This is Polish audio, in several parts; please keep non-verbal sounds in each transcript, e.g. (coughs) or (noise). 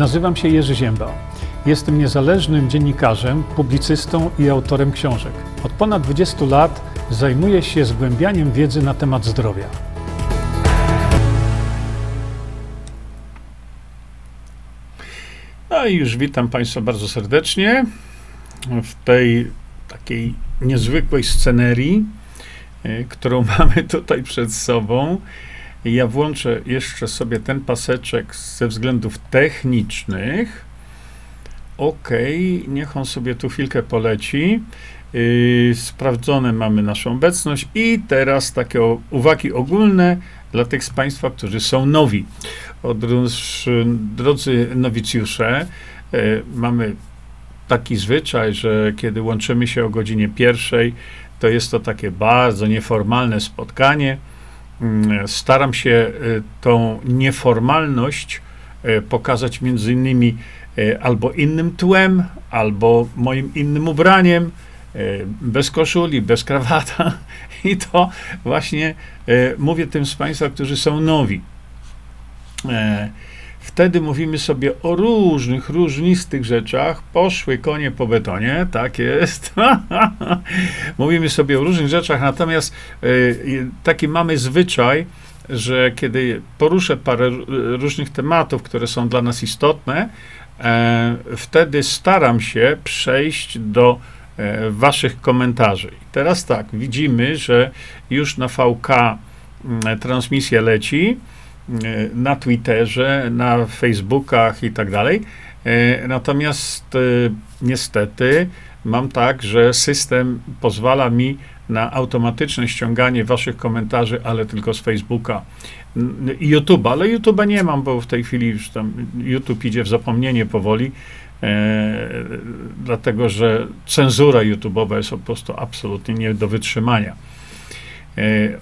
Nazywam się Jerzy Ziemba. Jestem niezależnym dziennikarzem, publicystą i autorem książek. Od ponad 20 lat zajmuję się zgłębianiem wiedzy na temat zdrowia. No i już witam Państwa bardzo serdecznie w tej takiej niezwykłej scenerii, y, którą (laughs) mamy tutaj przed sobą. Ja włączę jeszcze sobie ten paseczek ze względów technicznych. OK, niech on sobie tu chwilkę poleci. Yy, sprawdzone mamy naszą obecność i teraz takie o, uwagi ogólne dla tych z Państwa, którzy są nowi. Otóż, drodzy nowicjusze, yy, mamy taki zwyczaj, że kiedy łączymy się o godzinie pierwszej, to jest to takie bardzo nieformalne spotkanie. Yy, staram się yy, tą nieformalność yy, pokazać między innymi yy, albo innym tłem, albo moim innym ubraniem, bez koszuli, bez krawata. (laughs) I to właśnie mówię tym z Państwa, którzy są nowi. Wtedy mówimy sobie o różnych, różnistych rzeczach. Poszły konie po betonie, tak jest. (laughs) mówimy sobie o różnych rzeczach, natomiast y, taki mamy zwyczaj, że kiedy poruszę parę różnych tematów, które są dla nas istotne, e, wtedy staram się przejść do e, waszych komentarzy. I teraz tak, widzimy, że już na VK transmisja leci na Twitterze, na Facebookach i tak dalej. Natomiast niestety mam tak, że system pozwala mi na automatyczne ściąganie waszych komentarzy, ale tylko z Facebooka i YouTube'a, ale YouTube'a nie mam, bo w tej chwili już tam YouTube idzie w zapomnienie powoli, e, dlatego że cenzura YouTube'owa jest po prostu absolutnie nie do wytrzymania.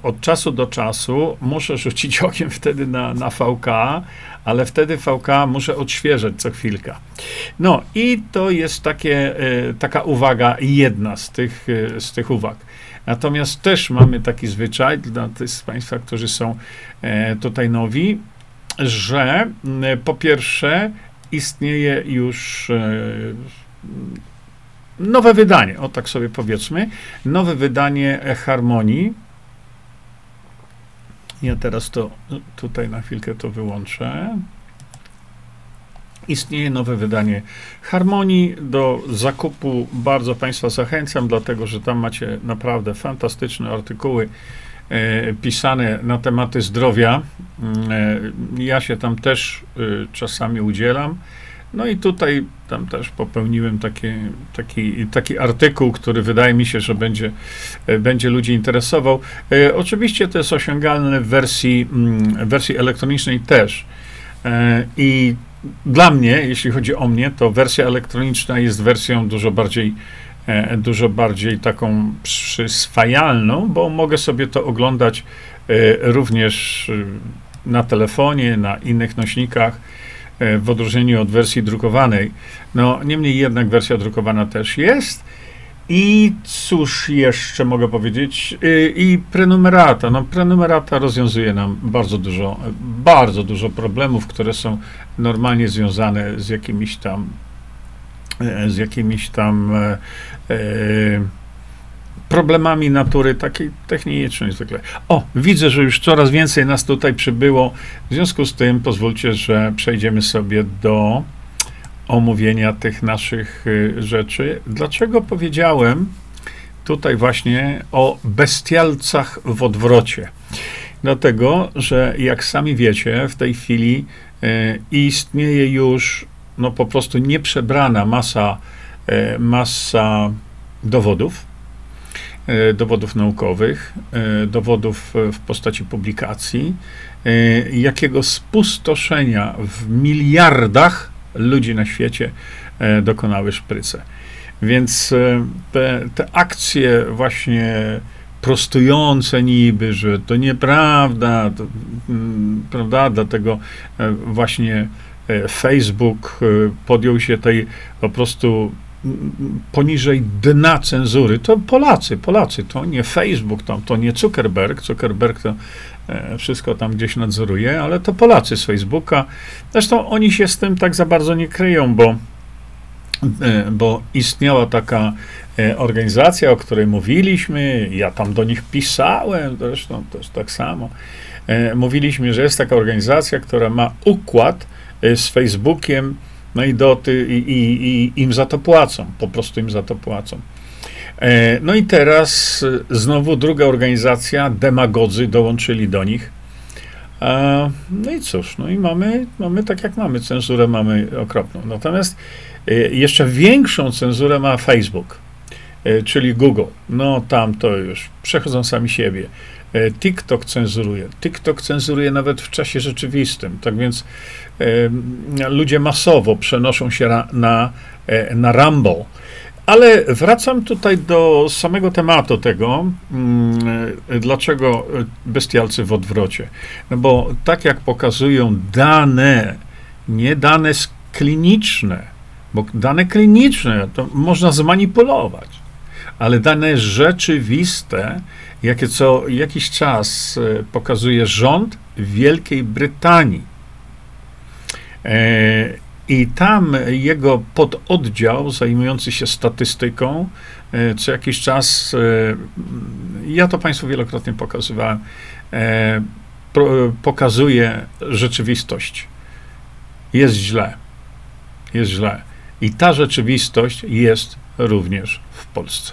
Od czasu do czasu muszę rzucić (laughs) okiem wtedy na, na VK, ale wtedy VK muszę odświeżać co chwilkę. No i to jest takie, taka uwaga, jedna z tych, z tych uwag. Natomiast też mamy taki zwyczaj dla tych z Państwa, którzy są tutaj nowi, że po pierwsze istnieje już nowe wydanie, o tak sobie powiedzmy, nowe wydanie Harmonii, ja teraz to tutaj na chwilkę to wyłączę. Istnieje nowe wydanie Harmonii. Do zakupu bardzo Państwa zachęcam, dlatego że tam macie naprawdę fantastyczne artykuły e, pisane na tematy zdrowia. E, ja się tam też e, czasami udzielam. No i tutaj tam też popełniłem taki, taki, taki artykuł, który wydaje mi się, że będzie, e, będzie ludzi interesował. E, oczywiście to jest osiągalne w wersji, mm, w wersji elektronicznej też. E, I dla mnie, jeśli chodzi o mnie, to wersja elektroniczna jest wersją dużo bardziej, e, dużo bardziej taką przyswajalną, bo mogę sobie to oglądać e, również e, na telefonie, na innych nośnikach w odróżnieniu od wersji drukowanej. No, niemniej jednak wersja drukowana też jest. I cóż jeszcze mogę powiedzieć? E, I prenumerata. No, prenumerata rozwiązuje nam bardzo dużo, bardzo dużo problemów, które są normalnie związane z jakimiś tam, e, z jakimiś tam e, problemami natury takiej technicznej zwykle. O, widzę, że już coraz więcej nas tutaj przybyło. W związku z tym pozwólcie, że przejdziemy sobie do omówienia tych naszych y, rzeczy. Dlaczego powiedziałem tutaj właśnie o bestialcach w odwrocie? Dlatego, że jak sami wiecie, w tej chwili y, istnieje już no po prostu nieprzebrana masa, y, masa dowodów, dowodów naukowych, e, dowodów w postaci publikacji, e, jakiego spustoszenia w miliardach ludzi na świecie dokonały szpryce. Więc te, te akcje właśnie prostujące niby, że to nieprawda, to, mm, prawda, dlatego właśnie Facebook podjął się tej po prostu poniżej dna cenzury, to Polacy, Polacy, to nie Facebook, to, to nie Zuckerberg, Zuckerberg to e, wszystko tam gdzieś nadzoruje, ale to Polacy z Facebooka. Zresztą oni się z tym tak za bardzo nie kryją, bo, e, bo istniała taka e, organizacja, o której mówiliśmy, ja tam do nich pisałem, zresztą też tak samo. Mówiliśmy, że jest taka organizacja, która ma układ z Facebookiem, no i, do ty, i, i, i im za to płacą, po prostu im za to płacą. E, no i teraz e, znowu druga organizacja, demagodzy, dołączyli do nich. No i cóż, no i mamy, mamy tak jak mamy, cenzurę mamy okropną. Natomiast e, jeszcze większą cenzurę ma Facebook, czyli Google. No tam to już przechodzą sami siebie. TikTok cenzuruje. TikTok cenzuruje nawet w czasie rzeczywistym. Tak więc ludzie masowo przenoszą się na, na, na Rumble. Ale wracam tutaj do samego tematu tego, mm, dlaczego bestialcy w odwrocie. No bo tak jak pokazują dane, nie dane kliniczne, bo dane kliniczne to można zmanipulować, ale dane rzeczywiste, jakie co jakiś czas e, pokazuje rząd Wielkiej Brytanii. E, i tam jego pododdział zajmujący się statystyką, e, co jakiś czas, e, ja to Państwu wielokrotnie pokazywałem, pokazuje rzeczywistość. Jest źle. Jest źle. I ta rzeczywistość jest również w Polsce.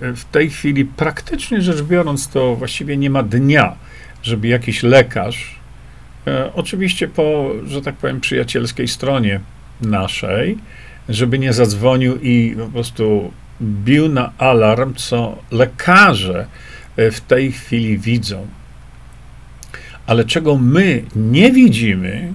W tej chwili, praktycznie rzecz biorąc, to właściwie nie ma dnia, żeby jakiś lekarz oczywiście po, że tak powiem, przyjacielskiej stronie naszej, żeby nie zadzwonił i po prostu bił na alarm, co lekarze e, w tej chwili widzą. Ale czego my nie widzimy,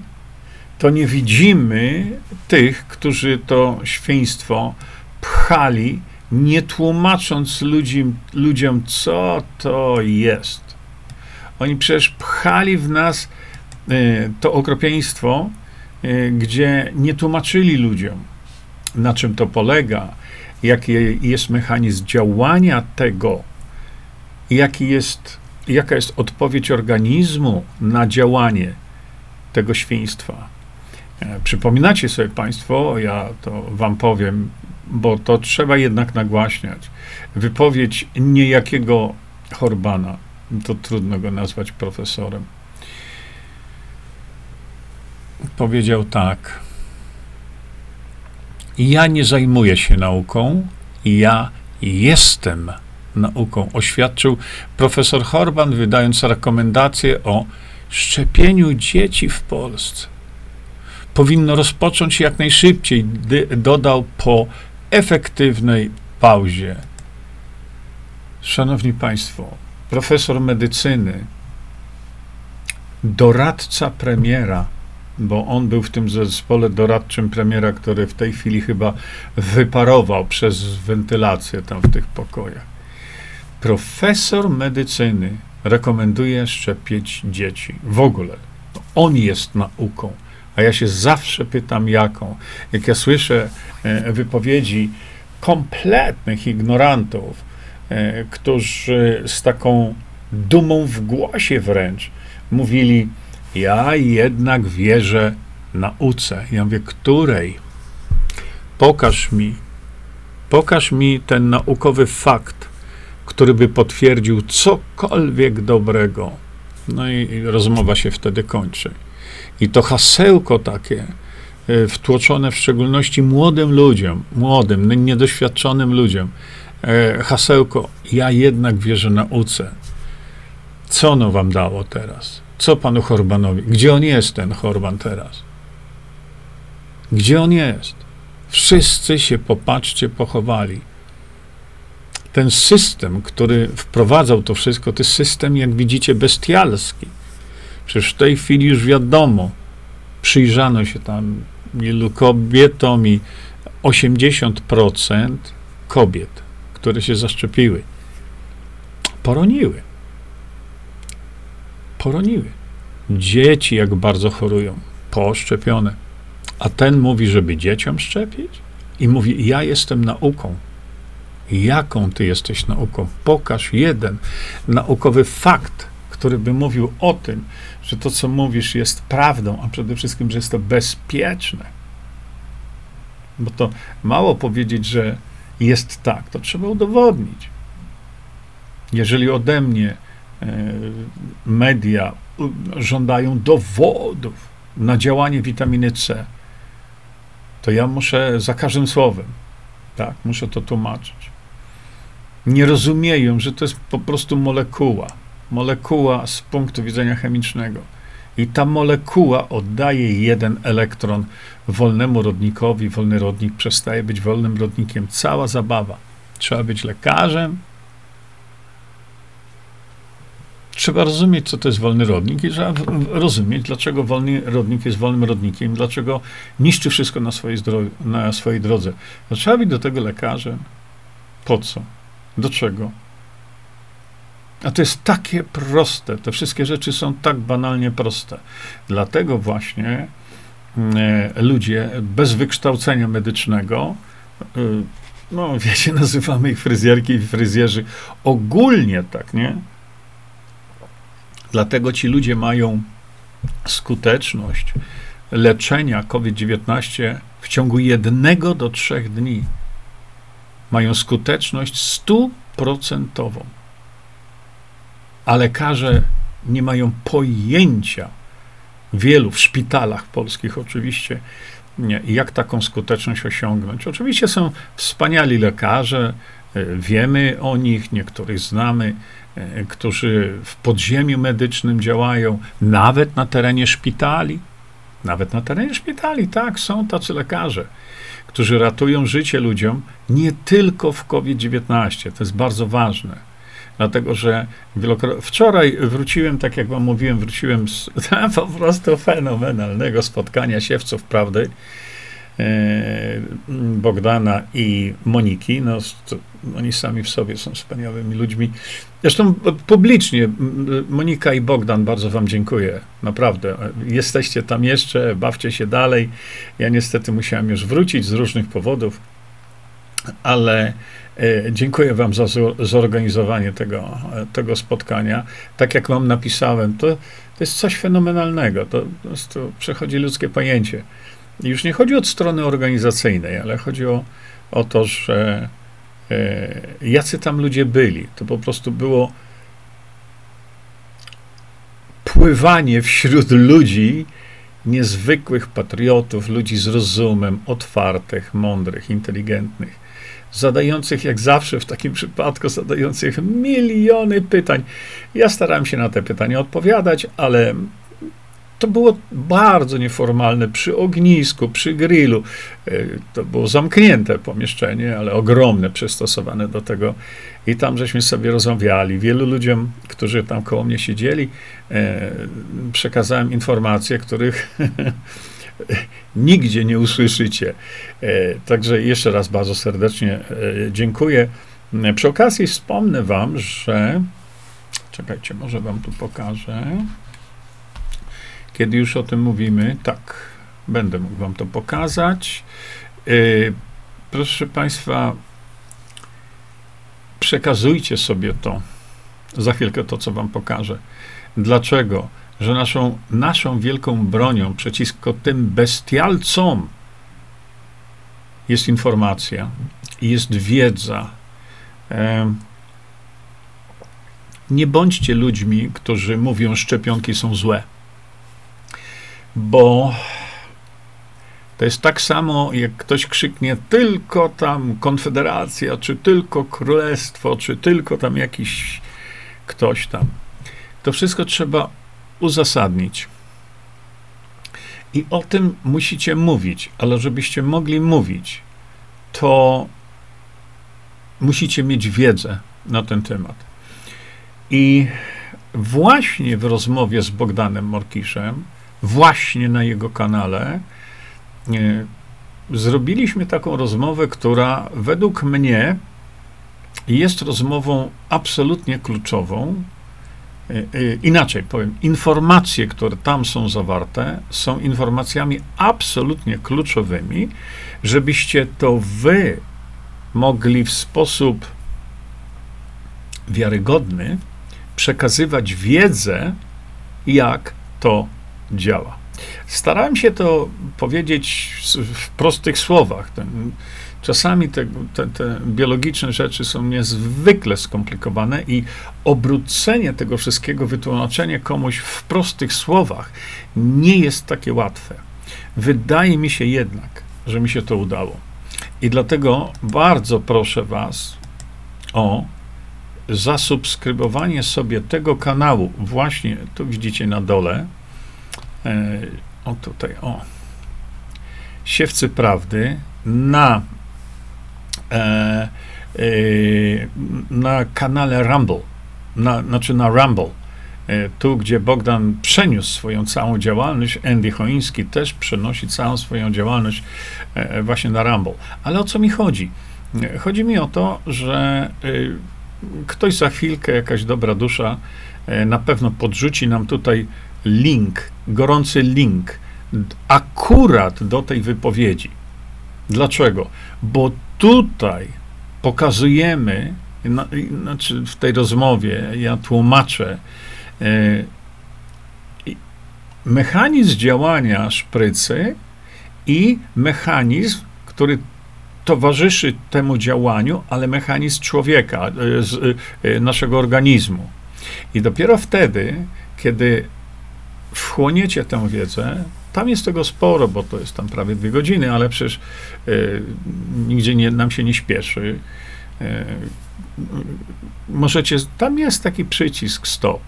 to nie widzimy tych, którzy to świństwo pchali, nie tłumacząc ludziom, ludziom co to jest. Oni przecież pchali w nas to okropieństwo, y, gdzie nie tłumaczyli ludziom, na czym to polega, jaki jest mechanizm działania tego, jaki jest, jaka jest odpowiedź organizmu na działanie tego świństwa. E, przypominacie sobie Państwo, ja to Wam powiem, bo to trzeba jednak nagłaśniać. Wypowiedź niejakiego Horbana, to trudno go nazwać profesorem powiedział tak. Ja nie zajmuję się nauką, ja jestem nauką, oświadczył profesor Horban, wydając rekomendację o szczepieniu dzieci w Polsce. Powinno rozpocząć jak najszybciej, dodał po efektywnej pauzie. Szanowni Państwo, profesor medycyny, doradca premiera, bo on był w tym zespole doradczym premiera, który w tej chwili chyba wyparował przez wentylację tam w tych pokojach. Profesor medycyny rekomenduje szczepić dzieci. W ogóle. On jest nauką. A ja się zawsze pytam, jaką. Jak ja słyszę e, wypowiedzi kompletnych ignorantów, e, którzy z taką dumą w głosie wręcz mówili, ja jednak wierzę nauce. Ja mówię, której? Pokaż mi, pokaż mi ten naukowy fakt, który by potwierdził cokolwiek dobrego. No i rozmowa się wtedy kończy. I to hasełko takie, e, wtłoczone w szczególności młodym ludziom, młodym, niedoświadczonym ludziom, e, hasełko, ja jednak wierzę nauce. Co ono wam dało teraz? Co panu Horbanowi? Gdzie on jest, ten Horban teraz? Gdzie on jest? Wszyscy się, popatrzcie, pochowali. Ten system, który wprowadzał to wszystko, to system, jak widzicie, bestialski. Przecież w tej chwili już wiadomo, przyjrzano się tam ilu kobietom i 80% kobiet, które się zaszczepiły, poroniły poroniły. Dzieci jak bardzo chorują, poszczepione. A ten mówi, żeby dzieciom szczepić? I mówi, ja jestem nauką. Jaką ty jesteś nauką? Pokaż jeden naukowy fakt, który by mówił o tym, że to, co mówisz, jest prawdą, a przede wszystkim, że jest to bezpieczne. Bo to mało powiedzieć, że jest tak, to trzeba udowodnić. Jeżeli ode mnie media żądają dowodów na działanie witaminy C, to ja muszę za każdym słowem, tak, muszę to tłumaczyć. Nie rozumieją, że to jest po prostu molekuła. Molekuła z punktu widzenia chemicznego. I ta molekuła oddaje jeden elektron wolnemu rodnikowi. Wolny rodnik przestaje być wolnym rodnikiem. Cała zabawa. Trzeba być lekarzem, trzeba rozumieć, co to jest wolny rodnik i trzeba rozumieć, dlaczego wolny rodnik jest wolnym rodnikiem, dlaczego niszczy wszystko na swojej, na swojej drodze. No, trzeba być do tego lekarzem. Po co? Do czego? A to jest takie proste. Te wszystkie rzeczy są tak banalnie proste. Dlatego właśnie e, ludzie bez wykształcenia medycznego, e, no (laughs) wiecie, nazywamy ich fryzjerki i fryzjerzy, ogólnie tak, nie? Dlatego ci ludzie mają skuteczność leczenia COVID-19 w ciągu jednego do trzech dni. Mają skuteczność stuprocentową. A lekarze nie mają pojęcia, wielu w szpitalach polskich oczywiście, nie, jak taką skuteczność osiągnąć. Oczywiście są wspaniali lekarze, wiemy o nich, niektórych znamy, E, którzy w podziemiu medycznym działają, nawet na terenie szpitali. Nawet na terenie szpitali, tak, są tacy lekarze, którzy ratują życie ludziom nie tylko w COVID-19. To jest bardzo ważne. Dlatego, że wczoraj wróciłem, tak jak wam mówiłem, wróciłem z (laughs) po prostu fenomenalnego spotkania siewców prawdy Bogdana i Moniki. No, oni sami w sobie są wspaniałymi ludźmi. Zresztą publicznie Monika i Bogdan bardzo wam dziękuję. Naprawdę. Jesteście tam jeszcze, bawcie się dalej. Ja niestety musiałem już wrócić z różnych powodów, ale e, dziękuję wam za zorganizowanie tego, tego spotkania. Tak jak wam napisałem, to, to jest coś fenomenalnego. To po prostu przechodzi ludzkie pojęcie. Już nie chodzi o strony organizacyjnej, ale chodzi o, o to, że e, jacy tam ludzie byli. To po prostu było pływanie wśród ludzi, niezwykłych patriotów, ludzi z rozumem, otwartych, mądrych, inteligentnych, zadających, jak zawsze w takim przypadku, zadających miliony pytań. Ja starałem się na te pytania odpowiadać, ale to było bardzo nieformalne, przy ognisku, przy grillu. E, to było zamknięte pomieszczenie, ale ogromne, przystosowane do tego. I tam żeśmy sobie rozmawiali. Wielu ludziom, którzy tam koło mnie siedzieli, e, przekazałem informacje, których (laughs) nigdzie nie usłyszycie. E, także jeszcze raz bardzo serdecznie dziękuję. Przy okazji wspomnę Wam, że. Czekajcie, może Wam tu pokażę. Kiedy już o tym mówimy, tak, będę mógł Wam to pokazać. Yy, proszę Państwa, przekazujcie sobie to, za chwilkę to, co Wam pokażę. Dlaczego? Że naszą, naszą wielką bronią przeciwko tym bestialcom jest informacja, jest wiedza. Nie bądźcie ludźmi, którzy mówią, szczepionki są złe bo to jest tak samo, jak ktoś krzyknie tylko tam konfederacja, czy tylko królestwo, czy tylko tam jakiś ktoś tam. To wszystko trzeba uzasadnić. I o tym musicie mówić, ale żebyście mogli mówić, to musicie mieć wiedzę na ten temat. I właśnie w rozmowie z Bogdanem Morkiszem właśnie na jego kanale, e, zrobiliśmy taką rozmowę, która według mnie jest rozmową absolutnie kluczową. E, e, inaczej powiem, informacje, które tam są zawarte, są informacjami absolutnie kluczowymi, żebyście to wy mogli w sposób wiarygodny przekazywać wiedzę, jak to działa. Starałem się to powiedzieć w prostych słowach. Czasami te, te, te, biologiczne rzeczy są niezwykle skomplikowane i obrócenie tego wszystkiego, wytłumaczenie komuś w prostych słowach nie jest takie łatwe. Wydaje mi się jednak, że mi się to udało. I dlatego bardzo proszę Was o zasubskrybowanie sobie tego kanału. Właśnie tu widzicie na dole. E, o tutaj, o. Siewcy Prawdy na, e, e, na kanale Rumble. Na, znaczy na Rumble. E, tu, gdzie Bogdan przeniósł swoją całą działalność, Andy Choiński też przenosi całą swoją działalność e, właśnie na Rumble. Ale o co mi chodzi? Chodzi mi o to, że ktoś za chwilkę, jakaś dobra dusza, na pewno podrzuci nam tutaj link, gorący link, akurat do tej wypowiedzi. Dlaczego? Bo tutaj pokazujemy, znaczy w tej rozmowie ja tłumaczę, E, mechanizm działania szprycy i mechanizm, który towarzyszy temu działaniu, ale mechanizm człowieka, e, z, e, naszego organizmu. I dopiero wtedy, kiedy wchłoniecie tę wiedzę, tam jest tego sporo, bo to jest tam prawie dwie godziny, ale przecież y, nigdzie nie, nam się nie śpieszy. Y, możecie, tam jest taki przycisk stop.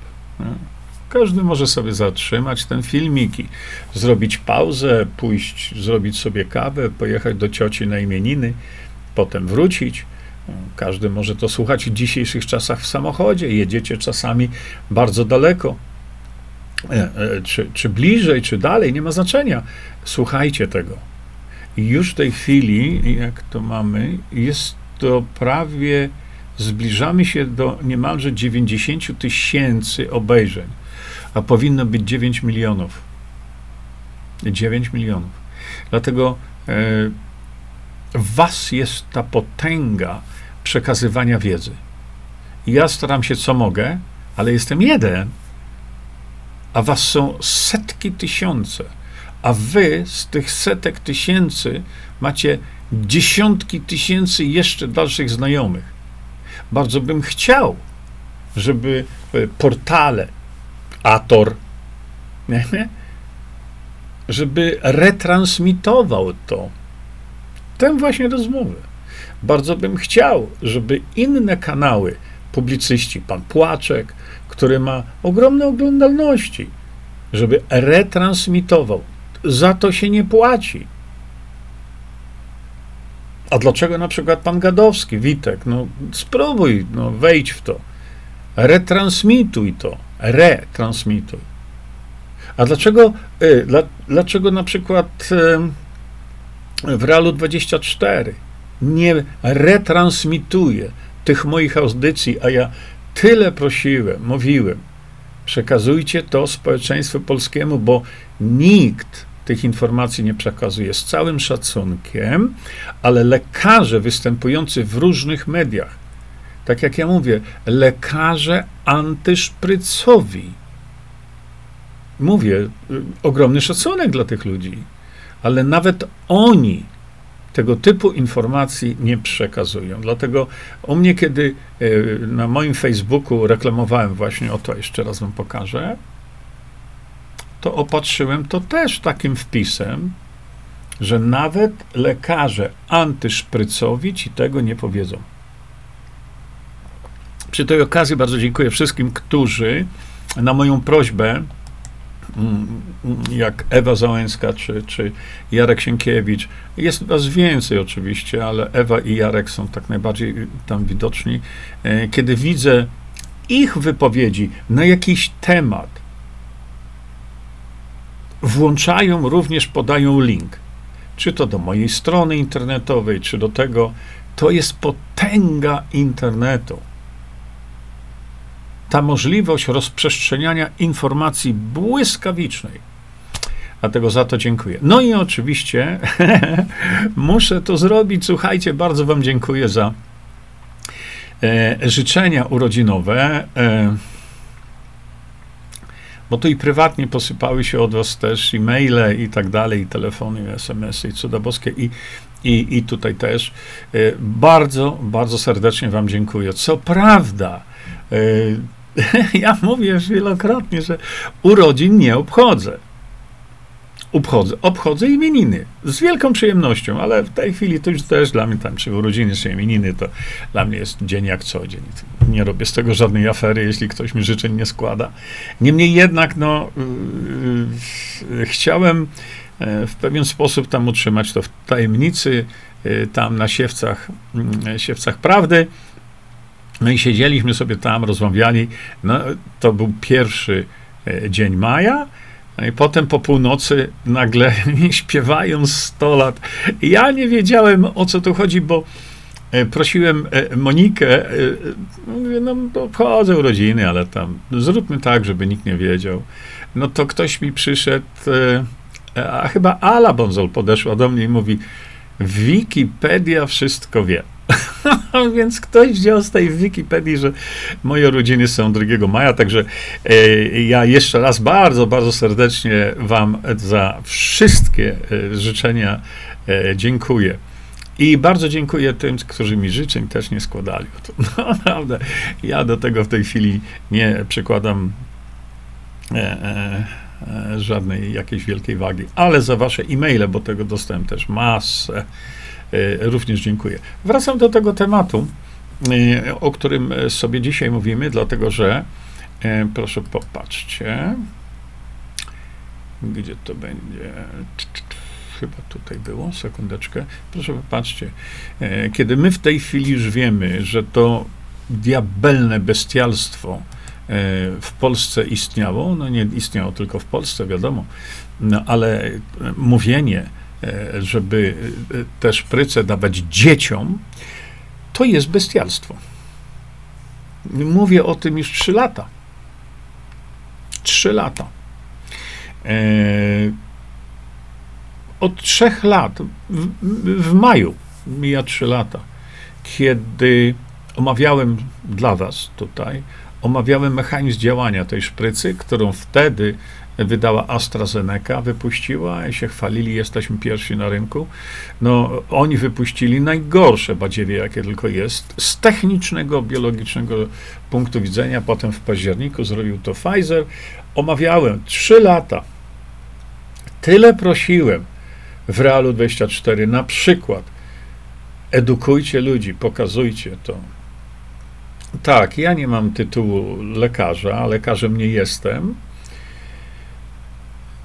Każdy może sobie zatrzymać ten filmik i zrobić pauzę, pójść, zrobić sobie kawę, pojechać do cioci na imieniny, potem wrócić. Każdy może to słuchać w dzisiejszych czasach w samochodzie. Jedziecie czasami bardzo daleko, e, e, czy, czy bliżej, czy dalej, nie ma znaczenia. Słuchajcie tego. Już w tej chwili, jak to mamy, jest to prawie zbliżamy się do niemalże 90 tysięcy obejrzeń, a powinno być 9 milionów. 9 milionów. Dlatego e, w was jest ta potęga przekazywania wiedzy. ja staram się co mogę, ale jestem jeden, a was są setki tysiące, a wy z tych setek tysięcy macie dziesiątki tysięcy jeszcze dalszych znajomych. Bardzo bym chciał, żeby e, portale Ator, żeby retransmitował to, tę właśnie rozmowę. Bardzo bym chciał, żeby inne kanały, publicyści, pan Płaczek, który ma ogromne oglądalności, żeby retransmitował. Za to się nie płaci. A dlaczego na przykład pan Gadowski, Witek, no spróbuj, no wejdź w to. Retransmituj to. Retransmituj. A dlaczego, y, dla, dlaczego na przykład y, w Realu 24 nie retransmituje tych moich audycji, a ja tyle prosiłem, mówiłem, przekazujcie to społeczeństwu polskiemu, bo nikt tych informacji nie przekazuje z całym szacunkiem, ale lekarze występujący w różnych mediach, tak jak ja mówię, lekarze antyszprycowi. Mówię, y, ogromny szacunek dla tych ludzi, ale nawet oni tego typu informacji nie przekazują. Dlatego u mnie, kiedy y, na moim Facebooku reklamowałem właśnie, o to jeszcze raz wam pokażę, to opatrzyłem to też takim wpisem, że nawet lekarze antyszprycowi ci tego nie powiedzą. Przy tej okazji bardzo dziękuję wszystkim, którzy na moją prośbę, jak Ewa Załęska czy, czy Jarek Sienkiewicz, jest was więcej oczywiście, ale Ewa i Jarek są tak najbardziej tam widoczni, e, kiedy widzę ich wypowiedzi na jakiś temat, włączają, również podają link. Czy to do mojej strony internetowej, czy do tego. To jest potęga internetu. Ta możliwość rozprzestrzeniania informacji błyskawicznej. Dlatego za to dziękuję. No i oczywiście (laughs) muszę to zrobić. Słuchajcie, bardzo Wam dziękuję za e, życzenia urodzinowe. E, bo to i prywatnie posypały się od was też i maile i tak dalej, i telefony, i smsy, i cuda boskie, i, i, i tutaj też. E, bardzo, bardzo serdecznie wam dziękuję. Co prawda, e, (laughs) ja mówię już wielokrotnie, że urodzin nie obchodzę obchodzę. Obchodzę imieniny z wielką przyjemnością, ale w tej chwili to już też dla mnie tam, czy urodziny, czy imieniny, to dla mnie jest dzień jak co dzień. Nie robię z tego żadnej afery, jeśli ktoś mi życzeń nie składa. Niemniej jednak, no, yy, chciałem yy, w pewien sposób tam utrzymać to w tajemnicy, yy, tam na siewcach, mm, siewcach prawdy. No i siedzieliśmy sobie tam, rozmawiali. No, to był pierwszy e, dzień maja. No i potem po północy nagle (laughs) mi śpiewają 100 lat. Ja nie wiedziałem o co tu chodzi, bo e, prosiłem e, Monikę, mówię, no obchodzę urodziny, ale tam zróbmy tak, żeby nikt nie wiedział. No to ktoś mi przyszedł, a chyba Ala Bonzol podeszła do mnie i mówi, Wikipedia wszystko wie. (laughs) Więc ktoś wziął z tej Wikipedii, że moje urodziny są 2 maja, także e, ja jeszcze raz bardzo, bardzo serdecznie Wam za wszystkie e, życzenia e, dziękuję. I bardzo dziękuję tym, którzy mi życzeń też nie składali. (laughs) To, naprawdę, ja do tego w tej chwili nie przykładam e, e, e, żadnej jakiejś wielkiej wagi. Ale za wasze e-maile, bo tego dostałem też masę, również dziękuję. Wracam do tego tematu, e, o którym sobie dzisiaj mówimy, dlatego że e, proszę popatrzcie, gdzie to będzie. Chyba tutaj było, sekundeczkę. Proszę popatrzcie. Kiedy my w tej chwili już wiemy, że to diabelne bestialstwo w Polsce istniało, no nie istniało tylko w Polsce, wiadomo, no ale mówienie, E, żeby e, te szpryce dawać dzieciom, to jest bestialstwo. Mówię o tym już trzy lata. Trzy lata. E, od trzech lat, w maju mija trzy lata, kiedy omawiałem dla Was tutaj, omawiałem mechanizm działania tej szprycy, którą wtedy wydała AstraZeneca, wypuściła i się chwalili, jesteśmy pierwsi na rynku. No, oni wypuścili najgorsze badziewie, jakie tylko jest, z technicznego, biologicznego punktu widzenia. Potem w październiku zrobił to Pfizer. Omawiałem trzy lata. Tyle prosiłem w Realu 24, na przykład edukujcie ludzi, pokazujcie to. Tak, ja nie mam tytułu lekarza, lekarzem nie jestem,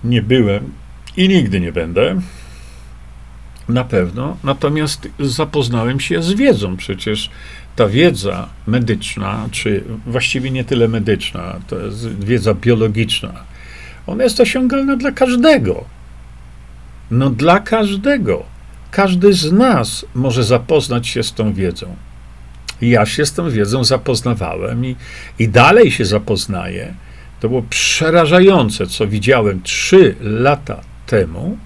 nie byłem i nigdy nie będę. Na pewno. Natomiast zapoznałem się z wiedzą. Przecież ta wiedza medyczna, czy właściwie nie tyle medyczna, to jest wiedza biologiczna, ona jest osiągalna dla każdego. No dla każdego. Każdy z nas może zapoznać się z tą wiedzą. Ja się z tą wiedzą zapoznawałem i, i dalej się zapoznaję. To było przerażające, co widziałem trzy lata temu,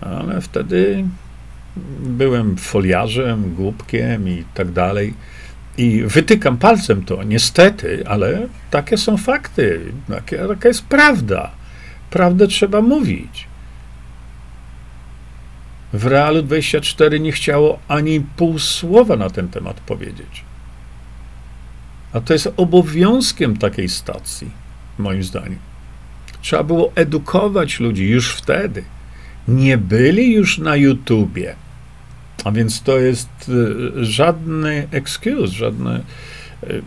ale wtedy byłem foliarzem, głupkiem i tak dalej. I wytykam palcem to, niestety, ale takie są fakty, takie, taka jest prawda. Prawdę trzeba mówić. W Realu 24 nie chciało ani pół słowa na ten temat powiedzieć. A to jest obowiązkiem takiej stacji, moim zdaniem. Trzeba było edukować ludzi już wtedy. Nie byli już na YouTubie. A więc to jest y, żadny excuse, żadny. Y,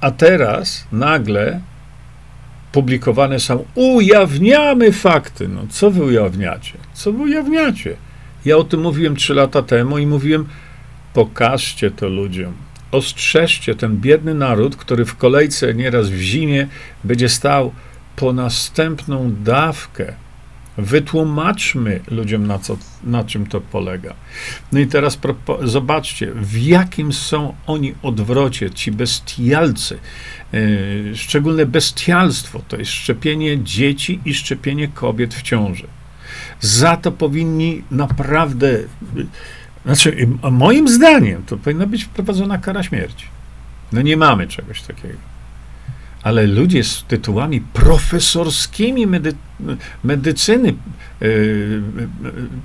a teraz nagle publikowane są, ujawniamy fakty. No, co wy ujawniacie? Co wy ujawniacie? Ja o tym mówiłem trzy lata temu i mówiłem, pokażcie to ludziom ostrzeżcie ten biedny naród, który w kolejce nieraz w zimie będzie stał po następną dawkę. Wytłumaczmy ludziom, na, co, na czym to polega. No i teraz zobaczcie, w jakim są oni odwrocie, ci bestialcy. Yy, szczególne bestialstwo to jest szczepienie dzieci i szczepienie kobiet w ciąży. Za to powinni naprawdę znaczy, moim zdaniem to powinna być wprowadzona kara śmierci. No nie mamy czegoś takiego. ale ludzie z tytułami profesorskimi medy, medycyny, yy,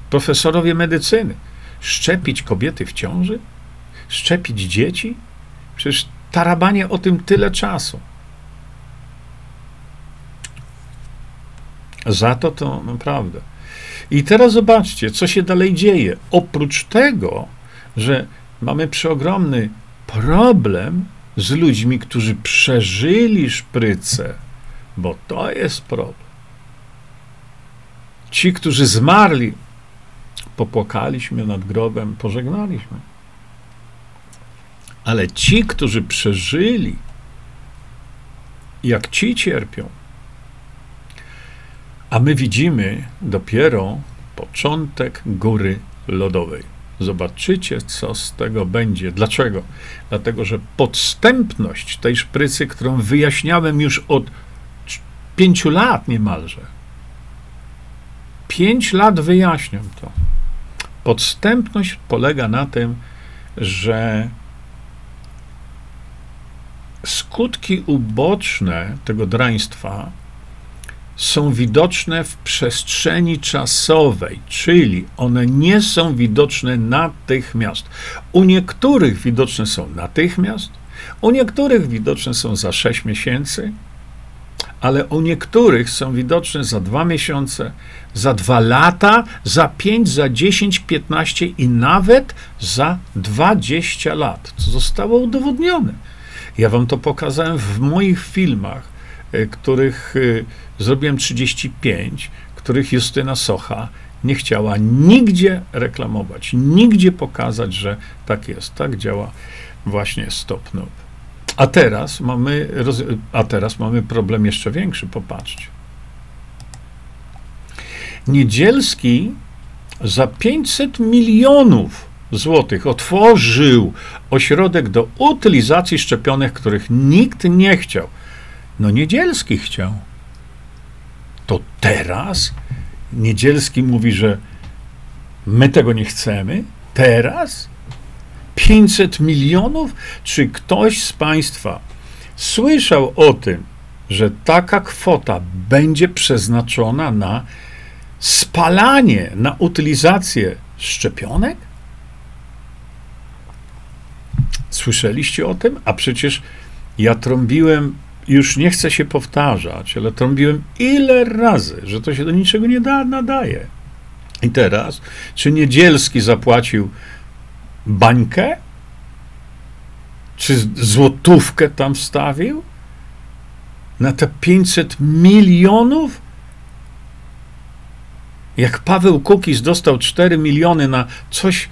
profesorowie medycyny, szczepić kobiety w ciąży? Szczepić dzieci? Przecież tarabanie o tym tyle czasu. Za to to naprawdę. I teraz zobaczcie, co się dalej dzieje. Oprócz tego, że mamy przeogromny problem z ludźmi, którzy przeżyli szprycę, bo to jest problem. Ci, którzy zmarli, popłakaliśmy nad grobem, pożegnaliśmy. Ale ci, którzy przeżyli, jak ci cierpią, a my widzimy dopiero początek góry lodowej. Zobaczycie, co z tego będzie. Dlaczego? Dlatego, że podstępność tej szprycy, którą wyjaśniałem już od pięciu lat niemalże. Pięć lat wyjaśniam to. Podstępność polega na tym, że skutki uboczne tego draństwa są widoczne w przestrzeni czasowej, czyli one nie są widoczne natychmiast. U niektórych widoczne są natychmiast, u niektórych widoczne są za 6 miesięcy, ale u niektórych są widoczne za dwa miesiące, za dwa lata, za pięć, za dziesięć, piętnaście i nawet za dwadzieścia lat, co zostało udowodnione. Ja wam to pokazałem w moich filmach, y, których y, zrobiłem 35, których Justyna Socha nie chciała nigdzie reklamować, nigdzie pokazać, że tak jest. Tak działa właśnie StopNob. A teraz mamy, a teraz mamy problem jeszcze większy, popatrzcie. Niedzielski za 500 milionów złotych otworzył ośrodek do utylizacji szczepionek, których nikt nie chciał. No Niedzielski chciał. To teraz Niedzielski mówi, że my tego nie chcemy. Teraz 500 milionów? Czy ktoś z Państwa słyszał o tym, że taka kwota będzie przeznaczona na spalanie, na utylizację szczepionek? Słyszeliście o tym? A przecież ja trąbiłem, już nie chcę się powtarzać, ale trąbiłem ile razy, że to się do niczego nie da, nadaje. I teraz, czy Niedzielski zapłacił bańkę? Czy złotówkę tam wstawił? Na te 500 milionów? Jak Paweł Kukiz dostał 4 miliony na coś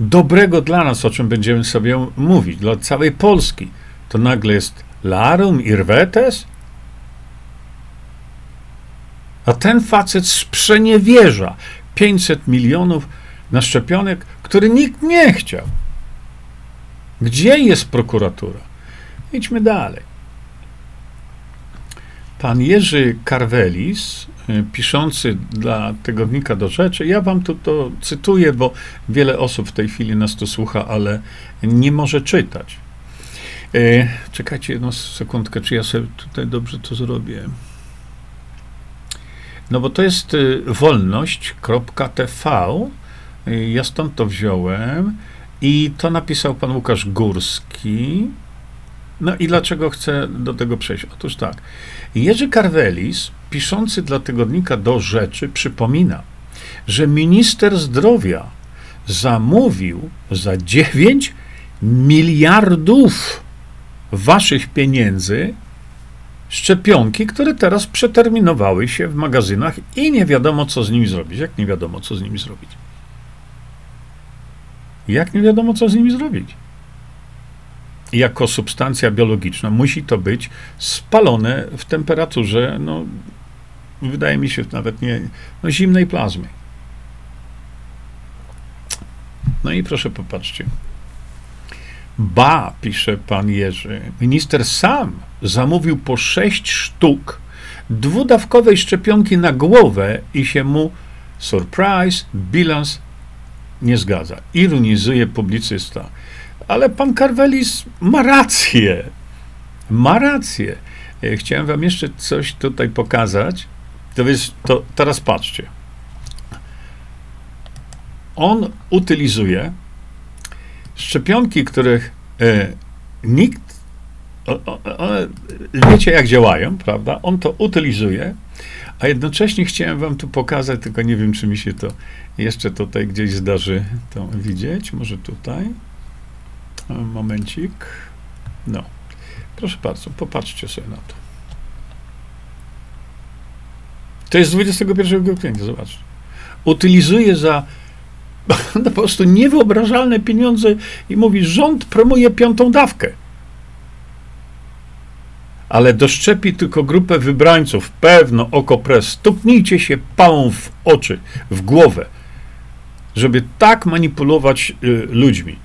dobrego dla nas, o czym będziemy sobie mówić, dla całej Polski, to nagle jest Larum, Irwetes? A ten facet sprzeniewierza 500 milionów na szczepionek, który nikt nie chciał. Gdzie jest prokuratura? Idźmy dalej. Pan Jerzy Karwelis, y, piszący dla tygodnika do rzeczy, ja wam tu to cytuję, bo wiele osób w tej chwili nas tu słucha, ale nie może czytać. Y, czekajcie jedną sekundkę, czy ja sobie tutaj dobrze to zrobię. No bo to jest y, wolność.tv ja stąd to wziąłem i to napisał pan Łukasz Górski. No i dlaczego chcę do tego przejść? Otóż tak. Jerzy Karwelis, piszący dla tygodnika do rzeczy, przypomina, że minister zdrowia zamówił za 9 miliardów waszych pieniędzy szczepionki, które teraz przeterminowały się w magazynach i nie wiadomo, co z nimi zrobić. Jak nie wiadomo, co z nimi zrobić? Jak nie wiadomo, co z nimi zrobić? Jako substancja biologiczna musi to być spalone w temperaturze, no, wydaje mi się, nawet nie, no, zimnej plazmy. No i proszę popatrzcie. Ba, pisze pan Jerzy, minister sam zamówił po sześć sztuk dwudawkowej szczepionki na głowę i się mu, surprise, bilans nie zgadza. Ironizuje publicysta. Ale pan Karwelis ma rację. Ma rację. e, chciałem wam jeszcze coś tutaj pokazać. To, jest, to teraz patrzcie. On utylizuje szczepionki, których e, nikt, o, o, o, wiecie jak działają, prawda? On to utylizuje, a jednocześnie chciałem wam tu pokazać, tylko nie wiem, czy mi się to jeszcze tutaj gdzieś zdarzy to widzieć. Może tutaj. Momencik. No. Proszę bardzo, popatrzcie sobie na to. To jest 21 kwietnia, zobaczcie. Utylizuje za (laughs) no, po prostu niewyobrażalne pieniądze i mówi, rząd promuje piątą dawkę. Ale doszczepi tylko grupę wybrańców, pewno okopres, stuknijcie się pałą w oczy, w głowę, żeby tak manipulować y, ludźmi.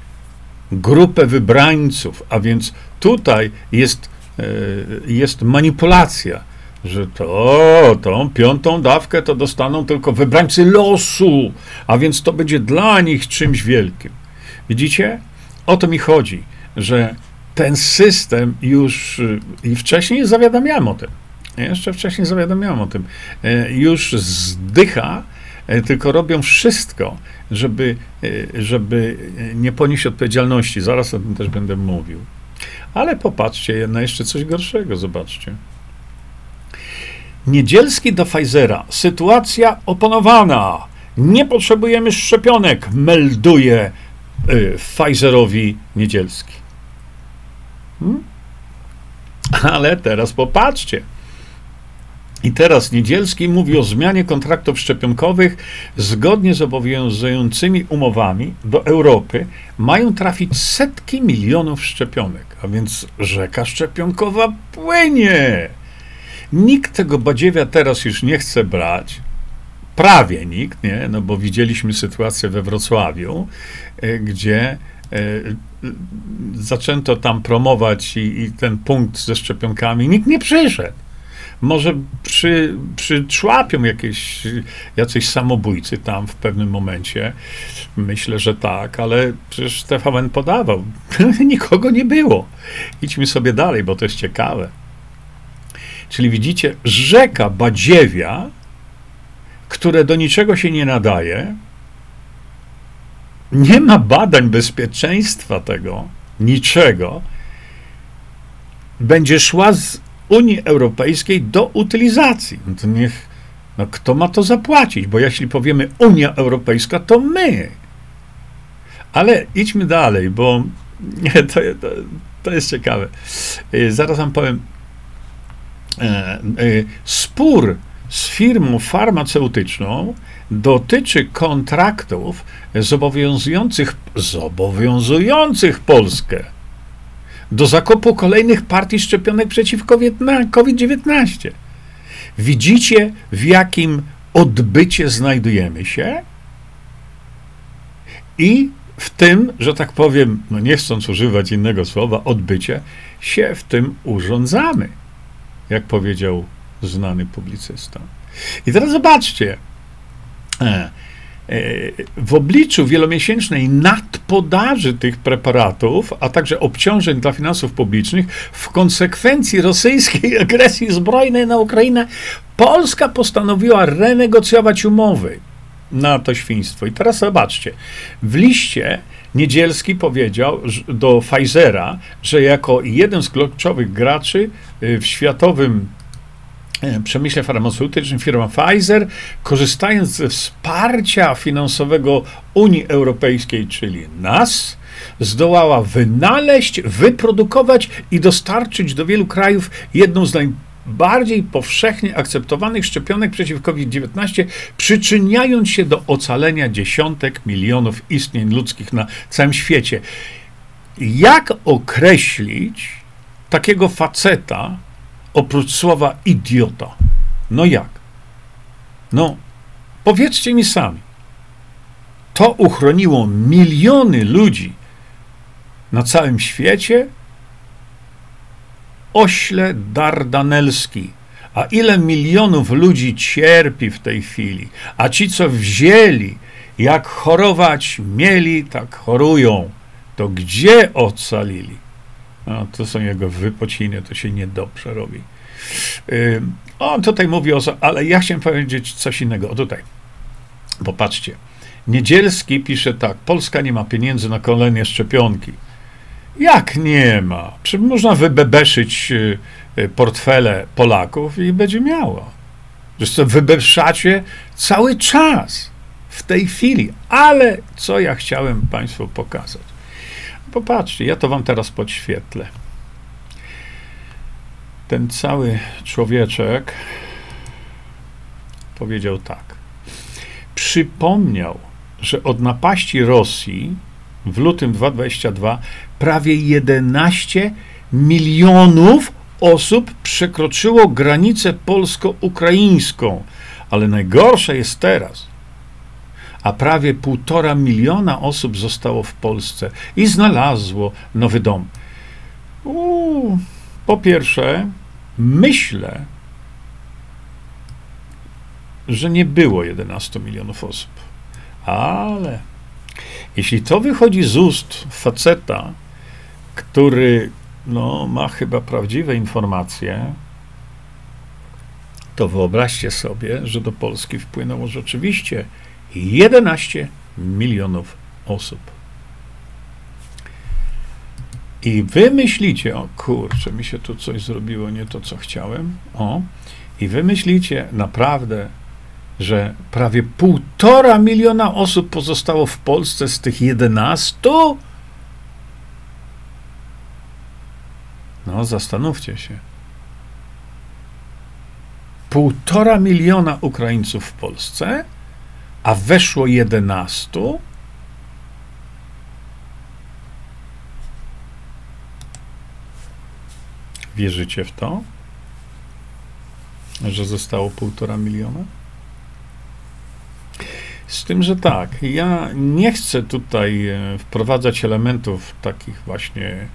Grupę wybrańców, a więc tutaj jest, y, jest manipulacja że to, tą piątą dawkę to dostaną tylko wybrańcy losu, a więc to będzie dla nich czymś wielkim. Widzicie? O to mi chodzi, że ten system już y, i wcześniej zawiadamiałem o tym. Jeszcze wcześniej zawiadamiałem o tym. Y, już zdycha, y, tylko robią wszystko, żeby, żeby nie ponieść odpowiedzialności. Zaraz o tym też będę mówił. Ale popatrzcie na jeszcze coś gorszego, zobaczcie. Niedzielski do Pfizera. Sytuacja opanowana. Nie potrzebujemy szczepionek, melduje y, Pfizerowi Niedzielski. Hmm? (laughs) Ale teraz popatrzcie. I teraz Niedzielski mówi o zmianie kontraktów szczepionkowych. Zgodnie z obowiązującymi umowami do Europy mają trafić setki milionów szczepionek, a więc rzeka szczepionkowa płynie. Nikt tego badziewia teraz już nie chce brać. Prawie nikt, nie? No bo widzieliśmy sytuację we Wrocławiu, e, gdzie e, zaczęto tam promować i, i, ten punkt ze szczepionkami. Nikt nie przyszedł. Może przy, przyczłapią jakieś, jacyś samobójcy tam w pewnym momencie. Myślę, że tak, ale przecież TVN podawał. (laughs) Nikogo nie było. Idźmy sobie dalej, bo to jest ciekawe. Czyli widzicie, rzeka badziewia, które do niczego się nie nadaje, nie ma badań bezpieczeństwa tego, niczego, będzie szła z Unii Europejskiej do utylizacji. No to niech, no kto ma to zapłacić? Bo jeśli powiemy Unia Europejska, to my. Ale idźmy dalej, bo (laughs) to, to, to jest ciekawe. Y, zaraz wam powiem, spór z firmą farmaceutyczną dotyczy kontraktów zobowiązujących, zobowiązujących Polskę do zakupu kolejnych partii szczepionek przeciwko COVID-19. Widzicie, w jakim odbycie znajdujemy się? I w tym, że tak powiem, no nie chcąc używać innego słowa, odbycie, się w tym urządzamy jak powiedział znany publicysta. I teraz zobaczcie. E, e, w obliczu wielomiesięcznej nadpodaży tych preparatów, a także obciążeń dla finansów publicznych, w konsekwencji rosyjskiej (laughs) agresji zbrojnej na Ukrainę, Polska postanowiła renegocjować umowy na to świństwo. I teraz zobaczcie, w liście Niedzielski powiedział do Pfizera, że jako jeden z kluczowych graczy y, w światowym y, przemyśle farmaceutycznym firma Pfizer, korzystając ze wsparcia finansowego Unii Europejskiej, czyli nas, zdołała wynaleźć, wyprodukować i dostarczyć do wielu krajów jedną z najbardziej bardziej powszechnie akceptowanych szczepionek przeciw COVID-19, przyczyniając się do ocalenia dziesiątek milionów istnień ludzkich na całym świecie. Jak określić takiego faceta oprócz słowa idiota? No jak? No, powiedzcie mi sami. To uchroniło miliony ludzi na całym świecie, ośle dardanelski. A ile milionów ludzi cierpi w tej chwili? A ci, co wzięli, jak chorować mieli, tak chorują. To gdzie ocalili? No, to są jego wypociny, to się niedobrze robi. Y, on tutaj mówi o, ale ja chciałem powiedzieć coś innego. O tutaj. Popatrzcie. Niedzielski pisze tak: Polska nie ma pieniędzy na kolejne szczepionki. Jak nie ma? Przecież można wybebeszyć y, y, portfele Polaków i będzie miało. Zresztą wybeszacie cały czas, w tej chwili. Ale co ja chciałem Państwu pokazać? Popatrzcie, ja to Wam teraz podświetlę. Ten cały człowieczek powiedział tak. Przypomniał, że od napaści Rosji w lutym 2022 prawie 11 milionów osób przekroczyło granicę polsko-ukraińską. Ale najgorsze jest teraz. A prawie półtora miliona osób zostało w Polsce i znalazło nowy dom. Uuu, po pierwsze, myślę, że nie było 11 milionów osób. Ale jeśli to wychodzi z ust faceta, który no, ma chyba prawdziwe informacje, to wyobraźcie sobie, że do Polski wpłynęło rzeczywiście 11 milionów osób. I wy myślicie, o kurczę, mi się tu coś zrobiło, nie to, co chciałem. O, i wy myślicie naprawdę, że prawie półtora miliona osób pozostało w Polsce z tych 11? No, zastanówcie się. Półtora miliona Ukraińców w Polsce, a weszło 11? Wierzycie w to? Że zostało półtora miliona? Z tym, że tak, ja nie chcę tutaj e, wprowadzać elementów takich właśnie,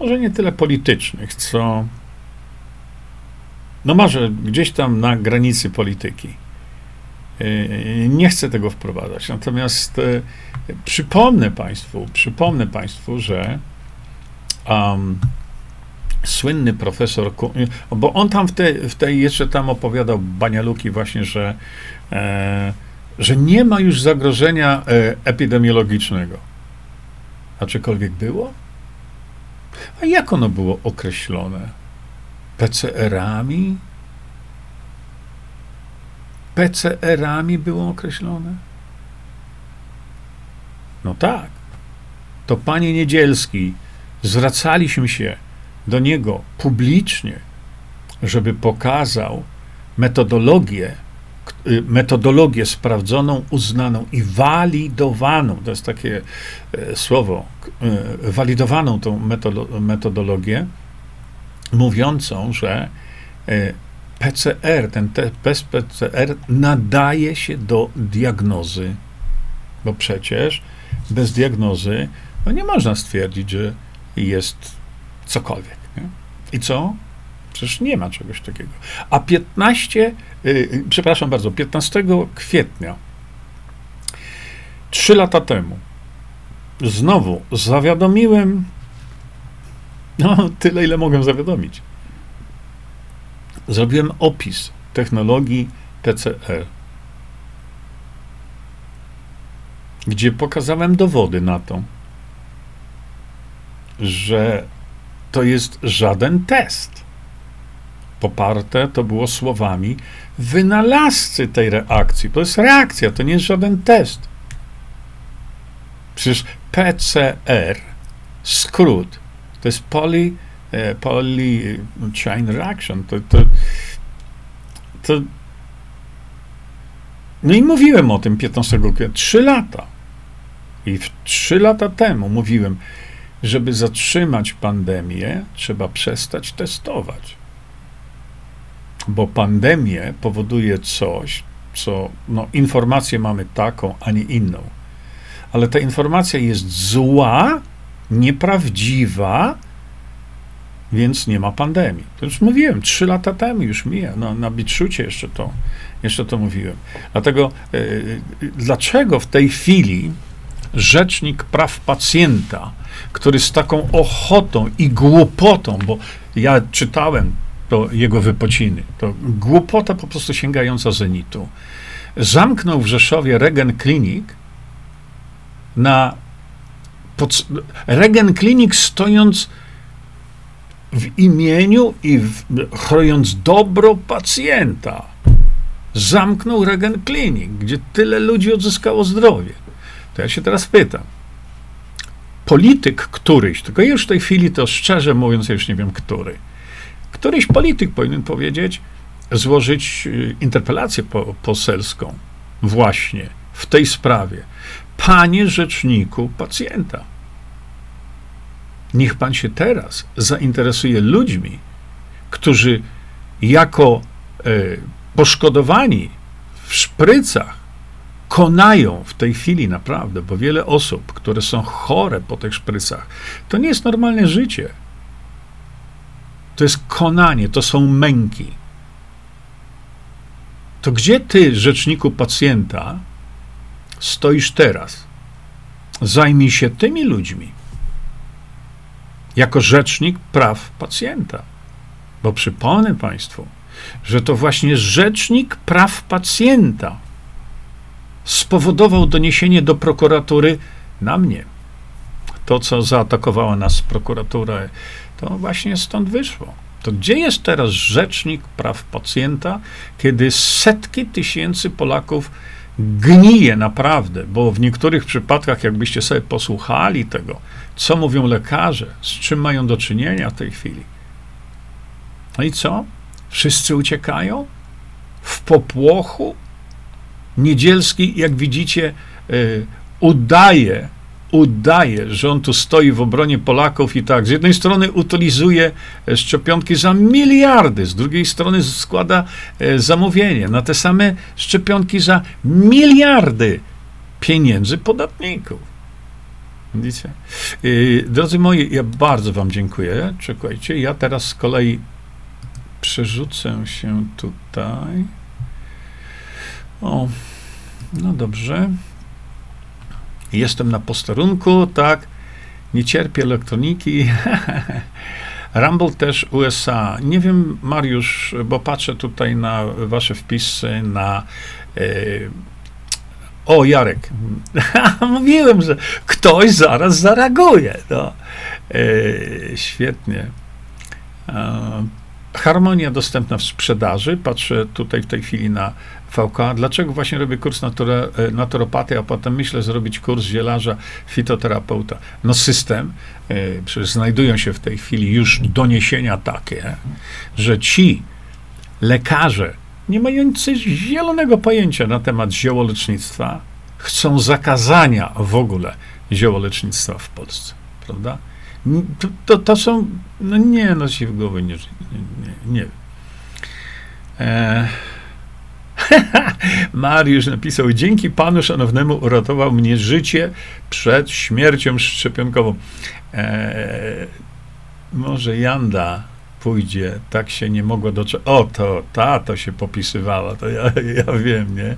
może nie tyle politycznych, co no może gdzieś tam na granicy polityki. E, nie chcę tego wprowadzać. Natomiast e, przypomnę Państwu, przypomnę Państwu, że um, słynny profesor, bo on tam w tej, w tej jeszcze tam opowiadał banialuki właśnie, że e, że nie ma już zagrożenia epidemiologicznego. A czykolwiek było? A jak ono było określone? PCR-ami? PCR-ami było określone? No tak. To panie Niedzielski, zwracaliśmy się do niego publicznie, żeby pokazał metodologię metodologię sprawdzoną, uznaną i walidowaną, to jest takie e, słowo, e, walidowaną tą metodologię, mówiącą, że e, PCR, ten test PCR nadaje się do diagnozy, bo przecież bez diagnozy no nie można stwierdzić, że jest cokolwiek. Nie? I co? Przecież nie ma czegoś takiego. A 15, yy, przepraszam bardzo, 15 kwietnia, trzy lata temu, znowu zawiadomiłem, no tyle, ile mogę zawiadomić. Zrobiłem opis technologii PCR, gdzie pokazałem dowody na to, że to jest żaden test poparte to było słowami wynalazcy tej reakcji. To jest reakcja, to nie jest żaden test. Przecież PCR, skrót, to jest poly, e, poly chain reaction. To, to, to, no i mówiłem o tym 15 kwietnia, trzy lata. I w trzy lata temu mówiłem, żeby zatrzymać pandemię, trzeba przestać testować bo pandemia powoduje coś, co no, informację mamy taką, a nie inną. Ale ta informacja jest zła, nieprawdziwa, więc nie ma pandemii. To już mówiłem, trzy lata temu już mija, no, na Bitszucie jeszcze to, jeszcze to mówiłem. Dlatego, yy, dlaczego w tej chwili rzecznik praw pacjenta, który z taką ochotą i głupotą, bo ja czytałem to jego wypociny. To głupota po prostu sięgająca zenitu. Zamknął w Rzeszowie Regen Clinic na pod, Regen Clinic stojąc w imieniu i w, chroniąc dobro pacjenta. Zamknął Regen Clinic, gdzie tyle ludzi odzyskało zdrowie. To ja się teraz pytam. Polityk któryś, tylko już w tej chwili to szczerze mówiąc, ja już nie wiem który, któryś polityk powinien powiedzieć, złożyć y, interpelację po, poselską właśnie w tej sprawie. Panie rzeczniku pacjenta, niech pan się teraz zainteresuje ludźmi, którzy jako e, poszkodowani w szprycach konają w tej chwili naprawdę, bo wiele osób, które są chore po tych szprycach, to nie jest normalne życie. To jest konanie, to są męki. To gdzie ty, rzeczniku pacjenta, stoisz teraz? Zajmij się tymi ludźmi jako rzecznik praw pacjenta. Bo przypomnę Państwu, że to właśnie rzecznik praw pacjenta spowodował doniesienie do prokuratury na mnie. To, co zaatakowała nas prokuratura, to właśnie stąd wyszło. To gdzie jest teraz rzecznik praw pacjenta, kiedy setki tysięcy Polaków gnije naprawdę, bo w niektórych przypadkach, jakbyście sobie posłuchali tego, co mówią lekarze, z czym mają do czynienia w tej chwili. No i co? Wszyscy uciekają? W popłochu? Niedzielski, jak widzicie, y, udaje, udaje, że on tu stoi w obronie Polaków i tak, z jednej strony utylizuje e, szczepionki za miliardy, z drugiej strony składa e, zamówienie na te same szczepionki za miliardy pieniędzy podatników. Widzicie? E, drodzy moi, ja bardzo Wam dziękuję. Czekajcie, ja teraz z kolei przerzucę się tutaj. O, no dobrze. Jestem na posterunku, tak. Nie cierpię elektroniki. (laughs) Rumble też USA. Nie wiem, Mariusz, bo patrzę tutaj na wasze wpisy na. E, o, Jarek. (laughs) Mówiłem, że ktoś zaraz zareaguje. No. E, świetnie. E, harmonia dostępna w sprzedaży. Patrzę tutaj w tej chwili na VK. Dlaczego właśnie robię kurs natura, e, naturopatii, a potem myślę zrobić kurs zielarza, fitoterapeuta? No system, e, przecież znajdują się w tej chwili już doniesienia takie, że ci lekarze, nie mający zielonego pojęcia na temat ziołolecznictwa, chcą zakazania w ogóle ziołolecznictwa w Polsce, prawda? To, to, to są, no nie, no się w głowie nie, nie, nie, nie. E, (laughs) Mariusz napisał: Dzięki panu szanownemu uratował mnie życie przed śmiercią szczepionkową. Eee, może Janda pójdzie, tak się nie mogła doczekać. O, to ta to się popisywała, to ja, ja wiem, nie?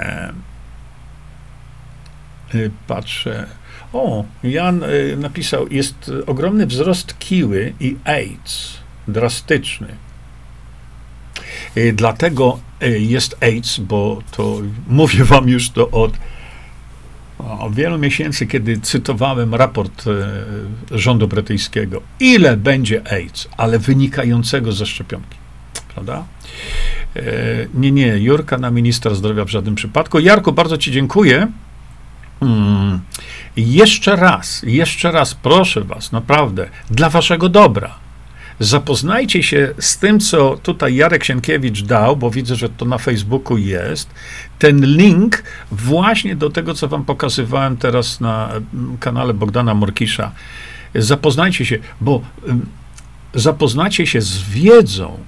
Eee, patrzę. O, Jan y, napisał: Jest ogromny wzrost kiły i AIDS, drastyczny. Y, dlatego y, jest AIDS, bo to mówię wam już to od, wielu miesięcy, kiedy cytowałem raport y, rządu brytyjskiego. Ile będzie AIDS, ale wynikającego ze szczepionki. Prawda? Nie, nie, Jurka na ministra zdrowia w żadnym przypadku. Jarku, bardzo Ci dziękuję. Hmm. Jeszcze raz, jeszcze raz proszę Was, naprawdę, dla Waszego dobra Zapoznajcie się z tym, co tutaj Jarek Sienkiewicz dał, bo widzę, że to na Facebooku jest. Ten link właśnie do tego, co wam pokazywałem teraz na mm, kanale Bogdana Morkisza. Zapoznajcie się, bo zapoznacie się z wiedzą,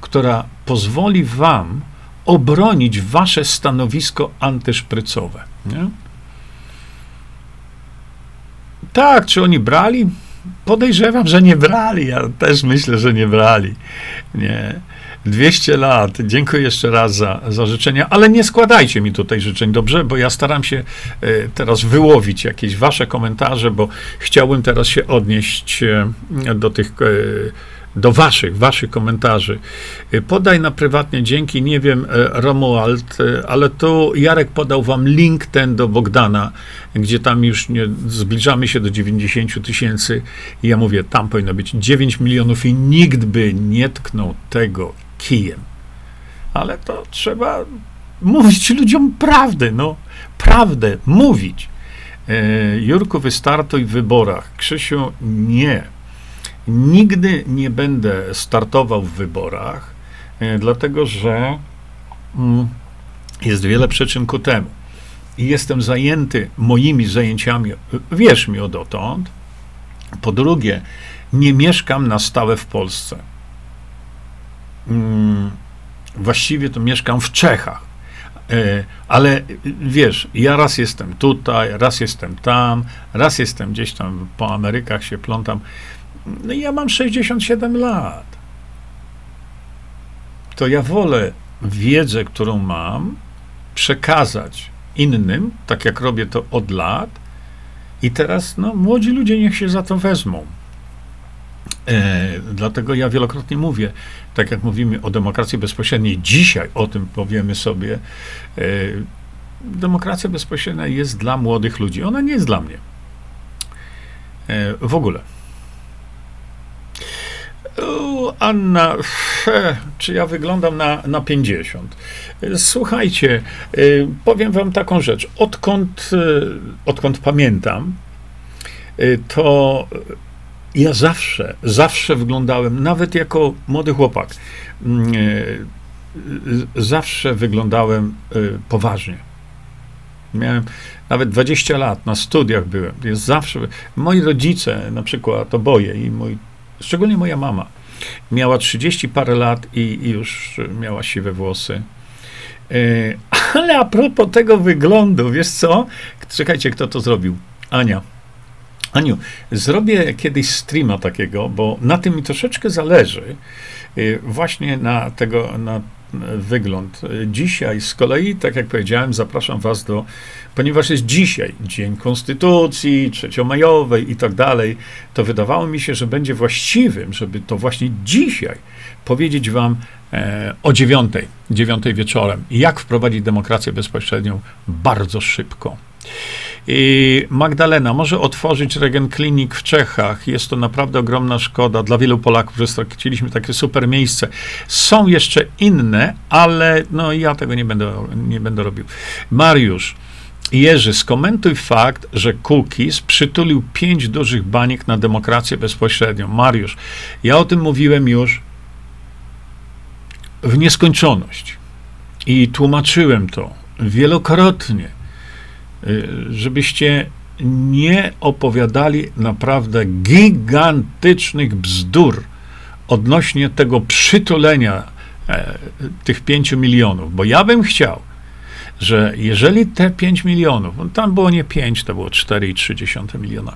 która pozwoli wam obronić wasze stanowisko antyszprycowe. Nie? Tak, czy oni brali? Podejrzewam, że nie brali. Ja też myślę, że nie brali. Nie. 200 lat. Dziękuję jeszcze raz za, za życzenia, ale nie składajcie mi tutaj życzeń, dobrze? Bo ja staram się e, teraz wyłowić jakieś wasze komentarze, bo chciałbym teraz się odnieść e, do tych, e, do waszych, waszych komentarzy. Y, podaj na prywatnie, dzięki, nie wiem, e, Romuald, e, ale tu Jarek podał wam link ten do Bogdana, gdzie tam już nie, zbliżamy się do 90 tysięcy i ja mówię, tam powinno być 9 milionów i nikt by nie tknął tego kijem. Ale to trzeba mówić ludziom prawdę, no, prawdę, mówić. E, Jurku, wystartuj w wyborach. Krzysiu, nie. Nigdy nie będę startował w wyborach, e, dlatego że mm, jest wiele przyczyn ku temu. Jestem zajęty moimi zajęciami, wierz mi o dotąd. Po drugie, nie mieszkam na stałe w Polsce. Mm, właściwie to mieszkam w Czechach. E, ale wiesz, ja raz jestem tutaj, raz jestem tam, raz jestem gdzieś tam po Amerykach się plątam. No ja mam 67 lat. To ja wolę wiedzę, którą mam, przekazać innym, tak jak robię to od lat. I teraz, no, młodzi ludzie niech się za to wezmą. E, dlatego ja wielokrotnie mówię, tak jak mówimy o demokracji bezpośredniej, dzisiaj o tym powiemy sobie. E, demokracja bezpośrednia jest dla młodych ludzi. Ona nie jest dla mnie. E, w ogóle. Anna, czy ja wyglądam na, na 50? Słuchajcie, e, powiem wam taką rzecz. Odkąd, e, odkąd pamiętam, e, to ja zawsze, zawsze wyglądałem, nawet jako młody chłopak, mm, zawsze wyglądałem poważnie. Miałem nawet 20 lat, na studiach byłem. Jest zawsze. Moi rodzice, na przykład oboje, i mój, szczególnie moja mama, miała 30 parę lat i, i już miała siwe włosy. E, ale a propos tego wyglądu, wiesz co? Czekajcie, kto to zrobił? Ania. Aniu, zrobię kiedyś streama takiego, bo na tym mi troszeczkę zależy, y, właśnie na tego, na wygląd. Dzisiaj z kolei, tak jak powiedziałem, zapraszam Was do, ponieważ jest dzisiaj Dzień Konstytucji, trzeciomajowej i tak dalej, to wydawało mi się, że będzie właściwym, żeby to właśnie dzisiaj powiedzieć Wam e, o dziewiątej, dziewiątej wieczorem, jak wprowadzić demokrację bezpośrednią bardzo szybko. Magdalena może otworzyć Regen Klinik w Czechach. Jest to naprawdę ogromna szkoda dla wielu Polaków, że straciliśmy takie super miejsce. Są jeszcze inne, ale no ja tego nie będę, nie będę robił. Mariusz, Jerzy, skomentuj fakt, że Cookies przytulił pięć dużych baniek na demokrację bezpośrednią. Mariusz, ja o tym mówiłem już w nieskończoność i tłumaczyłem to wielokrotnie żebyście nie opowiadali naprawdę gigantycznych bzdur odnośnie tego przytulenia e, tych pięciu milionów, bo ja bym chciał, że jeżeli te 5 milionów, no tam było nie 5, to było 4,3 miliona,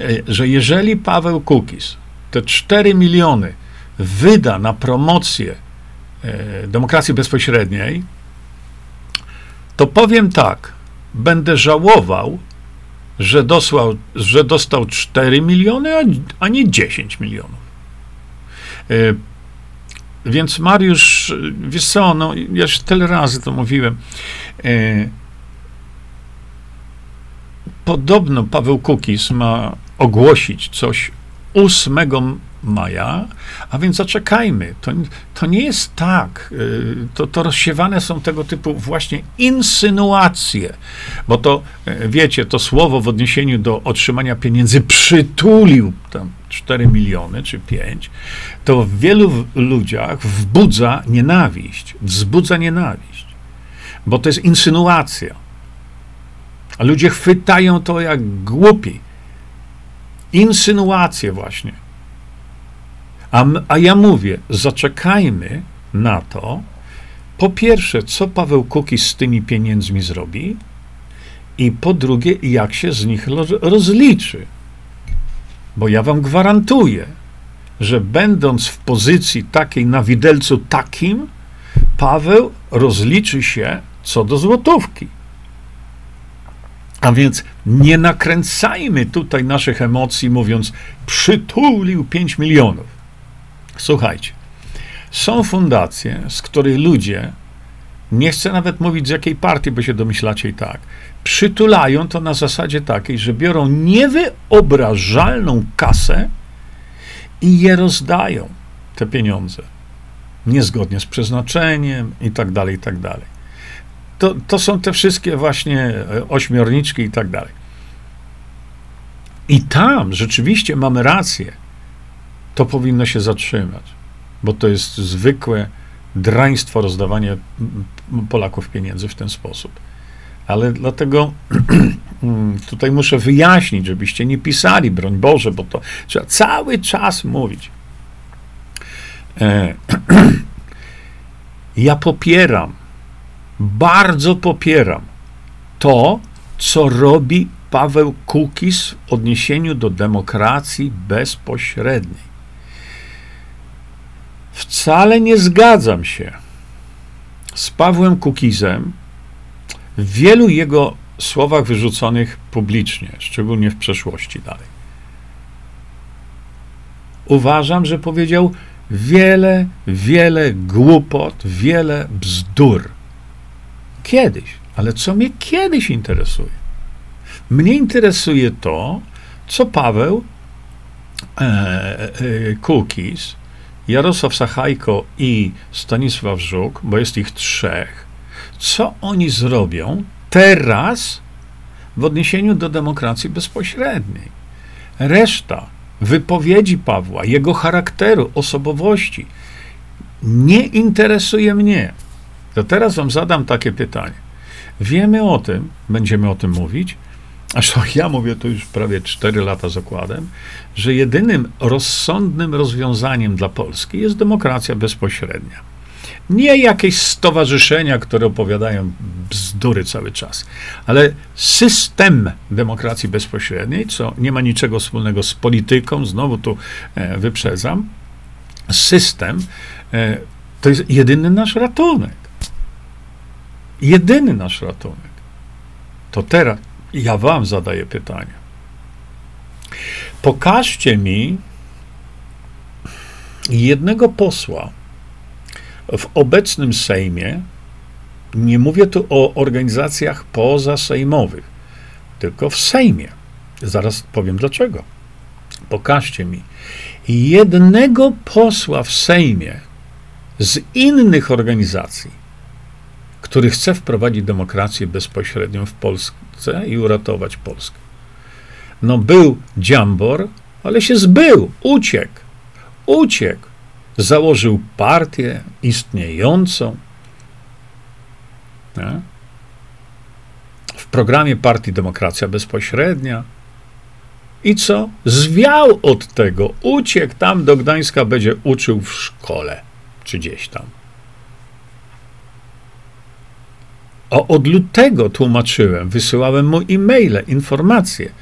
e, że jeżeli Paweł Kukis te 4 miliony wyda na promocję e, demokracji bezpośredniej, to powiem tak, będę żałował, że, dosłał, że dostał 4 miliony, a, nie 10 milionów. E, więc Mariusz, wiesz co, no, ja już tyle razy to mówiłem. E, podobno Paweł Kukis ma ogłosić coś 8 maja, a więc zaczekajmy. To, to nie jest tak. Y, to, to rozsiewane są tego typu właśnie insynuacje, bo to, y, wiecie, to słowo w odniesieniu do otrzymania pieniędzy przytulił tam 4 miliony czy 5, to w wielu ludziach wzbudza nienawiść, wzbudza nienawiść, bo to jest insynuacja. A ludzie chwytają to jak głupi. Insynuacje właśnie. A, a ja mówię, zaczekajmy na to, po pierwsze, co Paweł Kukiz z tymi pieniędzmi zrobi, i po drugie, jak się z nich rozliczy. Bo ja wam gwarantuję, że będąc w pozycji takiej na widelcu takim, Paweł rozliczy się co do złotówki. A więc nie nakręcajmy tutaj naszych emocji, mówiąc, przytulił 5 milionów. Słuchajcie, są fundacje, z której ludzie, nie chcę nawet mówić z jakiej partii, bo się domyślacie i tak, przytulają to na zasadzie takiej, że biorą niewyobrażalną kasę i je rozdają, te pieniądze, niezgodnie z przeznaczeniem i tak dalej, i tak dalej. To, to są te wszystkie właśnie e, ośmiorniczki i tak dalej. I tam rzeczywiście mamy rację. To powinno się zatrzymać, bo to jest zwykłe draństwo rozdawanie Polaków pieniędzy w ten sposób. Ale dlatego (clears throat) tutaj muszę wyjaśnić, żebyście nie pisali, broń Boże, bo to trzeba cały czas mówić. E, (clears throat) ja popieram, bardzo popieram to, co robi Paweł Kukis w odniesieniu do demokracji bezpośredniej. Wcale nie zgadzam się z Pawłem Kukizem w wielu jego słowach wyrzuconych publicznie, szczególnie w przeszłości dalej. Uważam, że powiedział wiele, wiele głupot, wiele bzdur. Kiedyś, ale co mnie kiedyś interesuje? Mnie interesuje to, co Paweł e, e, Kukis, Jarosław Sachajko i Stanisław Żuk, bo jest ich trzech, co oni zrobią teraz w odniesieniu do demokracji bezpośredniej. Reszta wypowiedzi Pawła, jego charakteru, osobowości nie interesuje mnie. To teraz wam zadam takie pytanie. Wiemy o tym, będziemy o tym mówić, Zresztą ja mówię to już prawie 4 lata zakładem, że jedynym rozsądnym rozwiązaniem dla Polski jest demokracja bezpośrednia. Nie jakieś stowarzyszenia, które opowiadają bzdury cały czas, ale system demokracji bezpośredniej, co nie ma niczego wspólnego z polityką, znowu tu e, wyprzedzam, system e, to jest jedyny nasz ratunek. Jedyny nasz ratunek. To teraz, ja wam zadaję pytanie. Pokażcie mi jednego posła w obecnym Sejmie, nie mówię tu o organizacjach pozasejmowych, tylko w Sejmie. Zaraz powiem dlaczego. Pokażcie mi jednego posła w Sejmie z innych organizacji, który chce wprowadzić demokrację bezpośrednią w Polsce i uratować Polskę. No, był Dziambor, ale się zbył, uciekł. Uciekł. Założył partię istniejącą. Nie? W programie Partii Demokracja Bezpośrednia. I co? Zwiał od tego, uciekł tam do Gdańska, będzie uczył w szkole, czy gdzieś tam. O, od lutego tłumaczyłem, wysyłałem mu e-maile, informacje,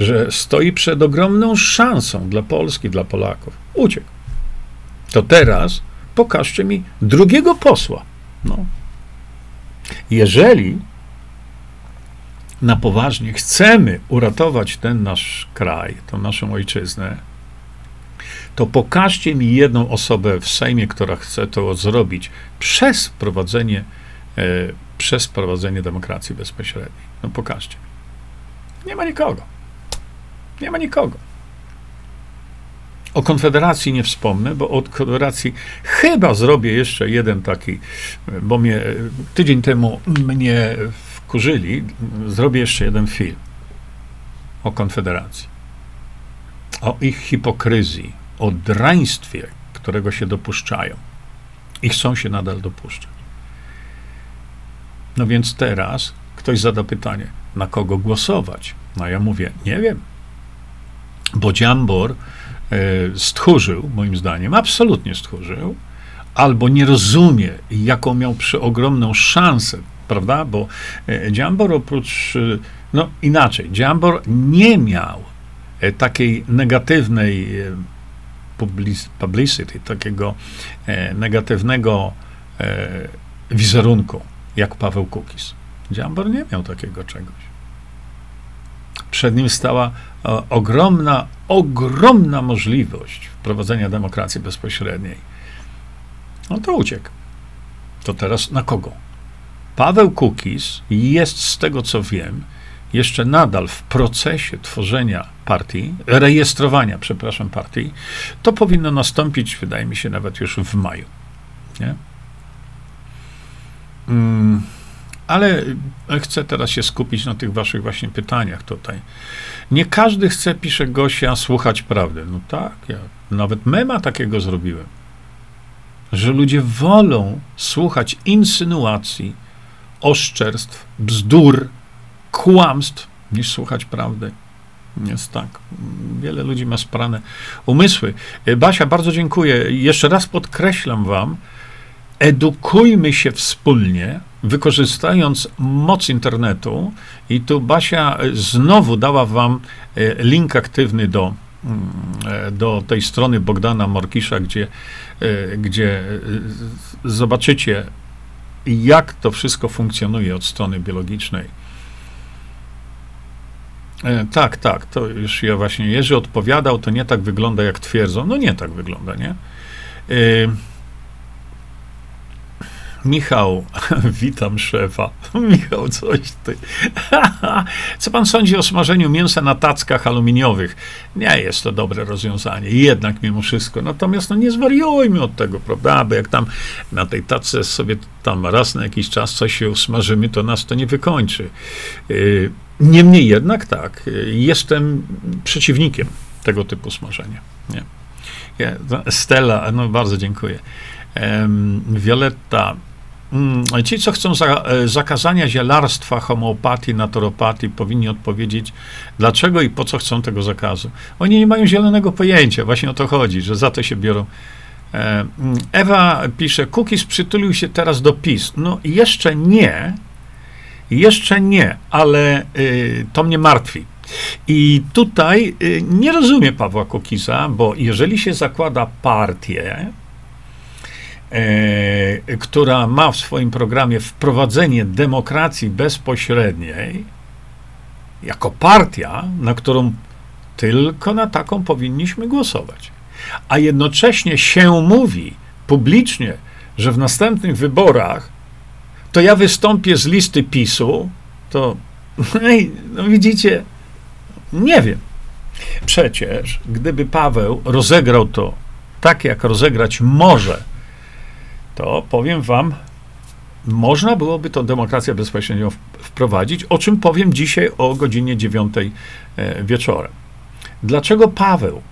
że stoi przed ogromną szansą dla Polski, dla Polaków. Uciekł. To teraz pokażcie mi drugiego posła. No. Jeżeli na poważnie chcemy uratować ten nasz kraj, tą naszą ojczyznę, to pokażcie mi jedną osobę w Sejmie, która chce to zrobić przez wprowadzenie e, przez prowadzenie demokracji bezpośredniej. No pokażcie. Nie ma nikogo. Nie ma nikogo. O Konfederacji nie wspomnę, bo o Konfederacji chyba zrobię jeszcze jeden taki, bo mnie tydzień temu mnie wkurzyli. Zrobię jeszcze jeden film o Konfederacji. O ich hipokryzji, o draństwie, którego się dopuszczają i chcą się nadal dopuszczać. No więc teraz ktoś zada pytanie, na kogo głosować? No ja mówię, nie wiem. Bo Dziambor e, stchórzył, moim zdaniem, absolutnie stchórzył, albo nie rozumie, jaką miał przeogromną szansę, prawda? Bo e, Dziambor oprócz, e, no inaczej, Dziambor nie miał e, takiej negatywnej publicity, takiego negatywnego wizerunku jak Paweł Kukis. Dziambor nie miał takiego czegoś. przed nim stała e, ogromna, ogromna możliwość wprowadzenia demokracji bezpośredniej. No to uciekł. To teraz na kogo? Paweł Kukis jest, z tego co wiem, jeszcze nadal w procesie tworzenia partii, rejestrowania, przepraszam, partii, to powinno nastąpić, wydaje mi się, nawet już w maju. Nie? Mm, ale chcę teraz się skupić na tych waszych właśnie pytaniach tutaj. Nie każdy chce, pisze Gosia, słuchać prawdy. No tak, ja nawet mema takiego zrobiłem. Że ludzie wolą słuchać insynuacji, oszczerstw, bzdur, kłamstw, niż słuchać prawdy. Jest tak. Wiele ludzi ma sprane umysły. Basia, bardzo dziękuję. Jeszcze raz podkreślam wam, edukujmy się wspólnie, wykorzystując moc internetu. I tu Basia znowu dała wam e, link aktywny do, mm, e, do tej strony Bogdana Morkisza, gdzie, e, gdzie zobaczycie, jak to wszystko funkcjonuje od strony biologicznej. Tak, tak, to już ja właśnie, Jerzy odpowiadał, to nie tak wygląda, jak twierdzą. No nie tak wygląda, nie? Michał, (laughs) witam szefa. (laughs) Michał, coś ty. (laughs) Co pan sądzi o smażeniu mięsa na tackach aluminiowych? Nie jest to dobre rozwiązanie, jednak mimo wszystko. Natomiast no nie zwariujmy od tego, prawda? Bo jak tam na tej tacce sobie tam raz na jakiś czas coś się usmażymy, to nas to nie wykończy. Y, niemniej jednak tak, y, jestem przeciwnikiem tego typu smażenia. Nie. Stella, no bardzo dziękuję. Violetta, Mm, ci, co chcą za, e, zakazania zielarstwa, homeopatii, naturopatii, powinni odpowiedzieć, dlaczego i po co chcą tego zakazu. Oni nie mają zielonego pojęcia, właśnie o to chodzi, że za to się biorą. E, mm, Ewa pisze, Kukis przytulił się teraz do PiS. No jeszcze nie, jeszcze nie, ale y, to mnie martwi. I tutaj y, nie rozumie Pawła Kukiza, bo jeżeli się zakłada partię, która ma w swoim programie wprowadzenie demokracji bezpośredniej, jako partia, na którą tylko na taką powinniśmy głosować. A jednocześnie się mówi publicznie, że w następnych wyborach to ja wystąpię z listy PiSu, to (laughs) no widzicie, nie wiem. Przecież gdyby Paweł rozegrał to tak, jak rozegrać może to powiem wam, można byłoby tą demokrację bezpośrednią wprowadzić, o czym powiem dzisiaj o godzinie 9 e, wieczorem. Dlaczego Paweł?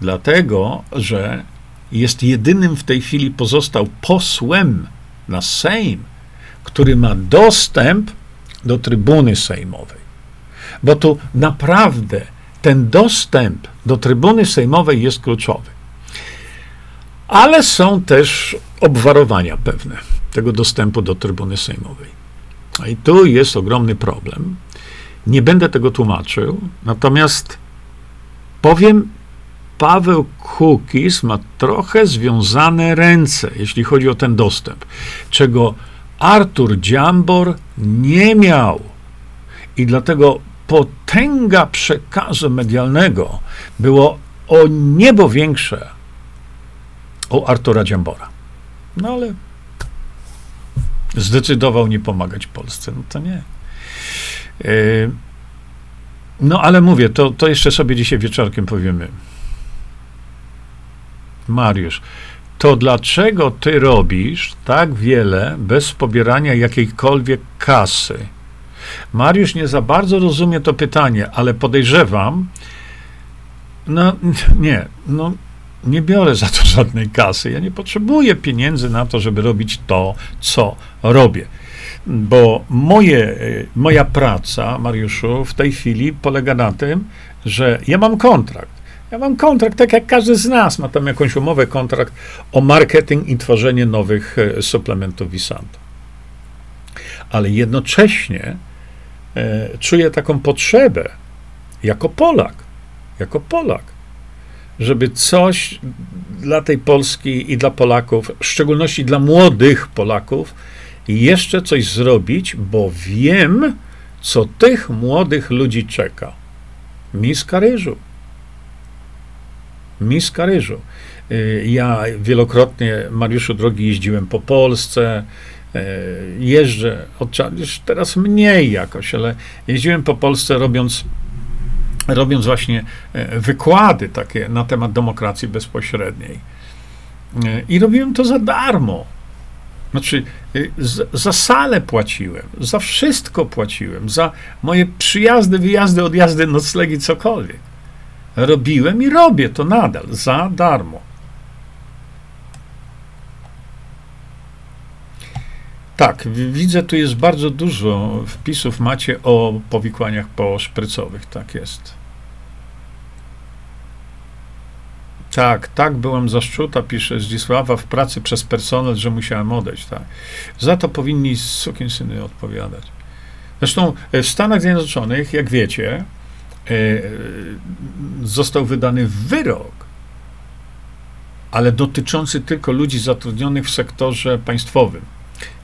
Dlatego, że jest jedynym w tej chwili pozostał posłem na Sejm, który ma dostęp do trybuny sejmowej. Bo tu naprawdę ten dostęp do trybuny sejmowej jest kluczowy. Ale są też obwarowania pewne tego dostępu do trybuny sejmowej. I tu jest ogromny problem. Nie będę tego tłumaczył, natomiast powiem, Paweł Kukis ma trochę związane ręce, jeśli chodzi o ten dostęp, czego Artur Dziambor nie miał. I dlatego potęga przekazu medialnego było o niebo większe u Artura Dziambora. No ale zdecydował nie pomagać Polsce. No to nie. E, no ale mówię, to, to jeszcze sobie dzisiaj wieczorkiem powiemy. Mariusz, to dlaczego ty robisz tak wiele bez pobierania jakiejkolwiek kasy? Mariusz nie za bardzo rozumie to pytanie, ale podejrzewam, no (laughs) nie, no nie biorę za to (laughs) żadnej kasy. Ja nie potrzebuję pieniędzy na to, żeby robić to, co robię. Bo moje, moja praca, Mariuszu, w tej chwili polega na tym, że ja mam kontrakt. Ja mam kontrakt, tak jak każdy z nas ma tam jakąś umowę, kontrakt o marketing i tworzenie nowych e, suplementów Visanto. Ale jednocześnie e, czuję taką potrzebę jako Polak, jako Polak, żeby coś dla tej Polski i dla Polaków, w szczególności dla młodych Polaków, jeszcze coś zrobić, bo wiem, co tych młodych ludzi czeka. Miska ryżu. Miska ryżu. Y, ja wielokrotnie, Mariuszu drogi, jeździłem po Polsce, y, jeżdżę, od, już teraz mniej jakoś, ale jeździłem po Polsce robiąc, robiąc właśnie y, wykłady takie na temat demokracji bezpośredniej. I robiłem to za darmo. Znaczy, za salę płaciłem, za wszystko płaciłem, za moje przyjazdy, wyjazdy, odjazdy, noclegi, cokolwiek. Robiłem i robię to nadal, za darmo. Tak, widzę, tu jest bardzo dużo wpisów macie o powikłaniach poszprycowych, tak jest. Tak, tak, byłem zaszczuta, pisze Zdzisława, w pracy przez personel, że musiałem odejść, tak. Za to powinni syny odpowiadać. Zresztą e, w Stanach Zjednoczonych, jak wiecie, e, został wydany wyrok, ale dotyczący tylko ludzi zatrudnionych w sektorze państwowym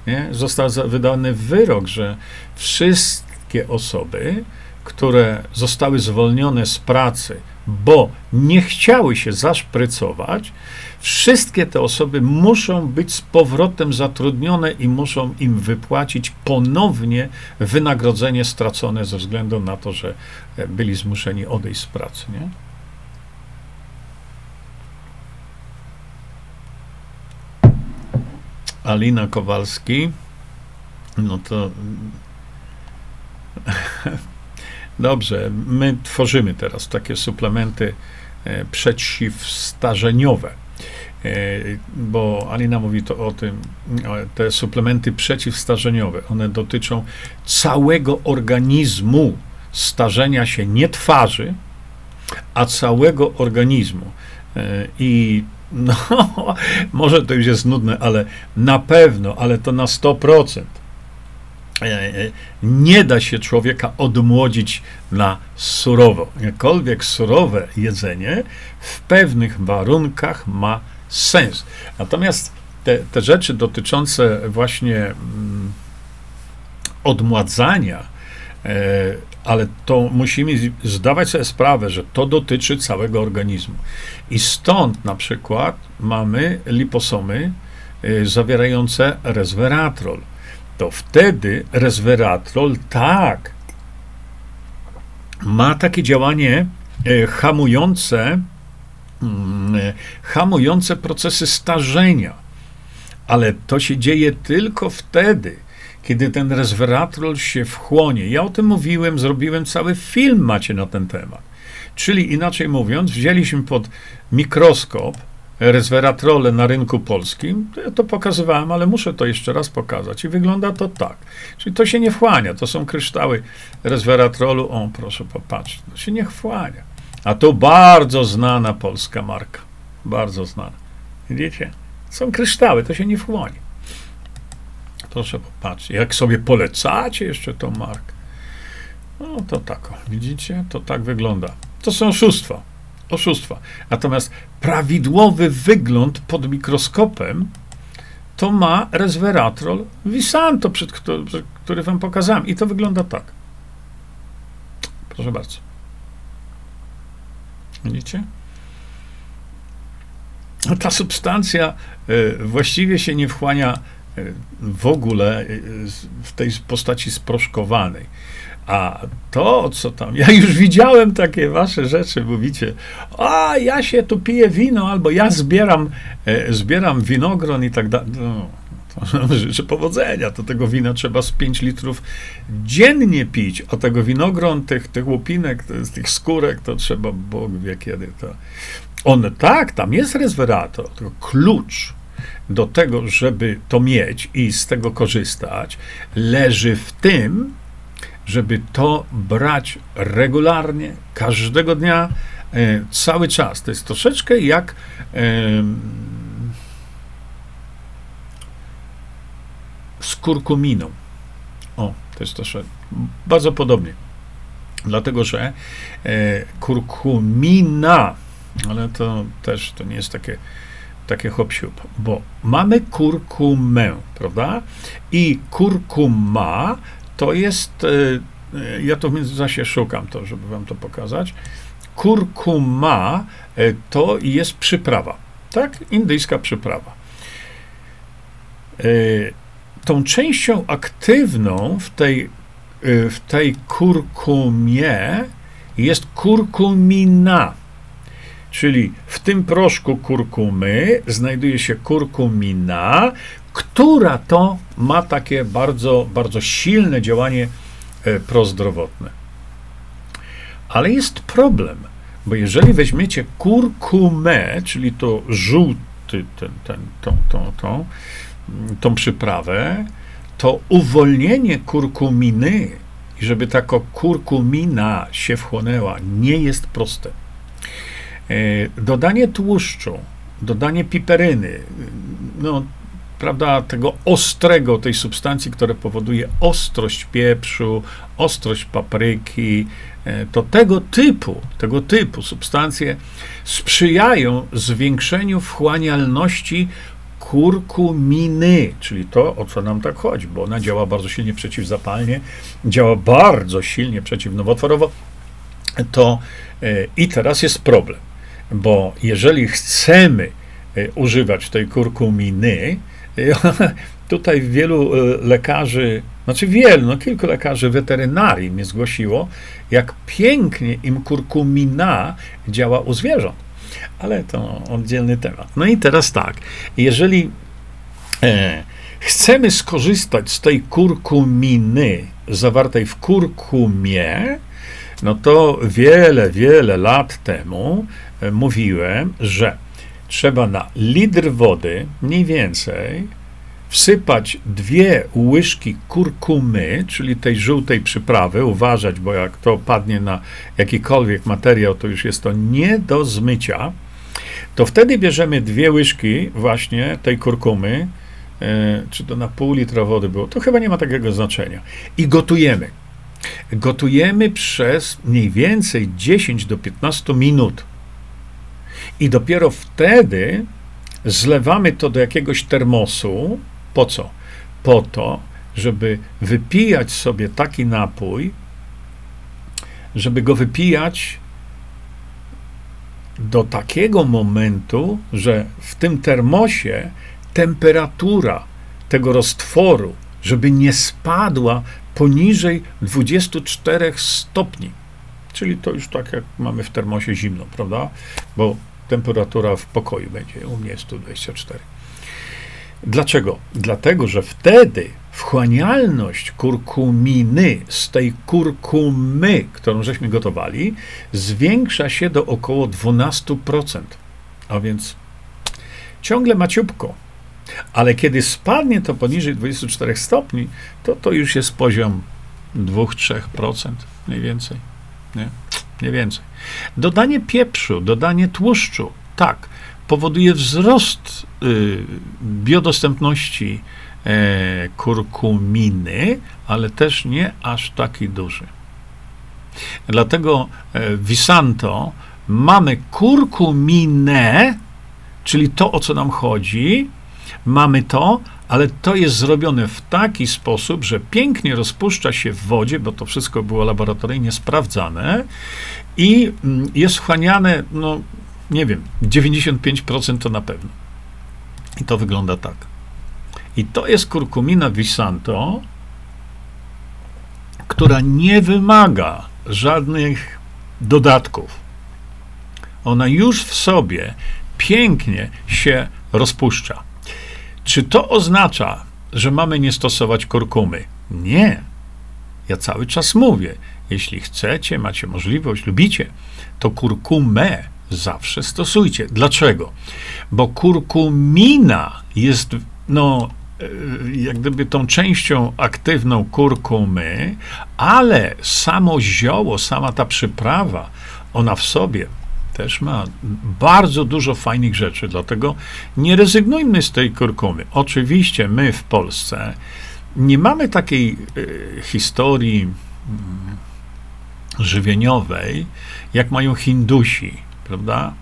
nie, został wydany wyrok, że wszystkie osoby, które zostały zwolnione z pracy, bo nie chciały się zaszprycować, wszystkie te osoby muszą być z powrotem zatrudnione i muszą im wypłacić ponownie wynagrodzenie stracone ze względu na to, że e, byli zmuszeni odejść z pracy. Nie? Alina Kowalski. No to. (laughs) Dobrze, my tworzymy teraz takie suplementy e, przeciwstarzeniowe. E, bo Alina mówi to o tym, te suplementy przeciwstarzeniowe, one dotyczą całego organizmu. Starzenia się nie twarzy, a całego organizmu. E, I no, (laughs) może to już jest nudne, ale na pewno, ale to na 100%. E, e, nie da się człowieka odmłodzić na surowo. Jakkolwiek surowe jedzenie w pewnych warunkach ma sens. Natomiast te, te rzeczy dotyczące właśnie mm, odmładzania, e, ale to musimy zdawać sobie sprawę, że to dotyczy całego organizmu. I stąd na przykład mamy liposomy y, zawierające resveratrol. To wtedy resveratrol tak ma takie działanie y, hamujące, mm, y, hamujące procesy starzenia. Ale to się dzieje tylko wtedy, kiedy ten resveratrol się wchłonie. Ja o tym mówiłem, zrobiłem cały film macie na ten temat. Czyli inaczej mówiąc, wzięliśmy pod mikroskop resveratrole na rynku polskim, ja to pokazywałem, ale muszę to jeszcze raz pokazać. I wygląda to tak. Czyli to się nie wchłania. To są kryształy resveratrolu. O, proszę popatrzeć. To się nie wchłania. A to bardzo znana polska marka. Bardzo znana. Widzicie? Są kryształy, to się nie wchłonie. Proszę popatrzeć. Jak sobie polecacie jeszcze tą markę, no to tak, widzicie? To tak wygląda. To są oszustwa. Oszustwa. Natomiast prawidłowy wygląd pod mikroskopem to ma resveratrol Visanto, przed który, przed który wam pokazałem. I to wygląda tak. Proszę bardzo. Widzicie? Ta substancja y, właściwie się nie wchłania w ogóle y, w tej postaci sproszkowanej. A to, co tam, ja już widziałem takie wasze rzeczy, mówicie, a ja się tu piję wino, albo ja zbieram, e, zbieram winogron i tak dalej. No, (laughs) życzę powodzenia, to tego wina trzeba z 5 litrów dziennie pić, a tego winogron, tych, tych łupinek, tych skórek, to trzeba, Bóg wie kiedy to. On tak, tam jest resverator, tylko klucz do tego, żeby to mieć i z tego korzystać, leży w tym, żeby to brać regularnie, każdego dnia, e, cały czas. To jest troszeczkę jak e, z kurkuminą. O, to jest troszeczkę bardzo podobnie. Dlatego, że e, kurkumina, ale to też to nie jest takie takie hop bo mamy kurkumę, prawda? I kurkuma to jest e, e, ja to w międzyczasie szukam to, żeby wam to pokazać. Kurkuma e, to jest przyprawa, tak? Indyjska przyprawa. Tą częścią aktywną w tej, w tej kurkumie jest kurkumina. Czyli w tym proszku kurkumy znajduje się kurkumina, która to ma takie bardzo, bardzo silne działanie e, prozdrowotne. Ale jest problem, bo jeżeli weźmiecie kurkumę, czyli to żółty, ten, ten, tą, tą, tą, tą przyprawę, to uwolnienie kurkuminy, żeby taka kurkumina się wchłonęła, nie jest proste. E, dodanie tłuszczu, dodanie piperyny, no, prawda, tego ostrego, tej substancji, która powoduje ostrość pieprzu, ostrość papryki, e, to tego typu, tego typu substancje sprzyjają zwiększeniu wchłanialności kurkuminy, czyli to, o co nam tak chodzi, bo ona działa bardzo silnie przeciwzapalnie, działa bardzo silnie przeciwnowotworowo, to e, i teraz jest problem, bo jeżeli chcemy e, używać tej kurkuminy, (laughs) Tutaj wielu e, lekarzy, znaczy wielu, no kilku lekarzy weterynarii mnie zgłosiło, jak pięknie im kurkumina działa u zwierząt. Ale to oddzielny temat. No i teraz tak, jeżeli e, chcemy skorzystać z tej kurkuminy zawartej w kurkumie, no to wiele, wiele lat temu e, mówiłem, że trzeba na litr wody mniej więcej wsypać dwie łyżki kurkumy, czyli tej żółtej przyprawy, uważać, bo jak to padnie na jakikolwiek materiał, to już jest to nie do zmycia, to wtedy bierzemy dwie łyżki właśnie tej kurkumy, e, czy to na pół litra wody było, to chyba nie ma takiego znaczenia, i gotujemy. Gotujemy przez mniej więcej 10 do 15 minut. I dopiero wtedy zlewamy to do jakiegoś termosu. Po co? Po to, żeby wypijać sobie taki napój, żeby go wypijać do takiego momentu, że w tym termosie temperatura tego roztworu, żeby nie spadła poniżej 24 stopni. Czyli to już tak jak mamy w termosie zimno, prawda? Bo temperatura w pokoju będzie, u mnie jest 124. Dlaczego? Dlatego, że wtedy wchłanialność kurkuminy z tej kurkumy, którą żeśmy gotowali, zwiększa się do około 12%. A więc ciągle maciubko. Ale kiedy spadnie to poniżej 24 stopni, to to już jest poziom 2-3% mniej więcej. Nie? Nie więcej. Dodanie pieprzu, dodanie tłuszczu, tak, powoduje wzrost y, biodostępności e, kurkuminy, ale też nie aż taki duży. Dlatego w Visanto mamy kurkuminę, czyli to, o co nam chodzi, mamy to, ale to jest zrobione w taki sposób, że pięknie rozpuszcza się w wodzie, bo to wszystko było laboratoryjnie sprawdzane i mm, jest wchłaniane, no nie wiem, 95% to na pewno. I to wygląda tak. I to jest kurkumina Visanto, która nie wymaga żadnych dodatków. Ona już w sobie pięknie się rozpuszcza. Czy to oznacza, że mamy nie stosować kurkumy? Nie. Ja cały czas mówię, jeśli chcecie, macie możliwość, lubicie, to kurkumę zawsze stosujcie. Dlaczego? Bo kurkumina jest, no, e, jak gdyby tą częścią aktywną kurkumy, ale samo zioło, sama ta przyprawa, ona w sobie też ma bardzo dużo fajnych rzeczy, dlatego nie rezygnujmy z tej kurkumy. Oczywiście my w Polsce nie mamy takiej y, historii y, żywieniowej, jak mają Hindusi, prawda?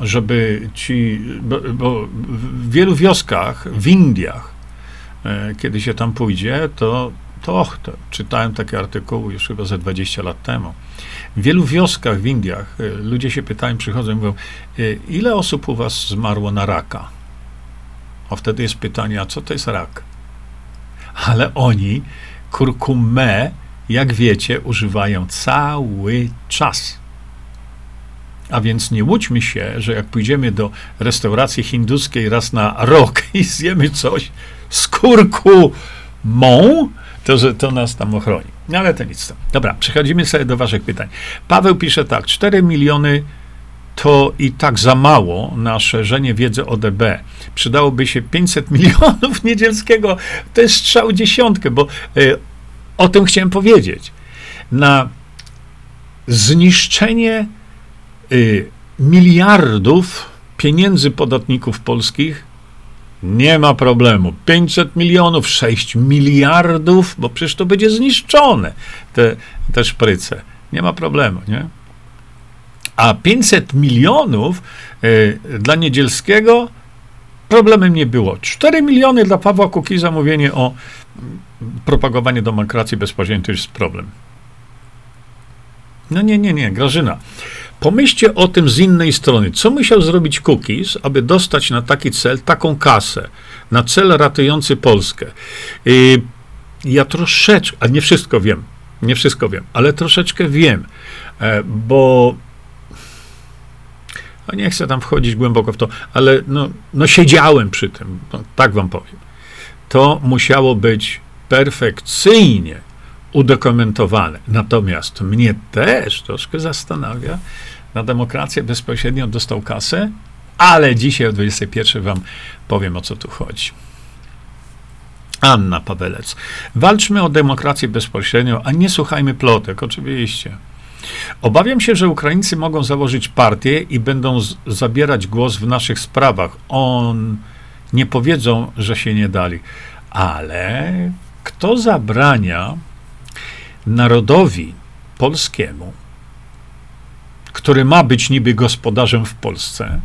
Żeby ci, bo, bo w wielu wioskach w Indiach, y, kiedy się tam pójdzie, to To, to czytałem takie artykuły już chyba ze 20 lat temu. W wielu wioskach w Indiach y, ludzie się pytają, przychodzą i mówią, y, ile osób u was zmarło na raka? A wtedy jest pytanie, a co to jest rak? Ale oni kurkumę, jak wiecie, używają cały czas. A więc nie łudźmy się, że jak pójdziemy do restauracji hinduskiej raz na rok (laughs) i zjemy coś z kurkumą, to że to nas tam ochroni. No ale to nic. Dobra, przechodzimy sobie do waszych pytań. Paweł pisze tak, 4 miliony to i tak za mało na szerzenie wiedzy o DB. Przydałoby się 500 (laughs) milionów Niedzielskiego. To jest strzał dziesiątkę, bo y, o tym chciałem powiedzieć. Na zniszczenie y, miliardów pieniędzy podatników polskich nie ma problemu. 500 milionów, 6 miliardów, bo przecież to będzie zniszczone, te, te szpryce. Nie ma problemu, nie? A 500 milionów y, dla Niedzielskiego problemem nie było. 4 miliony dla Pawła Kukiza, mówienie o propagowanie demokracji bezpośrednio to jest problem. No nie, nie, nie, Grażyna. Pomyślcie o tym z innej strony. Co musiał zrobić Cookies, aby dostać na taki cel taką kasę, na cel ratujący Polskę? I ja troszeczkę, a nie wszystko wiem, nie wszystko wiem, ale troszeczkę wiem, e, bo no nie chcę tam wchodzić głęboko w to, ale no, no siedziałem przy tym, no, tak wam powiem. To musiało być perfekcyjnie udokumentowane. Natomiast mnie też troszkę zastanawia, na demokrację bezpośrednio dostał kasę, ale dzisiaj o 21 wam powiem, o co tu chodzi. Anna Pawelec. Walczmy o demokrację bezpośrednio, a nie słuchajmy plotek, oczywiście. Obawiam się, że Ukraińcy mogą założyć partię i będą z- zabierać głos w naszych sprawach. On nie powiedzą, że się nie dali. Ale kto zabrania narodowi polskiemu, który ma być niby gospodarzem w Polsce,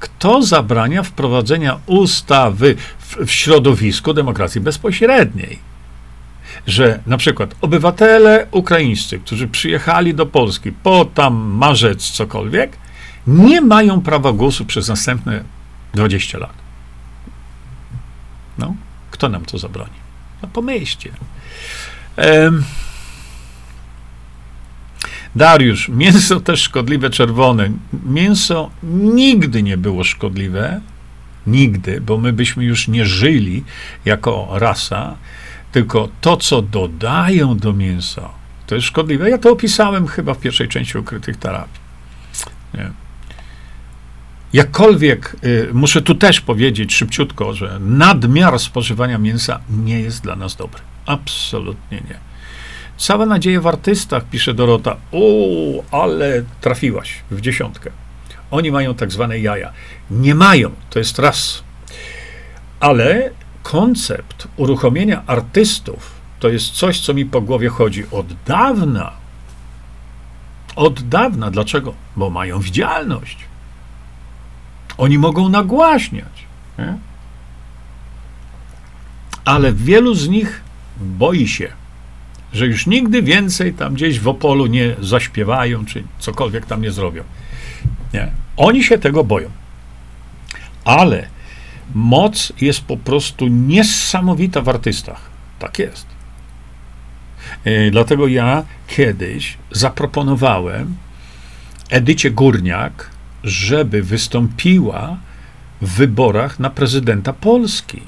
kto zabrania wprowadzenia ustawy w, w środowisku demokracji bezpośredniej? Że na przykład obywatele ukraińscy, którzy przyjechali do Polski po tam marzec cokolwiek, nie mają prawa głosu przez następne 20 lat. No, kto nam to zabroni? No pomyślcie. Em, Dariusz, mięso też szkodliwe czerwone. Mięso nigdy nie było szkodliwe, nigdy, bo my byśmy już nie żyli jako rasa, tylko to, co dodają do mięsa, to jest szkodliwe. Ja to opisałem chyba w pierwszej części ukrytych terapii. Nie. Jakkolwiek y, muszę tu też powiedzieć szybciutko, że nadmiar spożywania mięsa nie jest dla nas dobry. Absolutnie nie. Cała nadzieja w artystach, pisze Dorota. O, ale trafiłaś w dziesiątkę. Oni mają tak zwane jaja. Nie mają, to jest raz. Ale koncept uruchomienia artystów to jest coś, co mi po głowie chodzi od dawna. Od dawna. Dlaczego? Bo mają widzialność. Oni mogą nagłaśniać. Nie? Ale wielu z nich boi się że już nigdy więcej tam gdzieś w Opolu nie zaśpiewają, czy cokolwiek tam nie zrobią. Nie. Oni się tego boją. Ale moc jest po prostu niesamowita w artystach. Tak jest. E, Dlatego ja kiedyś zaproponowałem Edycie Górniak, żeby wystąpiła w wyborach na prezydenta Polski.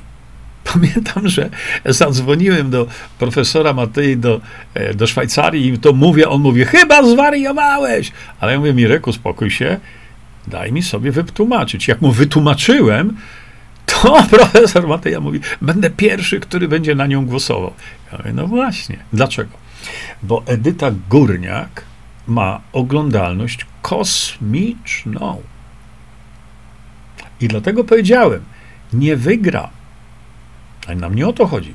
Pamiętam, że zadzwoniłem do profesora Matei do, e, do Szwajcarii i to mówię, on mówi, chyba zwariowałeś. Ale ja mówię, Mireku, spokój się, daj mi sobie wytłumaczyć. Jak mu wytłumaczyłem, to (laughs) profesor Mateja mówi, będę pierwszy, który będzie na nią głosował. Ja mówię, no właśnie. Dlaczego? Bo Edyta Górniak ma oglądalność kosmiczną. I dlatego powiedziałem, nie wygra ale nam nie o to chodzi.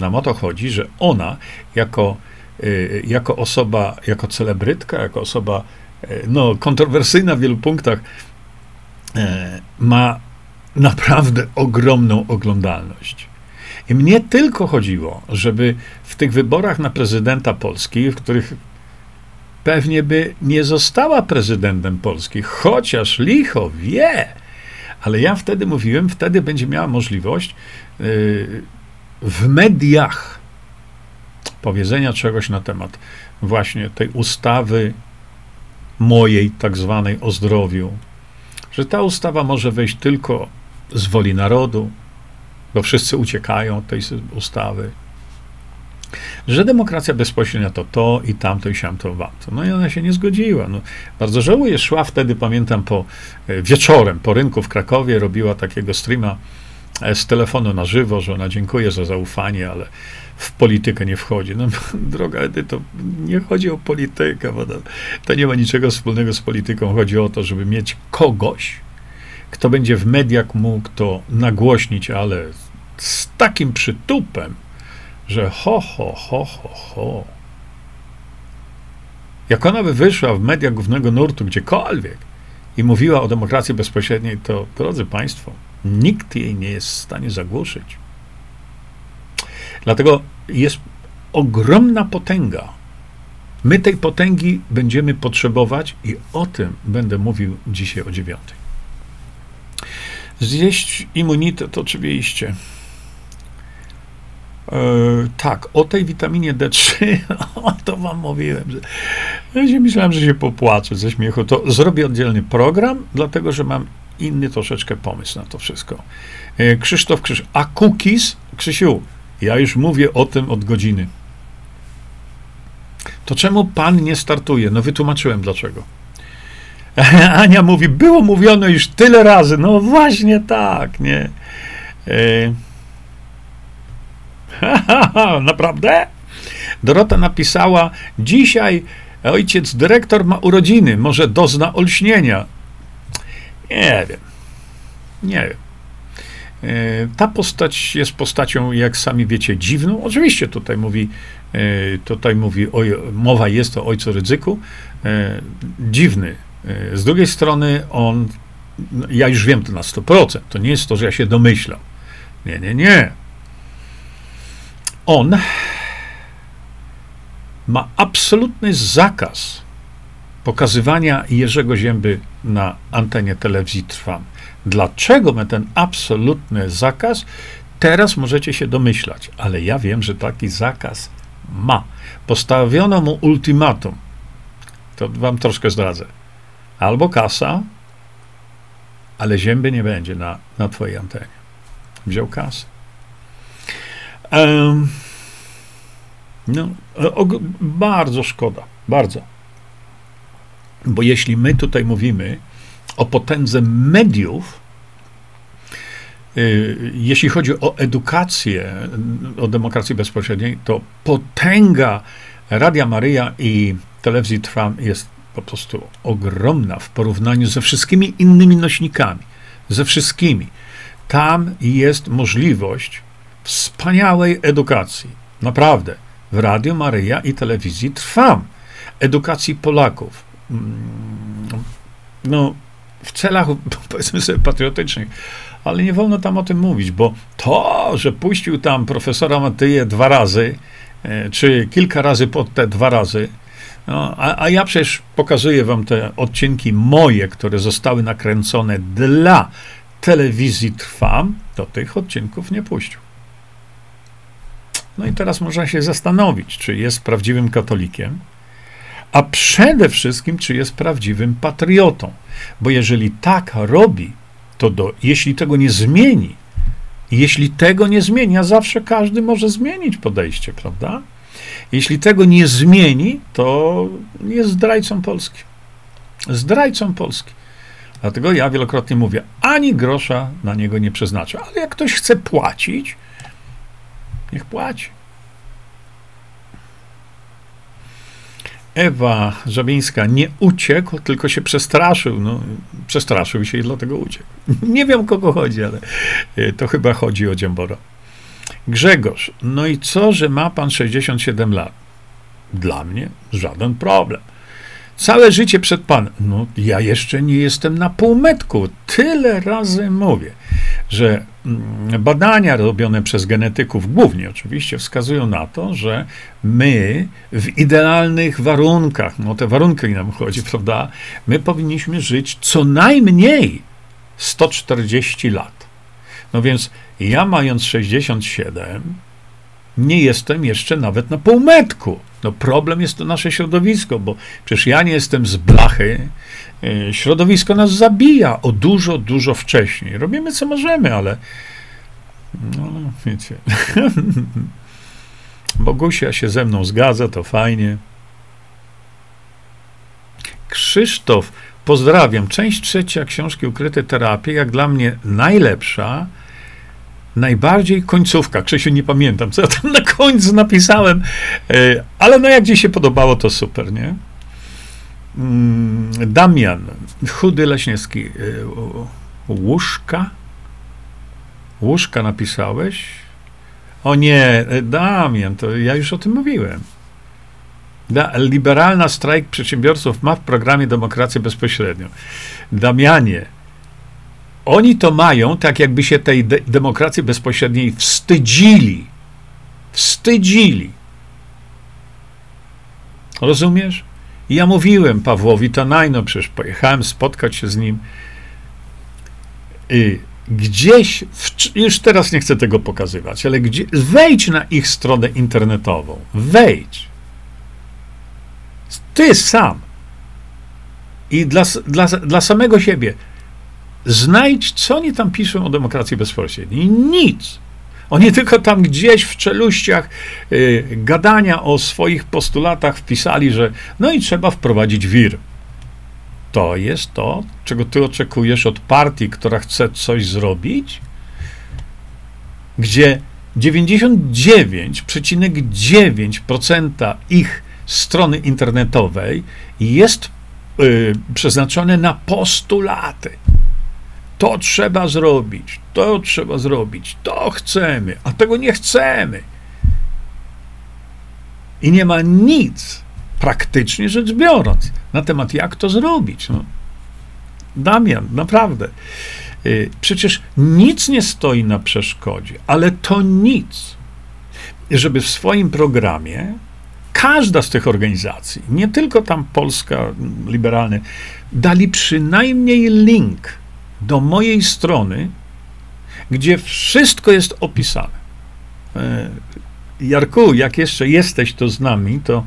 Nam o to chodzi, że ona jako, y, jako osoba, jako celebrytka, jako osoba y, no, kontrowersyjna w wielu punktach, y, ma naprawdę ogromną oglądalność. I mnie tylko chodziło, żeby w tych wyborach na prezydenta Polski, w których pewnie by nie została prezydentem Polski, chociaż licho wie, ale ja wtedy mówiłem, wtedy będzie miała możliwość yy, w mediach powiedzenia czegoś na temat właśnie tej ustawy mojej, tak zwanej o zdrowiu, że ta ustawa może wejść tylko z woli narodu, bo wszyscy uciekają od tej ustawy, że demokracja bezpośrednia to to i tamto i siamto wamto. No i ona się nie zgodziła. No, bardzo żałuję, szła wtedy, pamiętam, po e, wieczorem, po rynku w Krakowie, robiła takiego streama e, z telefonu na żywo, że ona dziękuję za zaufanie, ale w politykę nie wchodzi. No, (laughs) droga Edyto, nie chodzi o politykę, bo to, to nie ma niczego wspólnego z polityką. Chodzi o to, żeby mieć kogoś, kto będzie w mediach mógł to nagłośnić, ale z takim przytupem, że ho, ho, ho, ho, ho. Jak ona by wyszła w mediach głównego nurtu, gdziekolwiek, i mówiła o demokracji bezpośredniej, to, drodzy Państwo, nikt jej nie jest w stanie zagłuszyć. Dlatego jest ogromna potęga. My tej potęgi będziemy potrzebować i o tym będę mówił dzisiaj o dziewiątej. Zjeść immunitet oczywiście. E, tak, o tej witaminie D3, o (laughs) to wam mówiłem. Że, ja myślałem, że się popłaczę ze śmiechu. To zrobię oddzielny program, dlatego że mam inny troszeczkę pomysł na to wszystko. E, Krzysztof Krzyż, a cookies? Krzysiu, ja już mówię o tym od godziny. To czemu pan nie startuje? No wytłumaczyłem dlaczego. (laughs) Ania mówi, było mówione już tyle razy. No właśnie tak, nie? E... (laughs) Naprawdę? Dorota napisała, dzisiaj ojciec dyrektor ma urodziny, może dozna olśnienia. Nie wiem. Nie wiem. E, ta postać jest postacią, jak sami wiecie, dziwną. Oczywiście tutaj mówi, e, tutaj mówi, mowa jest o ojcu ryzyku. E, dziwny. Z drugiej strony on, no, ja już wiem to na 100%, to nie jest to, że ja się domyślam. Nie, nie, nie. On ma absolutny zakaz pokazywania Jerzego Zięby na antenie telewizji Trwam. Dlaczego ma ten absolutny zakaz? Teraz możecie się domyślać, ale ja wiem, że taki zakaz ma. Postawiono mu ultimatum. To wam troszkę zdradzę. Albo kasa, ale zięby nie będzie na, na twojej antenie. Wziął kasę. No, bardzo szkoda, bardzo. Bo jeśli my tutaj mówimy o potędze mediów, y, jeśli chodzi o edukację, o demokracji bezpośredniej, to potęga Radia Maryja i telewizji Trwam jest po prostu ogromna w porównaniu ze wszystkimi innymi nośnikami. Ze wszystkimi. Tam jest możliwość wspaniałej edukacji. Naprawdę. W Radiu Maryja i telewizji Trwam. Edukacji Polaków. Mm, no, w celach, (laughs) powiedzmy sobie, patriotycznych, ale nie wolno tam o tym mówić, bo to, że puścił tam profesora Matyję dwa razy, e, czy kilka razy pod te dwa razy, no, a, a ja przecież pokazuję wam te odcinki moje, które zostały nakręcone dla telewizji Trwam, to tych odcinków nie puścił. No i teraz można się zastanowić, czy jest prawdziwym katolikiem, a przede wszystkim, czy jest prawdziwym patriotą. Bo jeżeli tak robi, to do, jeśli tego nie zmieni, jeśli tego nie zmieni, a zawsze każdy może zmienić podejście, prawda? Jeśli tego nie zmieni, to jest zdrajcą Polski. Zdrajcą Polski. Dlatego ja wielokrotnie mówię, ani grosza na niego nie przeznaczę. Ale jak ktoś chce płacić, niech płaci. Ewa Żabińska nie uciekł, tylko się przestraszył. No, przestraszył się i dlatego uciekł. (laughs) Nie wiem, kogo chodzi, ale e, to chyba chodzi o Dziambora. Grzegorz, no i co, że ma pan 67 lat? Dla mnie żaden problem. Całe życie przed Panem. No, ja jeszcze nie jestem na półmetku. Tyle razy mówię, że mm, badania robione przez genetyków, głównie oczywiście, wskazują na to, że my w idealnych warunkach, no te warunki nam chodzi, (laughs) prawda, my powinniśmy żyć co najmniej 140 lat. No więc ja mając 67, nie jestem jeszcze nawet na półmetku. No problem jest to nasze środowisko, bo przecież ja nie jestem z blachy. E, środowisko nas zabija o dużo, dużo wcześniej. Robimy co możemy, ale no, wiecie. (laughs) Bogusia się ze mną zgadza, to fajnie. Krzysztof, pozdrawiam. Część trzecia książki Ukryte terapie, jak dla mnie najlepsza najbardziej końcówka. Krzysiu, nie pamiętam, co ja tam na końcu napisałem, e, ale no jak ci się podobało, to super, nie? Mm, Damian, chudy Leśniewski, e, łóżka? Łóżka napisałeś? O nie, e, Damian, to ja już o tym mówiłem. Da, liberalna strajk przedsiębiorców ma w programie demokrację bezpośrednią. Damianie, oni to mają tak, jakby się tej de demokracji bezpośredniej wstydzili. Wstydzili. Rozumiesz? I ja mówiłem Pawłowi Tanajno, przecież pojechałem spotkać się z nim. I gdzieś, w, już teraz nie chcę tego pokazywać, ale gdzie, wejdź na ich stronę internetową. Wejdź. Ty sam. I dla, dla, dla samego siebie Znajdź, co oni tam piszą o demokracji bezpośredniej. Nic. Oni tylko tam gdzieś w czeluściach y, gadania o swoich postulatach wpisali, że no i trzeba wprowadzić wir. To jest to, czego ty oczekujesz od partii, która chce coś zrobić, gdzie 99,9% ich strony internetowej jest y, przeznaczone na postulaty to trzeba zrobić, to trzeba zrobić, to chcemy, a tego nie chcemy. I nie ma nic, praktycznie rzecz biorąc, na temat, jak to zrobić. No. Damian, naprawdę. Y, przecież nic nie stoi na przeszkodzie, ale to nic, żeby w swoim programie każda z tych organizacji, nie tylko tam Polska liberalna, dali przynajmniej link do mojej strony, gdzie wszystko jest opisane. E, Jarku, jak jeszcze jesteś tu z nami, to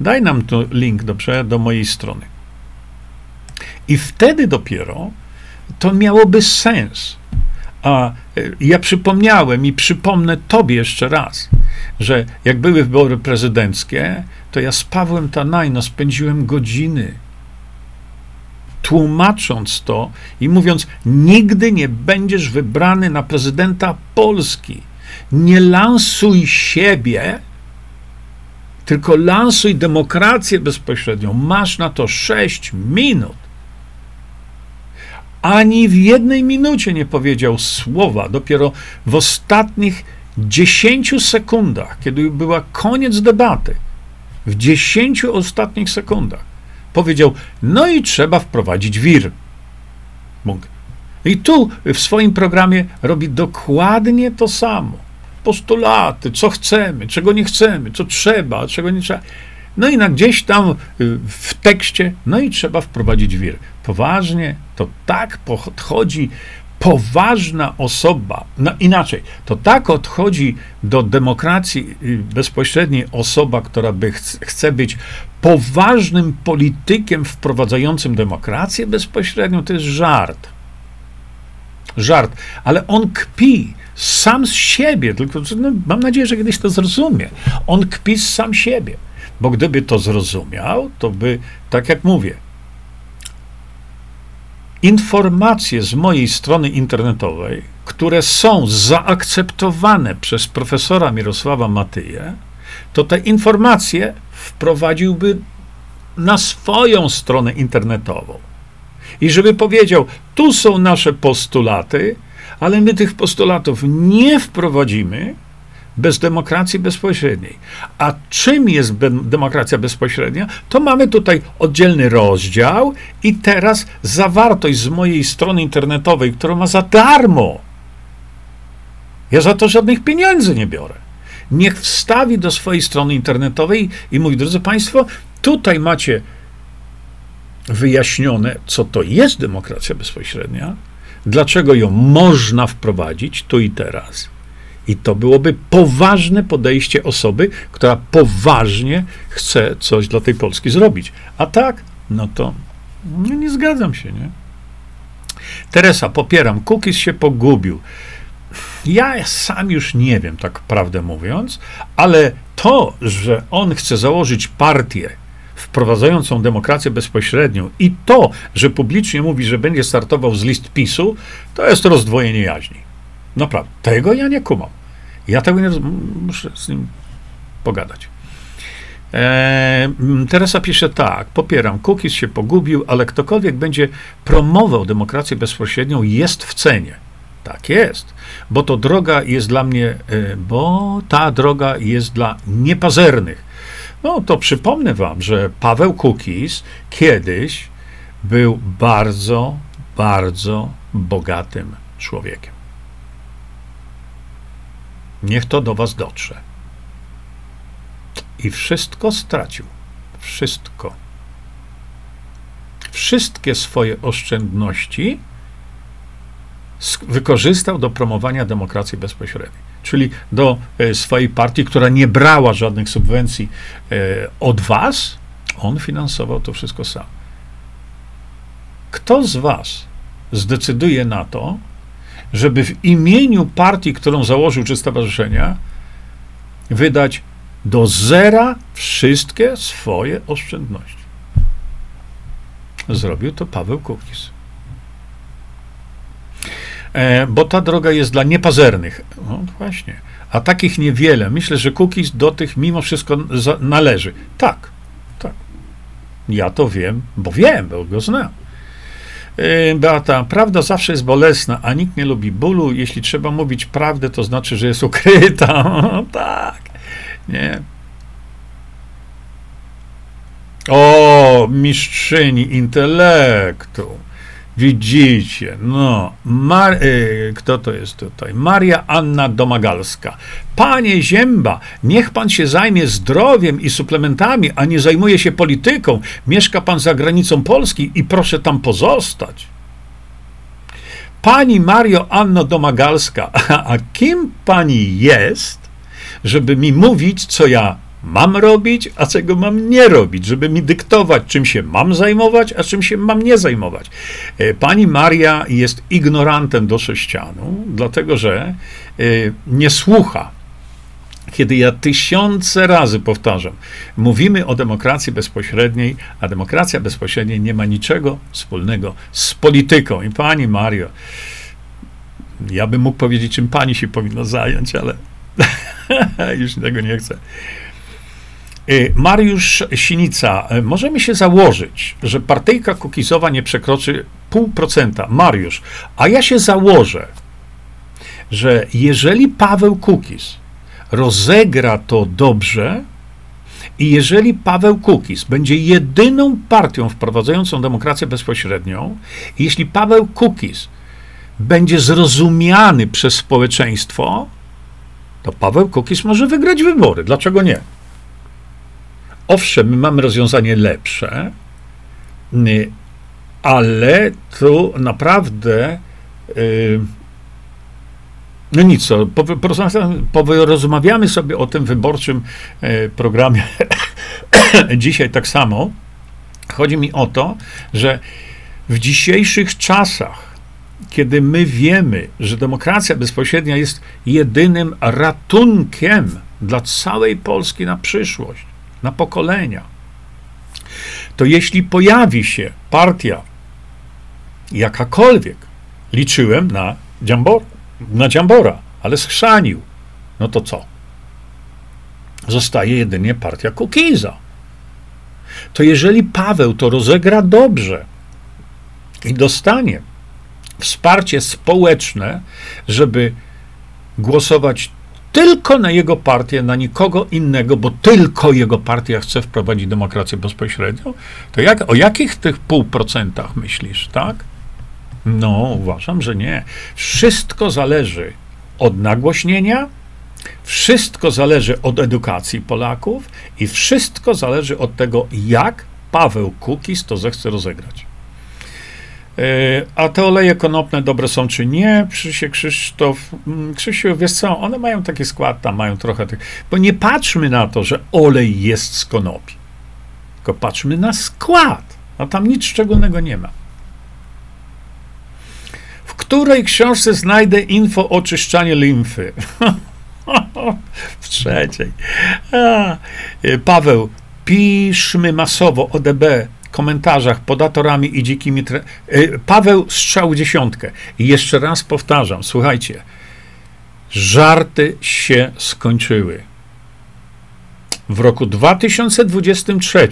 daj nam tu link dobrze do mojej strony. I wtedy dopiero to miałoby sens. A e, ja przypomniałem i przypomnę Tobie jeszcze raz, że jak były wybory prezydenckie, to ja z Pawłem Tanajno spędziłem godziny tłumacząc to i mówiąc: Nigdy nie będziesz wybrany na prezydenta Polski. Nie lansuj siebie, tylko lansuj demokrację bezpośrednią. Masz na to sześć minut. Ani w jednej minucie nie powiedział słowa, dopiero w ostatnich dziesięciu sekundach, kiedy była koniec debaty, w dziesięciu ostatnich sekundach, powiedział: No i trzeba wprowadzić wir. Bóg. I tu w swoim programie robi dokładnie to samo. Postulaty, co chcemy, czego nie chcemy, co trzeba, czego nie trzeba. No i na gdzieś tam y, w tekście, no i trzeba wprowadzić wir. Poważnie, to tak podchodzi poważna osoba, no inaczej, to tak odchodzi do demokracji y, bezpośredniej osoba, która by ch chce być poważnym politykiem wprowadzającym demokrację bezpośrednią, to jest żart. Żart, ale on kpi sam z siebie, tylko no, mam nadzieję, że kiedyś to zrozumie. On kpi sam siebie, bo gdyby to zrozumiał, to by, tak jak mówię, informacje z mojej strony internetowej, które są zaakceptowane przez profesora Mirosława Matyję, to te informacje wprowadziłby na swoją stronę internetową. I żeby powiedział, tu są nasze postulaty, ale my tych postulatów nie wprowadzimy, bez demokracji bezpośredniej. A czym jest demokracja bezpośrednia? To mamy tutaj oddzielny rozdział i teraz zawartość z mojej strony internetowej, którą ma za darmo. Ja za to żadnych pieniędzy nie biorę. Niech wstawi do swojej strony internetowej i mówi, drodzy Państwo, tutaj macie wyjaśnione, co to jest demokracja bezpośrednia, dlaczego ją można wprowadzić tu i teraz. I to byłoby poważne podejście osoby, która poważnie chce coś dla tej Polski zrobić. A tak, no to no nie zgadzam się, nie? Teresa, popieram. Kukis się pogubił. Ja sam już nie wiem, tak prawdę mówiąc, ale to, że on chce założyć partię wprowadzającą demokrację bezpośrednią i to, że publicznie mówi, że będzie startował z list PiSu, to jest rozdwojenie jaźni. Naprawdę, tego ja nie kumam. Ja tego nie muszę z nim pogadać. E, Teresa pisze tak, popieram, Kukiz się pogubił, ale ktokolwiek będzie promował demokrację bezpośrednią jest w cenie. Tak jest, bo to droga jest dla mnie, e, bo ta droga jest dla niepazernych. No to przypomnę wam, że Paweł Kukiz kiedyś był bardzo, bardzo bogatym człowiekiem. Niech to do was dotrze. I wszystko stracił. Wszystko. Wszystkie swoje oszczędności wykorzystał do promowania demokracji bezpośredniej. Czyli do e, swojej partii, która nie brała żadnych subwencji e, od was, on finansował to wszystko sam. Kto z was zdecyduje na to, żeby w imieniu partii, którą założył, czy stowarzyszenia, wydać do zera wszystkie swoje oszczędności. Zrobił to Paweł Kukiz. E, bo ta droga jest dla niepazernych. No właśnie. A takich niewiele. Myślę, że Kukiz do tych mimo wszystko należy. Tak, tak. Ja to wiem, bo wiem, bo go znam. E, Beata, prawda zawsze jest bolesna, a nikt nie lubi bólu. Jeśli trzeba mówić prawdę, to znaczy, że jest ukryta. (laughs) tak, nie. O, mistrzyni intelektu. Widzicie, no, Mar y, kto to jest tutaj? Maria Anna Domagalska. Panie Zięba, niech pan się zajmie zdrowiem i suplementami, a nie zajmuje się polityką. Mieszka pan za granicą Polski i proszę tam pozostać. Pani Mario Anno Domagalska, (laughs) a kim pani jest, żeby mi mówić, co ja mam robić, a czego mam nie robić, żeby mi dyktować, czym się mam zajmować, a czym się mam nie zajmować. E, pani Maria jest ignorantem do sześcianu, dlatego że e, nie słucha. Kiedy ja tysiące razy powtarzam, mówimy o demokracji bezpośredniej, a demokracja bezpośredniej nie ma niczego wspólnego z polityką. I pani Mario, ja bym mógł powiedzieć, czym pani się powinna zająć, ale (laughs) już tego nie chcę. Y, Mariusz Sinica, y, możemy się założyć, że partyjka kukizowa nie przekroczy pół procenta. Mariusz, a ja się założę, że jeżeli Paweł Kukiz rozegra to dobrze i jeżeli Paweł Kukiz będzie jedyną partią wprowadzającą demokrację bezpośrednią, jeśli Paweł Kukiz będzie zrozumiany przez społeczeństwo, to Paweł Kukiz może wygrać wybory. Dlaczego nie? Owszem, my mamy rozwiązanie lepsze, y, ale tu naprawdę y, no nic, porozmawiamy sobie o tym wyborczym y, programie (coughs) dzisiaj tak samo. Chodzi mi o to, że w dzisiejszych czasach, kiedy my wiemy, że demokracja bezpośrednia jest jedynym ratunkiem dla całej Polski na przyszłość, na pokolenia, to jeśli pojawi się partia jakakolwiek, liczyłem na, Dziambor, na Dziambora, ale schrzanił, no to co? Zostaje jedynie partia Kukiza. To jeżeli Paweł to rozegra dobrze i dostanie wsparcie społeczne, żeby głosować tylko na jego partię, na nikogo innego, bo tylko jego partia chce wprowadzić demokrację bezpośrednią, to jak, o jakich tych pół procentach myślisz, tak? No, uważam, że nie. Wszystko zależy od nagłośnienia, wszystko zależy od edukacji Polaków i wszystko zależy od tego, jak Paweł Kukis to zechce rozegrać. E, a te oleje konopne dobre są czy nie? Krzysie Krzysztof, mm, Krzysiu, wiesz co, one mają taki skład, tam mają trochę tych, bo nie patrzmy na to, że olej jest z konopi, tylko patrzmy na skład, a tam nic szczególnego nie ma. W której książce znajdę info o oczyszczaniu limfy? (laughs) w trzeciej. A, e, Paweł, piszmy masowo ODB komentarzach, podatorami i dzikimi. Tre... E, Paweł strzał dziesiątkę. I jeszcze raz powtarzam, słuchajcie, żarty się skończyły. W roku 2023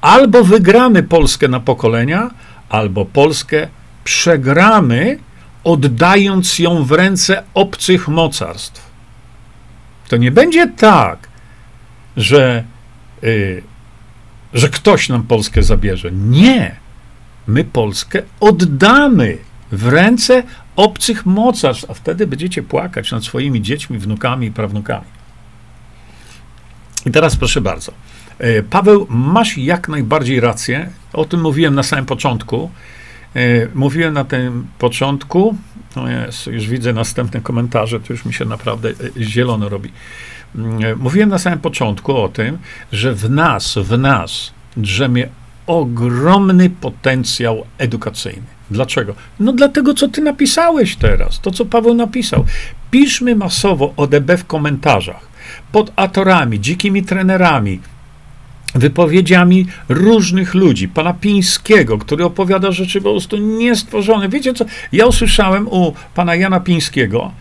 albo wygramy Polskę na pokolenia, albo Polskę przegramy, oddając ją w ręce obcych mocarstw. To nie będzie tak, że y, że ktoś nam Polskę zabierze. Nie. My Polskę oddamy w ręce obcych mocarstw, a wtedy będziecie płakać nad swoimi dziećmi, wnukami i prawnukami. I teraz proszę bardzo. E, Paweł, masz jak najbardziej rację. O tym mówiłem na samym początku. E, mówiłem na tym początku. No jest, już widzę następne komentarze, to już mi się naprawdę e, zielono robi. Mm, mówiłem na samym początku o tym, że w nas, w nas drzemie ogromny potencjał edukacyjny. Dlaczego? No dlatego, co ty napisałeś teraz, to co Paweł napisał. Piszmy masowo ODB w komentarzach, pod atorami, dzikimi trenerami, wypowiedziami różnych ludzi, pana Pińskiego, który opowiada rzeczy po prostu niestworzone. Wiecie co? Ja usłyszałem u pana Jana Pińskiego,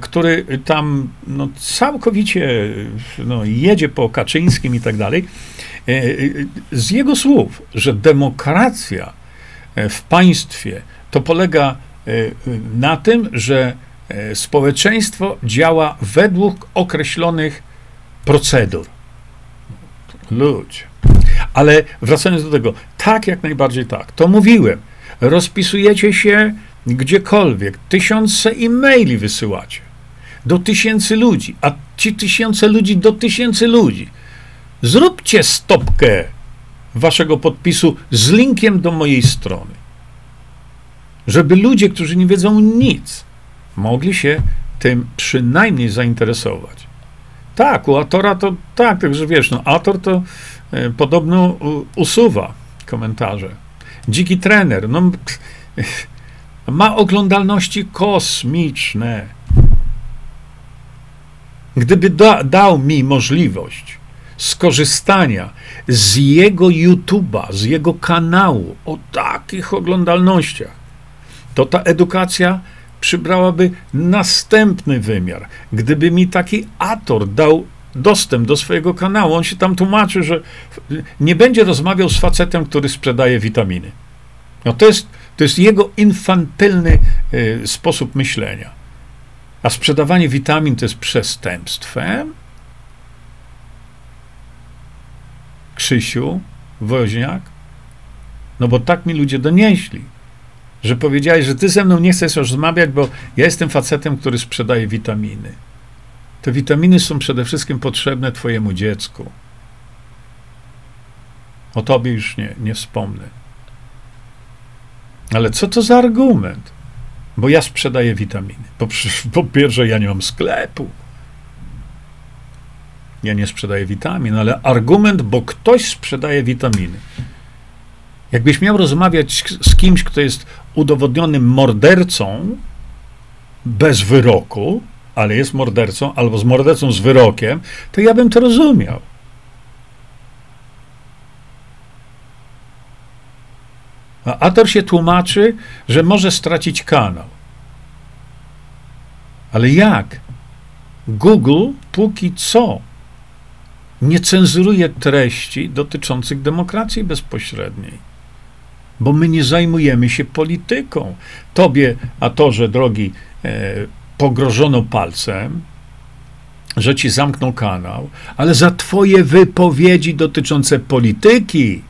który tam no, całkowicie no, jedzie po Kaczyńskim i tak dalej, e, e, z jego słów, że demokracja w państwie to polega na tym, że społeczeństwo działa według określonych procedur. Ludzie. Ale wracając do tego, tak, jak najbardziej tak. To mówiłem. Rozpisujecie się gdziekolwiek, tysiące e-maili wysyłacie do tysięcy ludzi, a ci tysiące ludzi do tysięcy ludzi. Zróbcie stopkę waszego podpisu z linkiem do mojej strony, żeby ludzie, którzy nie wiedzą nic, mogli się tym przynajmniej zainteresować. Tak, u Atora to tak, także wiesz, no Ator to e, podobno usuwa komentarze. Dziki trener, no ma oglądalności kosmiczne. Gdyby da, dał mi możliwość skorzystania z jego YouTube'a, z jego kanału o takich oglądalnościach, to ta edukacja przybrałaby następny wymiar. Gdyby mi taki ator dał dostęp do swojego kanału, on się tam tłumaczy, że nie będzie rozmawiał z facetem, który sprzedaje witaminy. No to jest, to jest jego infantylny y, sposób myślenia. A sprzedawanie witamin to jest przestępstwem? Krzysiu, Woźniak? No bo tak mi ludzie donieśli, że powiedziałeś, że ty ze mną nie chcesz rozmawiać, bo ja jestem facetem, który sprzedaje witaminy. Te witaminy są przede wszystkim potrzebne twojemu dziecku. O tobie już nie, nie wspomnę. Ale co to za argument? Bo ja sprzedaję witaminy. Po, po pierwsze, ja nie mam sklepu. Ja nie sprzedaję witamin, ale argument, bo ktoś sprzedaje witaminy. Jakbyś miał rozmawiać z kimś, kto jest udowodnionym mordercą bez wyroku, ale jest mordercą, albo z mordercą z wyrokiem, to ja bym to rozumiał. A Ator się tłumaczy, że może stracić kanał. Ale jak? Google póki co nie cenzuruje treści dotyczących demokracji bezpośredniej, bo my nie zajmujemy się polityką. Tobie, Atorze, drogi, e, pogrożono palcem, że ci zamkną kanał, ale za twoje wypowiedzi dotyczące polityki.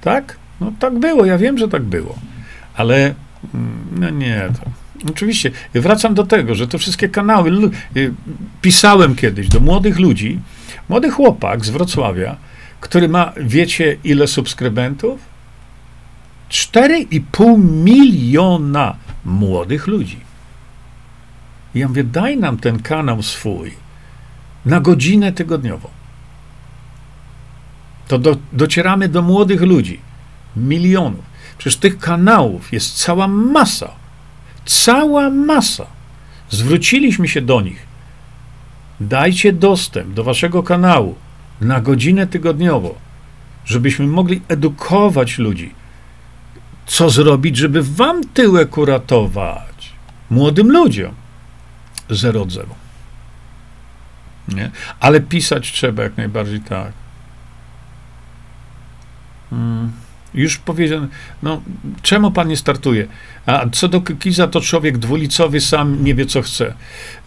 Tak? No tak było, ja wiem, że tak było. Ale mm, no nie, to. Oczywiście, wracam do tego, że te wszystkie kanały, y, pisałem kiedyś do młodych ludzi, młody chłopak z Wrocławia, który ma, wiecie, ile subskrybentów? 4,5 miliona młodych ludzi. I ja mówię, daj nam ten kanał swój na godzinę tygodniową. To do, docieramy do młodych ludzi, milionów. Przecież tych kanałów jest cała masa. Cała masa. Zwróciliśmy się do nich. Dajcie dostęp do waszego kanału na godzinę tygodniowo, żebyśmy mogli edukować ludzi, co zrobić, żeby wam tyłek uratować, młodym ludziom. Zero od zero. Nie? Ale pisać trzeba jak najbardziej tak. Hmm. Już powiedziano, no czemu pan nie startuje? A co do Kiza, to człowiek dwulicowy sam nie wie, co chce.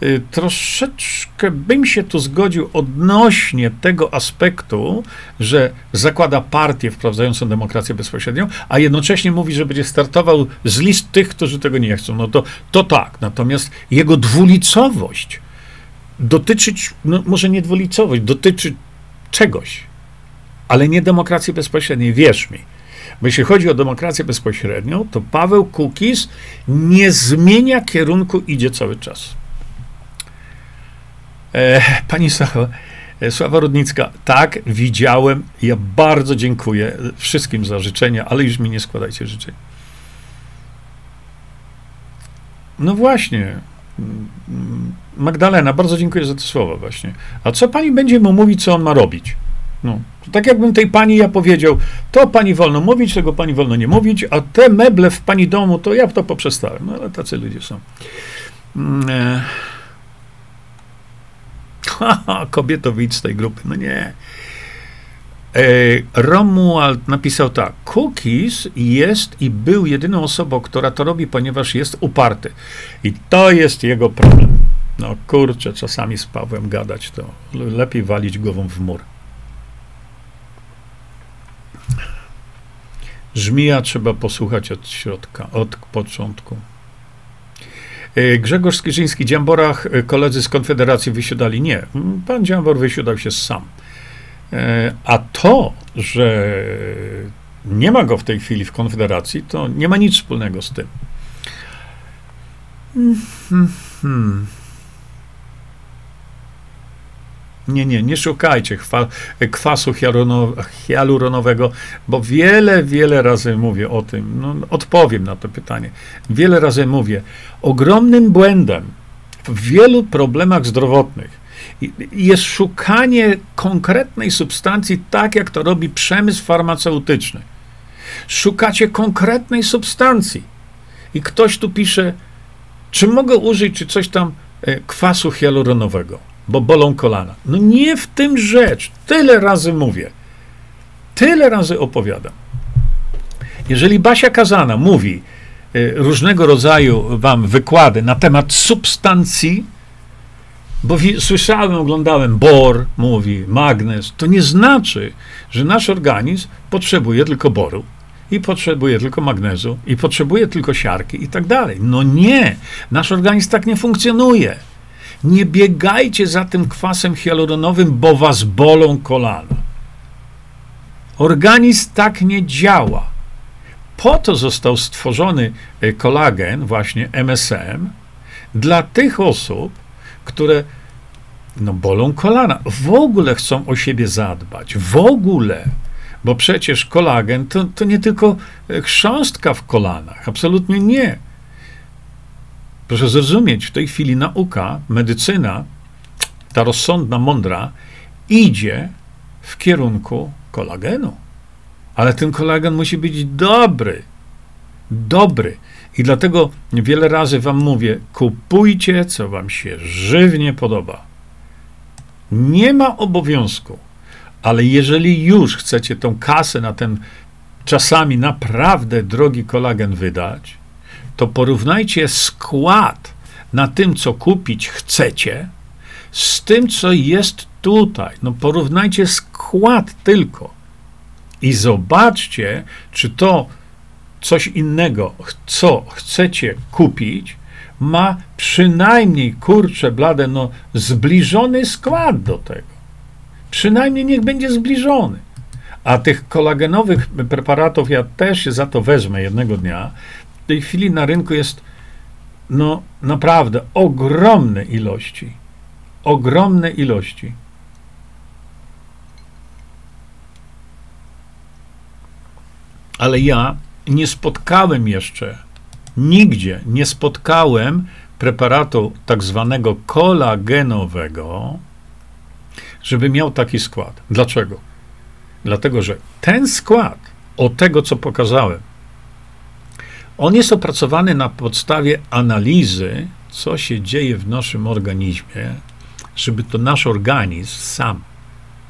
Y, troszeczkę bym się tu zgodził odnośnie tego aspektu, że zakłada partię wprowadzającą demokrację bezpośrednią, a jednocześnie mówi, że będzie startował z list tych, którzy tego nie chcą. No to, to tak. Natomiast jego dwulicowość dotyczyć, no może nie dwulicowość, dotyczy czegoś, ale nie demokracji bezpośredniej, wierz mi. Jeśli chodzi o demokrację bezpośrednią, to Paweł Kukiz nie zmienia kierunku, idzie cały czas. E, pani Sława, e, Sława Rudnicka, tak, widziałem. Ja bardzo dziękuję wszystkim za życzenia, ale już mi nie składajcie życzeń. No właśnie. Magdalena, bardzo dziękuję za te słowa właśnie. A co pani będzie mu mówić, co on ma robić? No. Tak jakbym tej pani ja powiedział, to pani wolno mówić, tego pani wolno nie mówić, a te meble w pani domu, to ja to poprzestałem. No ale tacy ludzie są. Mm, e. (laughs) kobieto, wyjdź z tej grupy. No nie. E, Romuald napisał tak. Cookies jest i był jedyną osobą, która to robi, ponieważ jest uparty. I to jest jego problem. No kurczę, czasami z Pawłem gadać, to lepiej walić głową w mur. Żmija trzeba posłuchać od środka, od początku. E, Grzegorz Skierzyński, Dziamborach e, koledzy z Konfederacji wysiadali. Nie, pan Dziambor wysiadał się sam. E, a to, że nie ma go w tej chwili w Konfederacji, to nie ma nic wspólnego z tym. Hmm, hmm. Nie, nie, nie szukajcie kwasu hialuronowego, bo wiele, wiele razy mówię o tym. No, odpowiem na to pytanie. Wiele razy mówię. Ogromnym błędem w wielu problemach zdrowotnych jest szukanie konkretnej substancji, tak jak to robi przemysł farmaceutyczny. Szukacie konkretnej substancji. I ktoś tu pisze, czy mogę użyć, czy coś tam e, kwasu hialuronowego bo bolą kolana. No nie w tym rzecz. Tyle razy mówię. Tyle razy opowiadam. Jeżeli Basia Kazana mówi y, różnego rodzaju wam wykłady na temat substancji, bo słyszałem, oglądałem, bor mówi, magnez, to nie znaczy, że nasz organizm potrzebuje tylko boru i potrzebuje tylko magnezu i potrzebuje tylko siarki i tak dalej. No nie, nasz organizm tak nie funkcjonuje. Nie biegajcie za tym kwasem hialuronowym, bo was bolą kolana. Organizm tak nie działa. Po to został stworzony e, kolagen, właśnie MSM, dla tych osób, które no, bolą kolana, w ogóle chcą o siebie zadbać, w ogóle. Bo przecież kolagen to, to nie tylko e, chrząstka w kolanach, absolutnie nie. Proszę zrozumieć, w tej chwili nauka, medycyna, ta rozsądna, mądra, idzie w kierunku kolagenu. Ale ten kolagen musi być dobry. Dobry. I dlatego wiele razy wam mówię, kupujcie, co wam się żywnie podoba. Nie ma obowiązku, ale jeżeli już chcecie tą kasę na ten czasami naprawdę drogi kolagen wydać, to porównajcie skład na tym, co kupić chcecie, z tym, co jest tutaj. No porównajcie skład tylko i zobaczcie, czy to coś innego, co chcecie kupić, ma przynajmniej, kurczę blade, no zbliżony skład do tego. Przynajmniej niech będzie zbliżony. A tych kolagenowych preparatów ja też się za to wezmę jednego dnia. Tej chwili na rynku jest no naprawdę ogromne ilości. Ogromne ilości. Ale ja nie spotkałem jeszcze, nigdzie nie spotkałem preparatu tak zwanego kolagenowego, żeby miał taki skład. Dlaczego? Dlatego, że ten skład, o tego co pokazałem, on jest opracowany na podstawie analizy, co się dzieje w naszym organizmie, żeby to nasz organizm sam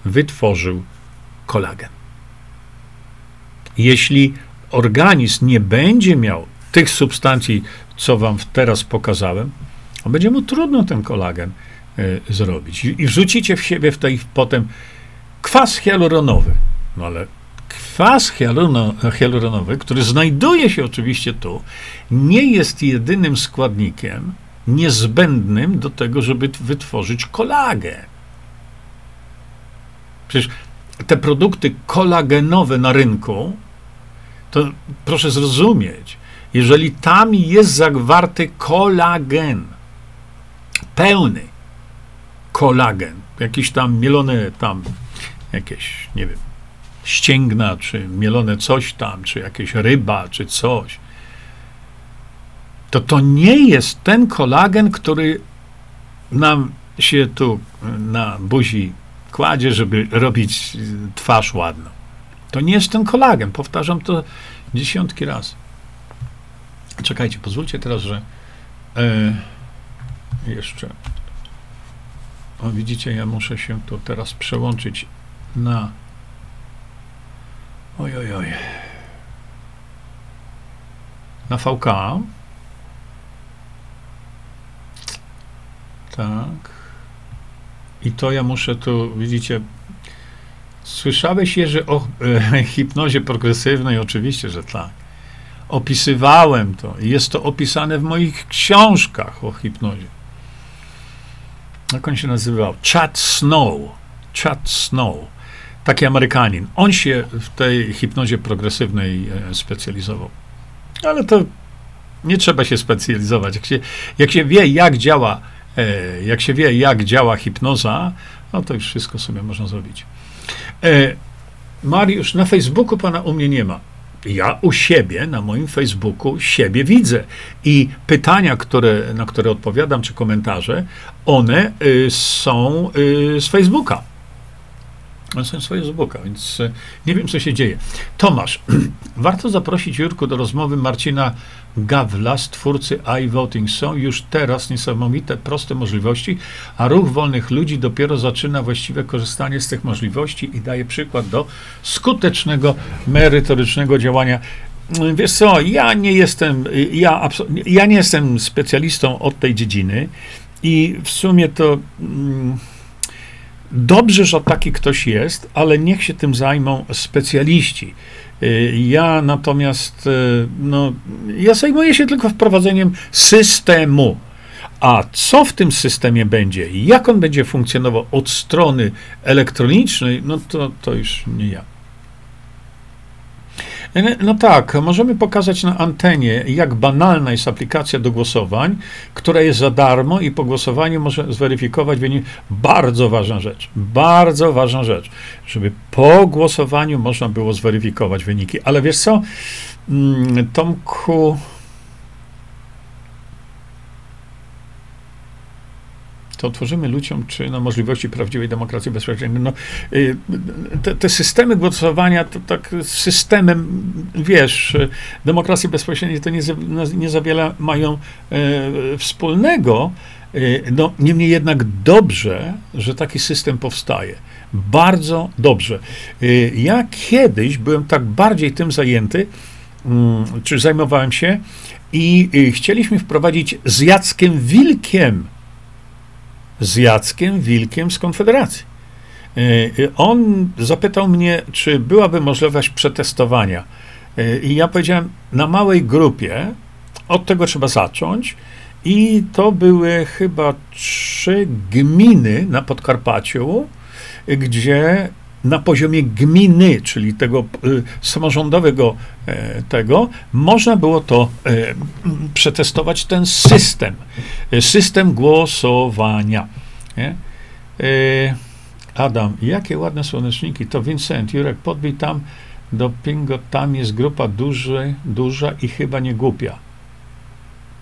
wytworzył kolagen. Jeśli organizm nie będzie miał tych substancji, co wam teraz pokazałem, to będzie mu trudno ten kolagen y, zrobić. I, I wrzucicie w siebie w tej potem kwas hialuronowy. No ale kwas hialuronowy, który znajduje się oczywiście tu, nie jest jedynym składnikiem niezbędnym do tego, żeby wytworzyć kolagen. Przecież te produkty kolagenowe na rynku, to proszę zrozumieć, jeżeli tam jest zawarty kolagen, pełny kolagen, jakiś tam mielone tam, jakieś, nie wiem, ścięgna, czy mielone coś tam, czy jakieś ryba, czy coś, to to nie jest ten kolagen, który nam się tu na buzi kładzie, żeby robić twarz ładną. To nie jest ten kolagen. Powtarzam to dziesiątki razy. Czekajcie, pozwólcie teraz, że e, jeszcze. O, widzicie, ja muszę się tu teraz przełączyć na Oj, oj, oj. Na VK. Tak. I to ja muszę tu, widzicie, słyszałeś je, że o e, (laughs) hipnozie progresywnej, oczywiście, że tak. Opisywałem to. Jest to opisane w moich książkach o hipnozie. Jak on się nazywał? Chad Snow. Chad Snow taki Amerykanin. On się w tej hipnozie progresywnej e, specjalizował. Ale to nie trzeba się specjalizować. Jak się, jak się wie, jak działa, e, jak się wie, jak działa hipnoza, no to już wszystko sobie można zrobić. E, Mariusz, na Facebooku pana u mnie nie ma. Ja u siebie, na moim Facebooku, siebie widzę. I pytania, które, na które odpowiadam, czy komentarze, one y, są y, z Facebooka. One są swoje z więc e, nie wiem, co się dzieje. Tomasz, (clears throat) warto zaprosić Jurku do rozmowy Marcina Gawla twórcy iVoting. Są już teraz niesamowite, proste możliwości, a ruch wolnych ludzi dopiero zaczyna właściwe korzystanie z tych możliwości i daje przykład do skutecznego, merytorycznego działania. Wiesz co, ja nie jestem, ja, ja nie jestem specjalistą od tej dziedziny i w sumie to... Mm, Dobrze, że taki ktoś jest, ale niech się tym zajmą specjaliści. Y, ja natomiast, y, no, ja zajmuję się tylko wprowadzeniem systemu. A co w tym systemie będzie, jak on będzie funkcjonował od strony elektronicznej, no to, to już nie ja. No tak, możemy pokazać na antenie, jak banalna jest aplikacja do głosowań, która jest za darmo i po głosowaniu może zweryfikować wynik. Bardzo ważna rzecz, bardzo ważna rzecz, żeby po głosowaniu można było zweryfikować wyniki. Ale wiesz co, mm, Tomku, to otworzymy ludziom, czy na możliwości prawdziwej demokracji bezpośredniej. No, y, te, te, systemy głosowania, to tak systemem, wiesz, demokracji bezpośredniej to nie, nie za wiele mają e, wspólnego. E, no, niemniej jednak dobrze, że taki system powstaje. Bardzo dobrze. E, ja kiedyś byłem tak bardziej tym zajęty, mm, czy zajmowałem się i y, chcieliśmy wprowadzić z Jackiem Wilkiem, z Jackiem Wilkiem z Konfederacji. Y, y, on zapytał mnie, czy byłaby możliwość przetestowania. I ja powiedziałem, na małej grupie, od tego trzeba zacząć. I to były chyba trzy gminy na Podkarpaciu, gdzie na poziomie gminy, czyli tego y, samorządowego e, tego, można było to e, przetestować ten system, e, system głosowania. Nie? Adam, jakie ładne słoneczniki, to Vincent, Jurek, podbij tam do Pingo, tam jest grupa duży, duża i chyba nie głupia.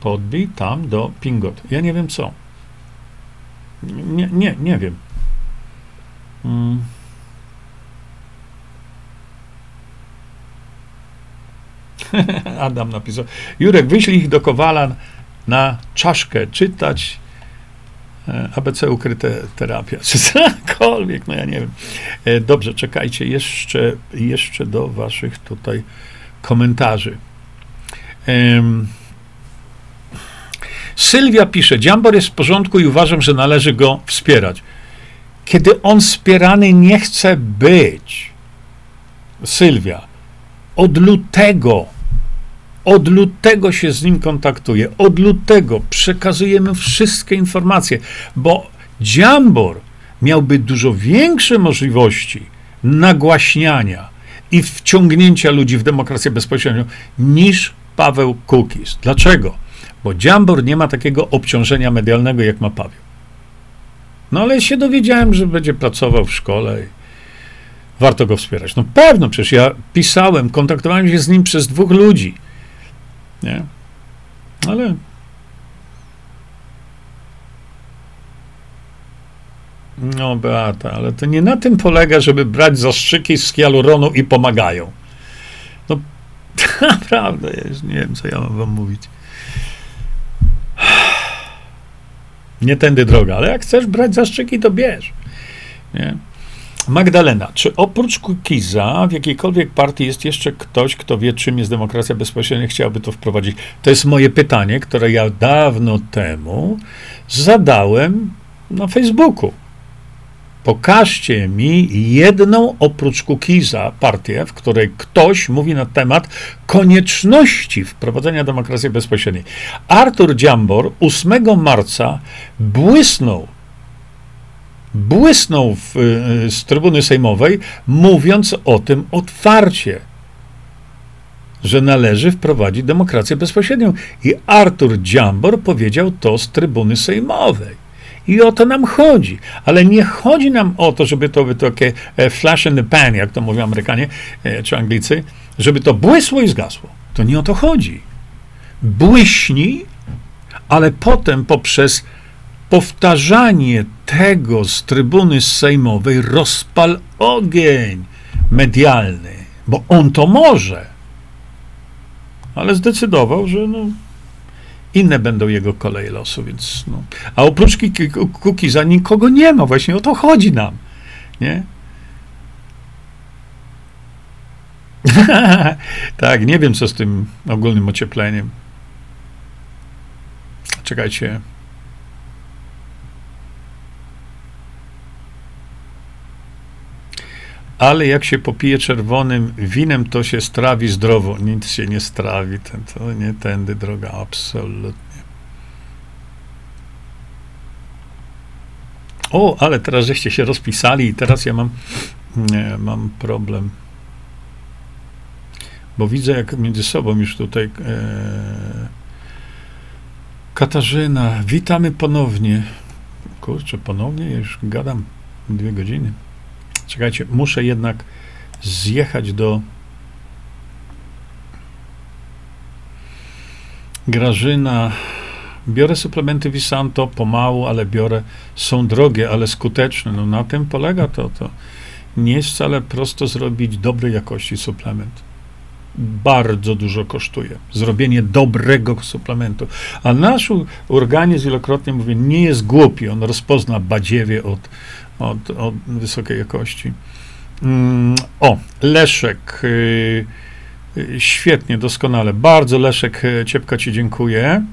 Podbij tam do Pingot. Ja nie wiem co. Nie, nie, nie wiem. Hmm. (laughs) Adam napisał. Jurek, wyślij ich do Kowala na czaszkę czytać e, ABC ukryte terapia, czy (laughs) cokolwiek, no ja nie wiem. E, dobrze, czekajcie jeszcze, jeszcze do waszych tutaj komentarzy. Um, Sylwia pisze, Dziambor jest w porządku i uważam, że należy go wspierać. Kiedy on wspierany nie chce być, Sylwia, od lutego od lutego się z nim kontaktuję. Od lutego przekazujemy wszystkie informacje, bo Dziambor miałby dużo większe możliwości nagłaśniania i wciągnięcia ludzi w demokrację bezpośrednią niż Paweł Kukis. Dlaczego? Bo Dziambor nie ma takiego obciążenia medialnego, jak ma Paweł. No ale się dowiedziałem, że będzie pracował w szkole i warto go wspierać. No pewno, przecież ja pisałem, kontaktowałem się z nim przez dwóch ludzi nie? Ale No, Beata, ale to nie na tym polega, żeby brać zastrzyki z hialuronu i pomagają. No, (laughs) naprawdę, ja już nie wiem, co ja mam wam mówić. Nie tędy droga, ale jak chcesz brać zastrzyki, to bierz. Nie? Magdalena, czy oprócz Kukiza w jakiejkolwiek partii jest jeszcze ktoś, kto wie, czym jest demokracja bezpośrednia, chciałby to wprowadzić? To jest moje pytanie, które ja dawno temu zadałem na Facebooku. Pokażcie mi jedną oprócz Kukiza partię, w której ktoś mówi na temat konieczności wprowadzenia demokracji bezpośredniej. Artur Dziambor 8 marca błysnął błysnął w, y, z trybuny sejmowej, mówiąc o tym otwarcie, że należy wprowadzić demokrację bezpośrednią. I Artur Dziambor powiedział to z trybuny sejmowej. I o to nam chodzi. Ale nie chodzi nam o to, żeby to było takie e, flash in the pan, jak to mówią Amerykanie e, czy Anglicy, żeby to błysło i zgasło. To nie o to chodzi. Błyśnij, ale potem poprzez powtarzanie tego z trybuny sejmowej rozpal ogień medialny, bo on to może. Ale zdecydował, że no, inne będą jego koleje losu, więc no. A oprócz Kukiza nikogo nie ma, właśnie o to chodzi nam, nie? (laughs) tak, nie wiem, co z tym ogólnym ociepleniem. Czekajcie. Ale jak się popije czerwonym winem, to się strawi zdrowo. Nic się nie strawi, ten, to nie tędy droga, absolutnie. O, ale teraz żeście się rozpisali i teraz ja mam, nie, mam problem. Bo widzę, jak między sobą już tutaj e, Katarzyna, witamy ponownie. Kurczę, ponownie już gadam dwie godziny. Czekajcie, muszę jednak zjechać do Grażyna. Biorę suplementy Visanto pomału, ale biorę. Są drogie, ale skuteczne. No na tym polega to. To nie jest wcale prosto zrobić dobrej jakości suplement. Bardzo dużo kosztuje zrobienie dobrego suplementu. A nasz organizm, wielokrotnie mówię, nie jest głupi. On rozpozna badziewie od, od, od wysokiej jakości. Mm, o, Leszek. Y, Y, świetnie, doskonale. Bardzo Leszek e, Ciepka Ci dziękuję,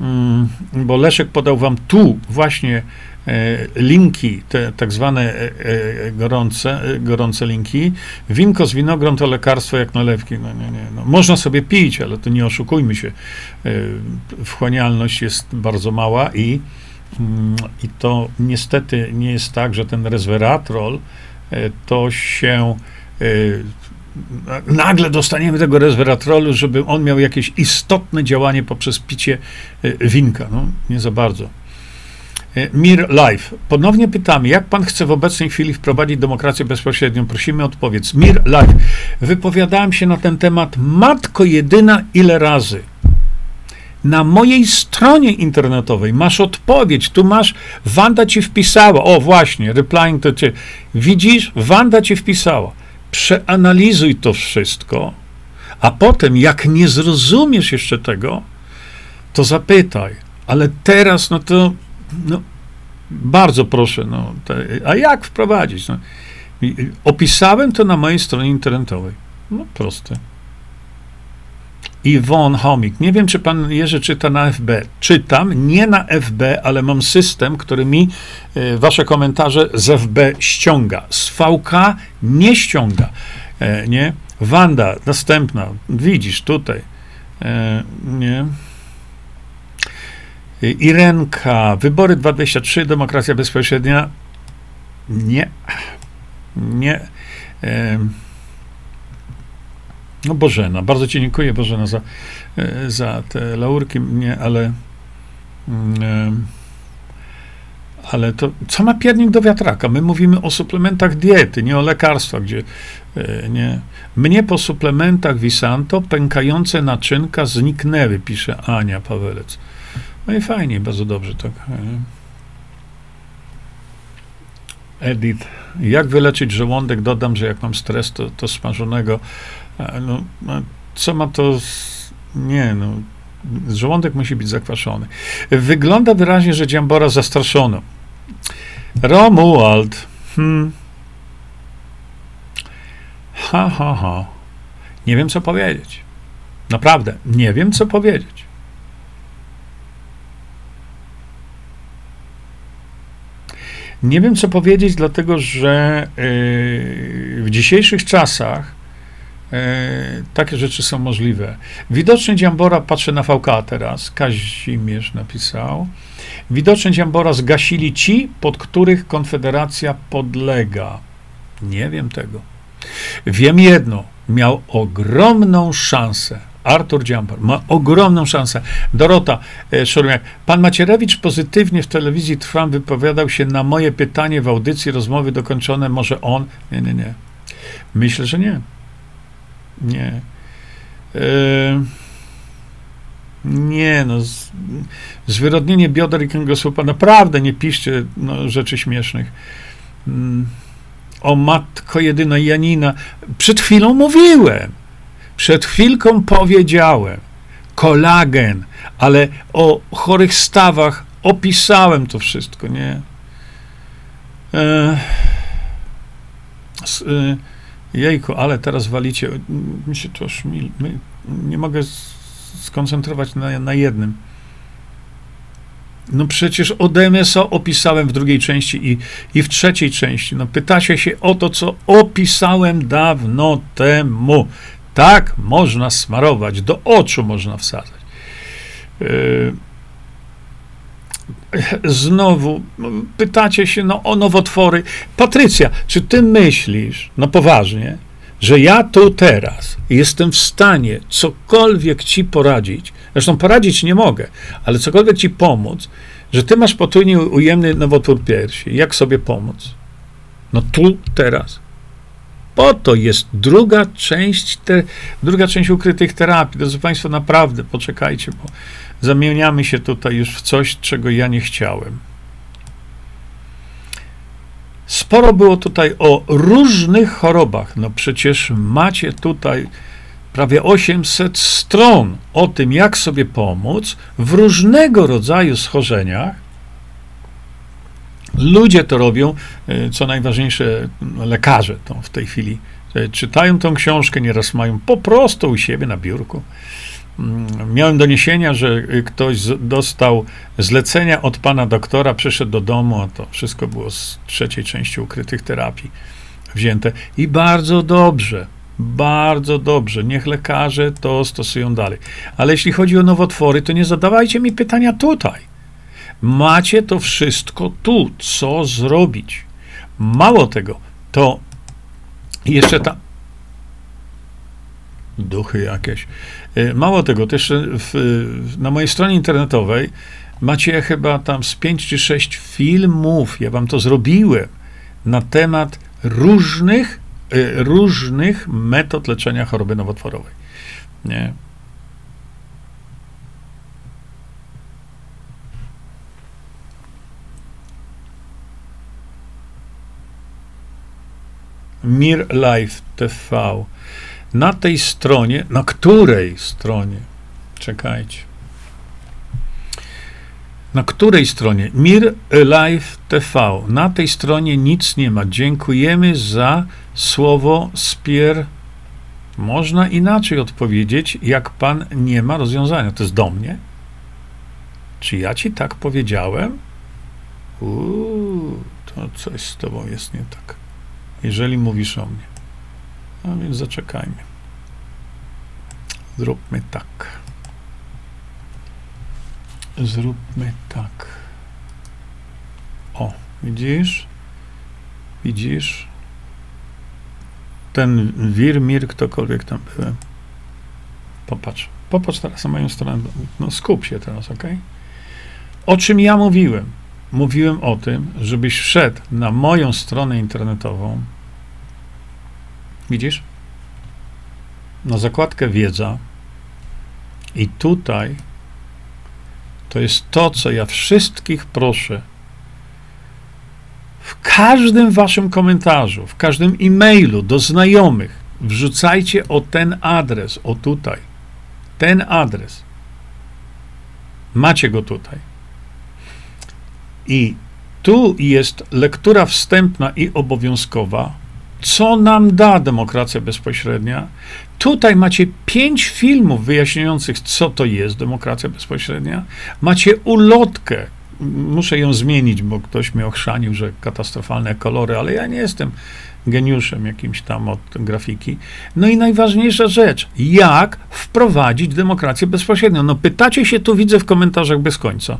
mm, bo Leszek podał Wam tu właśnie e, linki, te tak zwane e, gorące, gorące linki. Winko z winogron to lekarstwo jak nalewki. No, nie, nie, no. Można sobie pić, ale to nie oszukujmy się. Wchłanialność jest bardzo mała i, i to niestety nie jest tak, że ten resveratrol to się nagle dostaniemy tego resveratrolu, żeby on miał jakieś istotne działanie poprzez picie e, winka. No, nie za bardzo. E, Mir Live. Ponownie pytamy, jak pan chce w obecnej chwili wprowadzić demokrację bezpośrednią? Prosimy o odpowiedź. Mir Live. Wypowiadałem się na ten temat matko jedyna ile razy. Na mojej stronie internetowej masz odpowiedź. Tu masz, Wanda ci wpisała. O, właśnie, replying to cię. Widzisz, Wanda ci wpisała przeanalizuj to wszystko, a potem, jak nie zrozumiesz jeszcze tego, to zapytaj. Ale teraz, no to no, bardzo proszę, no, te, a jak wprowadzić? No, opisałem to na mojej stronie internetowej. No proste. Iwon Homik. Nie wiem, czy pan Jerzy czyta na FB. Czytam, nie na FB, ale mam system, który mi e, wasze komentarze z FB ściąga. Z VK nie ściąga. E, nie? Wanda, następna. Widzisz, tutaj. E, nie? Irenka, wybory 2023, demokracja bezpośrednia. Nie. Nie. No Bożena, bardzo Ci dziękuję Bożena za, e, za te laurki mnie, ale mm, e, ale to co ma piernik do wiatraka? My mówimy o suplementach diety, nie o lekarstwach, gdzie e, nie. Mnie po suplementach Visanto pękające naczynka zniknęły, pisze Ania Pawelec. No i fajnie, bardzo dobrze tak. Edith. Jak wyleczyć żołądek? Dodam, że jak mam stres, to, to smażonego no, co ma to. Z, nie, no. Żołądek musi być zakwaszony. Wygląda wyraźnie, że Dziambora zastraszono. Romuald. Hmm. Ha, ha, ha. Nie wiem, co powiedzieć. Naprawdę, nie wiem, co powiedzieć. Nie wiem, co powiedzieć, dlatego że yy, w dzisiejszych czasach takie rzeczy są możliwe. Widocznie Dziambora, patrzę na VK teraz, Kazimierz napisał. Widocznie Dziambora zgasili ci, pod których Konfederacja podlega. Nie wiem tego. Wiem jedno, miał ogromną szansę. Artur Dziambor ma ogromną szansę. Dorota e, Szorumiak. Pan Macierewicz pozytywnie w telewizji Trwam wypowiadał się na moje pytanie w audycji rozmowy dokończone. Może on? Nie, nie, nie. Myślę, że nie. Nie. E, nie, no. Z, zwyrodnienie bioder i kręgosłupa. Naprawdę nie piszcie no, rzeczy śmiesznych. Mm. O matko jedyna Janina. Przed chwilą mówiłem. Przed chwilką powiedziałem. Kolagen, ale o chorych stawach opisałem to wszystko, nie? E, s, e, Jejku, ale teraz walicie. Mi się to już nie mogę skoncentrować na, na jednym. No przecież Odemesa opisałem w drugiej części i, i w trzeciej części. No pytacie się o to, co opisałem dawno temu. Tak można smarować, do oczu można wsadzać. Yy, znowu pytacie się no, o nowotwory. Patrycja, czy ty myślisz, no poważnie, że ja tu teraz jestem w stanie cokolwiek ci poradzić, zresztą poradzić nie mogę, ale cokolwiek ci pomóc, że ty masz potulnie ujemny nowotwór piersi, jak sobie pomóc? No tu, teraz. Po to jest druga część, te, druga część ukrytych terapii. Drodzy Państwo, naprawdę poczekajcie, bo zamieniamy się tutaj już w coś, czego ja nie chciałem. Sporo było tutaj o różnych chorobach. No przecież macie tutaj prawie 800 stron o tym, jak sobie pomóc w różnego rodzaju schorzeniach. Ludzie to robią, y, co najważniejsze, lekarze to w tej chwili e, czytają tą książkę, nieraz mają po prostu u siebie na biurku. Mm, miałem doniesienia, że ktoś dostał zlecenia od pana doktora, przyszedł do domu, a to wszystko było z trzeciej części ukrytych terapii wzięte. I bardzo dobrze, bardzo dobrze. Niech lekarze to stosują dalej. Ale jeśli chodzi o nowotwory, to nie zadawajcie mi pytania tutaj. Macie to wszystko tu, co zrobić. Mało tego, to jeszcze ta. Duchy jakieś. E, mało tego, też w, na mojej stronie internetowej macie chyba tam z pięć czy sześć filmów, ja wam to zrobiłem, na temat różnych, e, różnych metod leczenia choroby nowotworowej. Nie? Mir Life TV. Na tej stronie, na której stronie? Czekajcie. Na której stronie? Mir Live TV. Na tej stronie nic nie ma. Dziękujemy za słowo spier. Można inaczej odpowiedzieć, jak pan nie ma rozwiązania. To jest do mnie? Czy ja ci tak powiedziałem? Uuu, to coś z tobą jest nie tak. Jeżeli mówisz o mnie. A więc zaczekajmy. Zróbmy tak. Zróbmy tak. O, widzisz? Widzisz? Ten wir, mir, ktokolwiek tam byłem. Popatrz. Popatrz teraz na moją stronę. No skup się teraz, ok? O czym ja mówiłem? Mówiłem o tym, żebyś wszedł na moją stronę internetową. Widzisz? Na zakładkę wiedza. I tutaj to jest to, co ja wszystkich proszę. W każdym waszym komentarzu, w każdym e-mailu do znajomych wrzucajcie o ten adres, o tutaj. Ten adres. Macie go tutaj. I tu jest lektura wstępna i obowiązkowa. Co nam da demokracja bezpośrednia? Tutaj macie pięć filmów wyjaśniających, co to jest demokracja bezpośrednia. Macie ulotkę. Muszę ją zmienić, bo ktoś mnie ochrzanił, że katastrofalne kolory, ale ja nie jestem geniuszem jakimś tam od grafiki. No i najważniejsza rzecz, jak wprowadzić demokrację bezpośrednią? No pytacie się, tu widzę w komentarzach bez końca.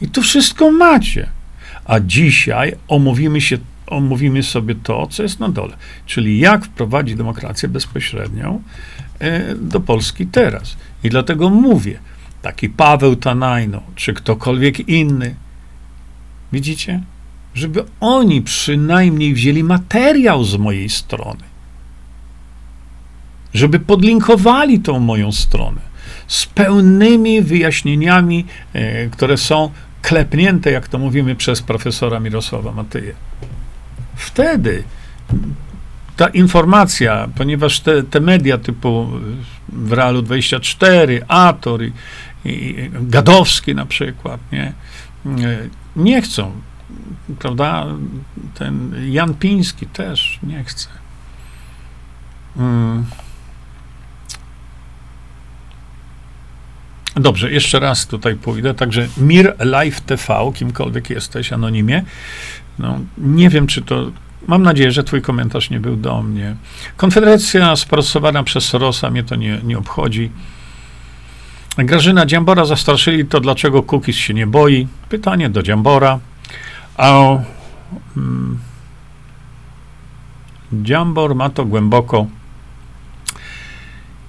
I tu wszystko macie. A dzisiaj omówimy się omówimy sobie to, co jest na dole, czyli jak wprowadzić demokrację bezpośrednią e, do Polski teraz. I dlatego mówię, taki Paweł Tanajno, czy ktokolwiek inny, widzicie, żeby oni przynajmniej wzięli materiał z mojej strony, żeby podlinkowali tą moją stronę z pełnymi wyjaśnieniami, e, które są klepnięte, jak to mówimy, przez profesora Mirosława Matyję wtedy ta informacja, ponieważ te, te media typu w Realu 24, Ator i, i Gadowski na przykład, nie, nie chcą, prawda? Ten Jan Piński też nie chce. Hmm. Dobrze, jeszcze raz tutaj pójdę. Także Mir Live TV, kimkolwiek jesteś, anonimie. No, nie wiem, czy to. Mam nadzieję, że Twój komentarz nie był do mnie. Konfederacja sprostowana przez Sorosa mnie to nie, nie obchodzi. Grażyna Dziambora zastraszyli, to dlaczego Kukis się nie boi? Pytanie do Dziambora. A hmm, Dziambor ma to głęboko.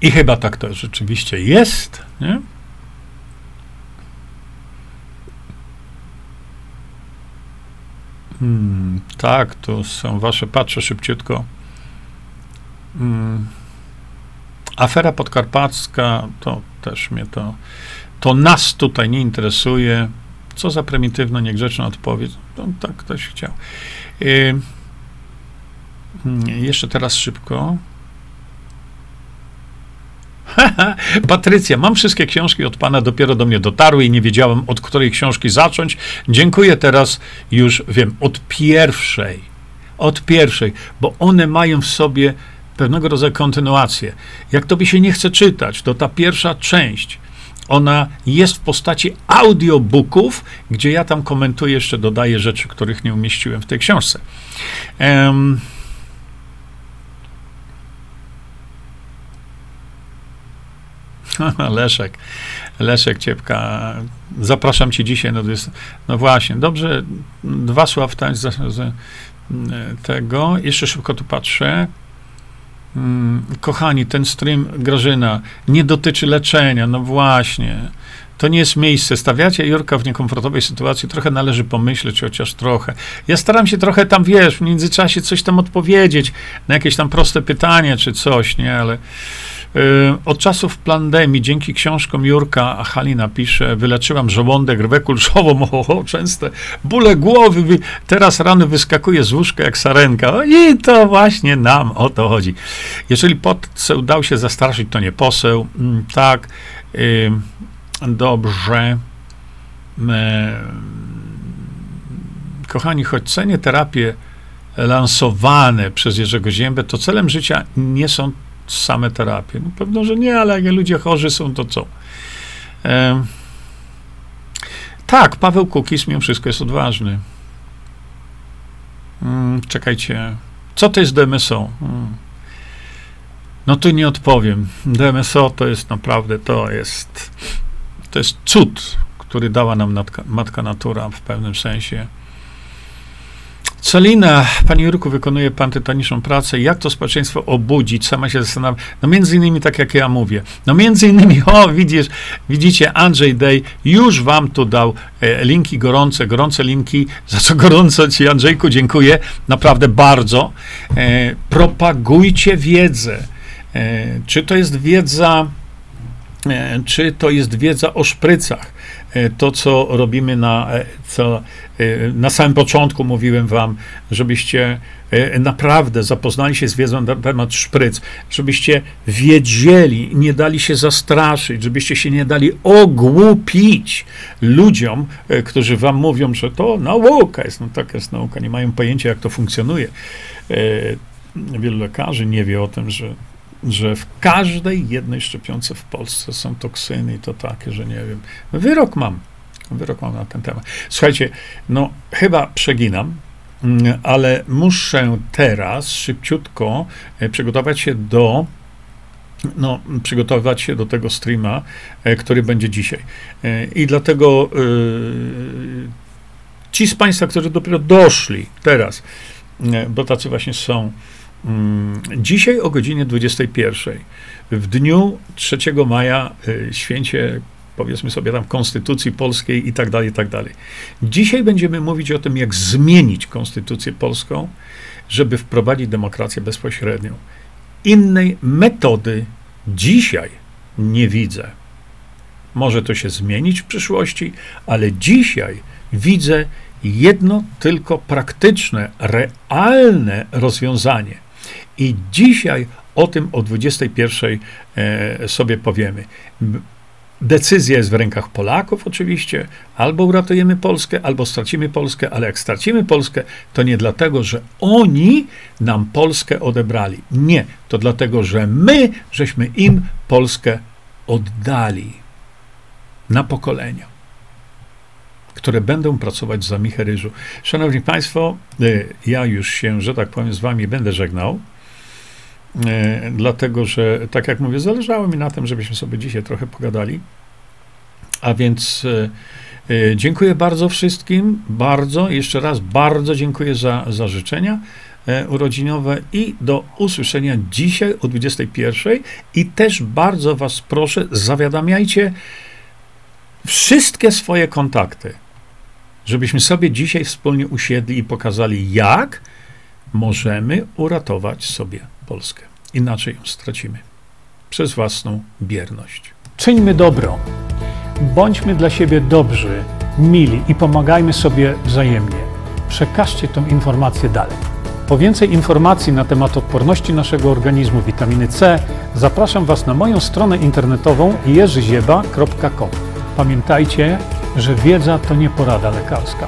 I chyba tak to rzeczywiście jest. Nie? Hmm, tak, to są wasze, patrzę szybciutko. Hmm. Afera podkarpacka, to też mnie to, to nas tutaj nie interesuje. Co za prymitywna, niegrzeczna odpowiedź. To, tak ktoś chciał. Yy, jeszcze teraz szybko. (laughs) Patrycja, mam wszystkie książki od pana, dopiero do mnie dotarły i nie wiedziałam, od której książki zacząć. Dziękuję teraz, już wiem, od pierwszej. od pierwszej, bo one mają w sobie pewnego rodzaju kontynuację. Jak tobie się nie chce czytać, to ta pierwsza część, ona jest w postaci audiobooków, gdzie ja tam komentuję, jeszcze dodaję rzeczy, których nie umieściłem w tej książce. Um, (laughs) Leszek, Leszek Ciepka, zapraszam cię dzisiaj 20. No właśnie, dobrze, dwa sław tańc z, z tego. Jeszcze szybko tu patrzę. Mm, kochani, ten stream Grażyna nie dotyczy leczenia. No właśnie. To nie jest miejsce. Stawiacie Jurka w niekomfortowej sytuacji. Trochę należy pomyśleć, chociaż trochę. Ja staram się trochę tam, wiesz, w międzyczasie coś tam odpowiedzieć na jakieś tam proste pytanie czy coś, nie? Ale od czasów pandemii, dzięki książkom Jurka, a Halina pisze, wyleczyłam żołądek, rwę kulszową, (laughs) o, częste bóle głowy, teraz rano wyskakuje z łóżka jak sarenka. I to właśnie nam o to chodzi. Jeżeli poseł dał się zastraszyć, to nie poseł. Mm, tak, y, dobrze. E, kochani, choć cenię terapie lansowane przez Jerzego Ziębę, to celem życia nie są same terapie. No pewno, że nie, ale jak ludzie chorzy są, to co? E, tak, Paweł Kukis mimo wszystko jest odważny. Hmm, czekajcie. Co to jest DMSO? Hmm. No tu nie odpowiem. DMSO to jest naprawdę, to jest, to jest cud, który dała nam matka, matka natura w pewnym sensie. Celina, Panie Jurku, wykonuje Pan tytaniczną pracę. Jak to społeczeństwo obudzić? Sama się zastanawiam. No między innymi tak, jak ja mówię. No między innymi, (laughs) o, widzisz, widzicie, Andrzej Day już Wam tu dał e, linki gorące, gorące linki, za co gorąco Ci, Andrzejku, dziękuję. Naprawdę bardzo. E, propagujcie wiedzę. E, czy to jest wiedza, e, czy to jest wiedza o szprycach to, co robimy na, e, co e, na samym początku mówiłem wam, żebyście naprawdę zapoznali się z wiedzą na temat szpryc, żebyście wiedzieli, nie dali się zastraszyć, żebyście się nie dali ogłupić ludziom, którzy wam mówią, że to nauka jest. No taka jest nauka, nie mają pojęcia, jak to funkcjonuje. Wielu lekarzy nie wie o tym, że że w każdej jednej szczepionce w Polsce są toksyny i to takie, że nie wiem. Wyrok mam. Wyrok mam na ten temat. Słuchajcie, no chyba przeginam, mm, ale muszę teraz szybciutko e, przygotować się do no, przygotowywać się do tego streama, e, który będzie dzisiaj. E, I dlatego ci z Państwa, którzy dopiero doszli teraz, bo tacy właśnie są, dzisiaj o godzinie 21, w dniu 3 maja, y, święcie, powiedzmy sobie tam, Konstytucji Polskiej i tak dalej, i tak dalej. Dzisiaj będziemy mówić o tym, jak zmienić Konstytucję Polską, żeby wprowadzić demokrację bezpośrednią. Innej metody dzisiaj nie widzę. Może to się zmienić w przyszłości, ale dzisiaj widzę jedno tylko praktyczne, realne rozwiązanie. I dzisiaj o tym o 21 e, sobie powiemy. Decyzja jest w rękach Polaków, oczywiście. Albo uratujemy Polskę, albo stracimy Polskę, ale jak stracimy Polskę, to nie dlatego, że oni nam Polskę odebrali. Nie, to dlatego, że my żeśmy im Polskę oddali na pokolenia, które będą pracować za Micheryżu. Szanowni Państwo, e, ja już się, że tak powiem, z Wami będę żegnał. E, dlatego że, tak jak mówię, zależało mi na tym, żebyśmy sobie dzisiaj trochę pogadali. A więc e, e, dziękuję bardzo wszystkim, bardzo, jeszcze raz bardzo dziękuję za, za życzenia urodzinowe i do usłyszenia dzisiaj o 21. I też bardzo Was proszę, zawiadamiajcie wszystkie swoje kontakty, żebyśmy sobie dzisiaj wspólnie usiedli i pokazali, jak możemy uratować sobie Polskę. Inaczej ją stracimy. Przez własną bierność. Czyńmy dobro. Bądźmy dla siebie dobrzy, mili i pomagajmy sobie wzajemnie. Przekażcie tę informację dalej. Po więcej informacji na temat odporności naszego organizmu witaminy C zapraszam Was na moją stronę internetową jerzyzieba.com. Pamiętajcie, że wiedza to nie porada lekarska.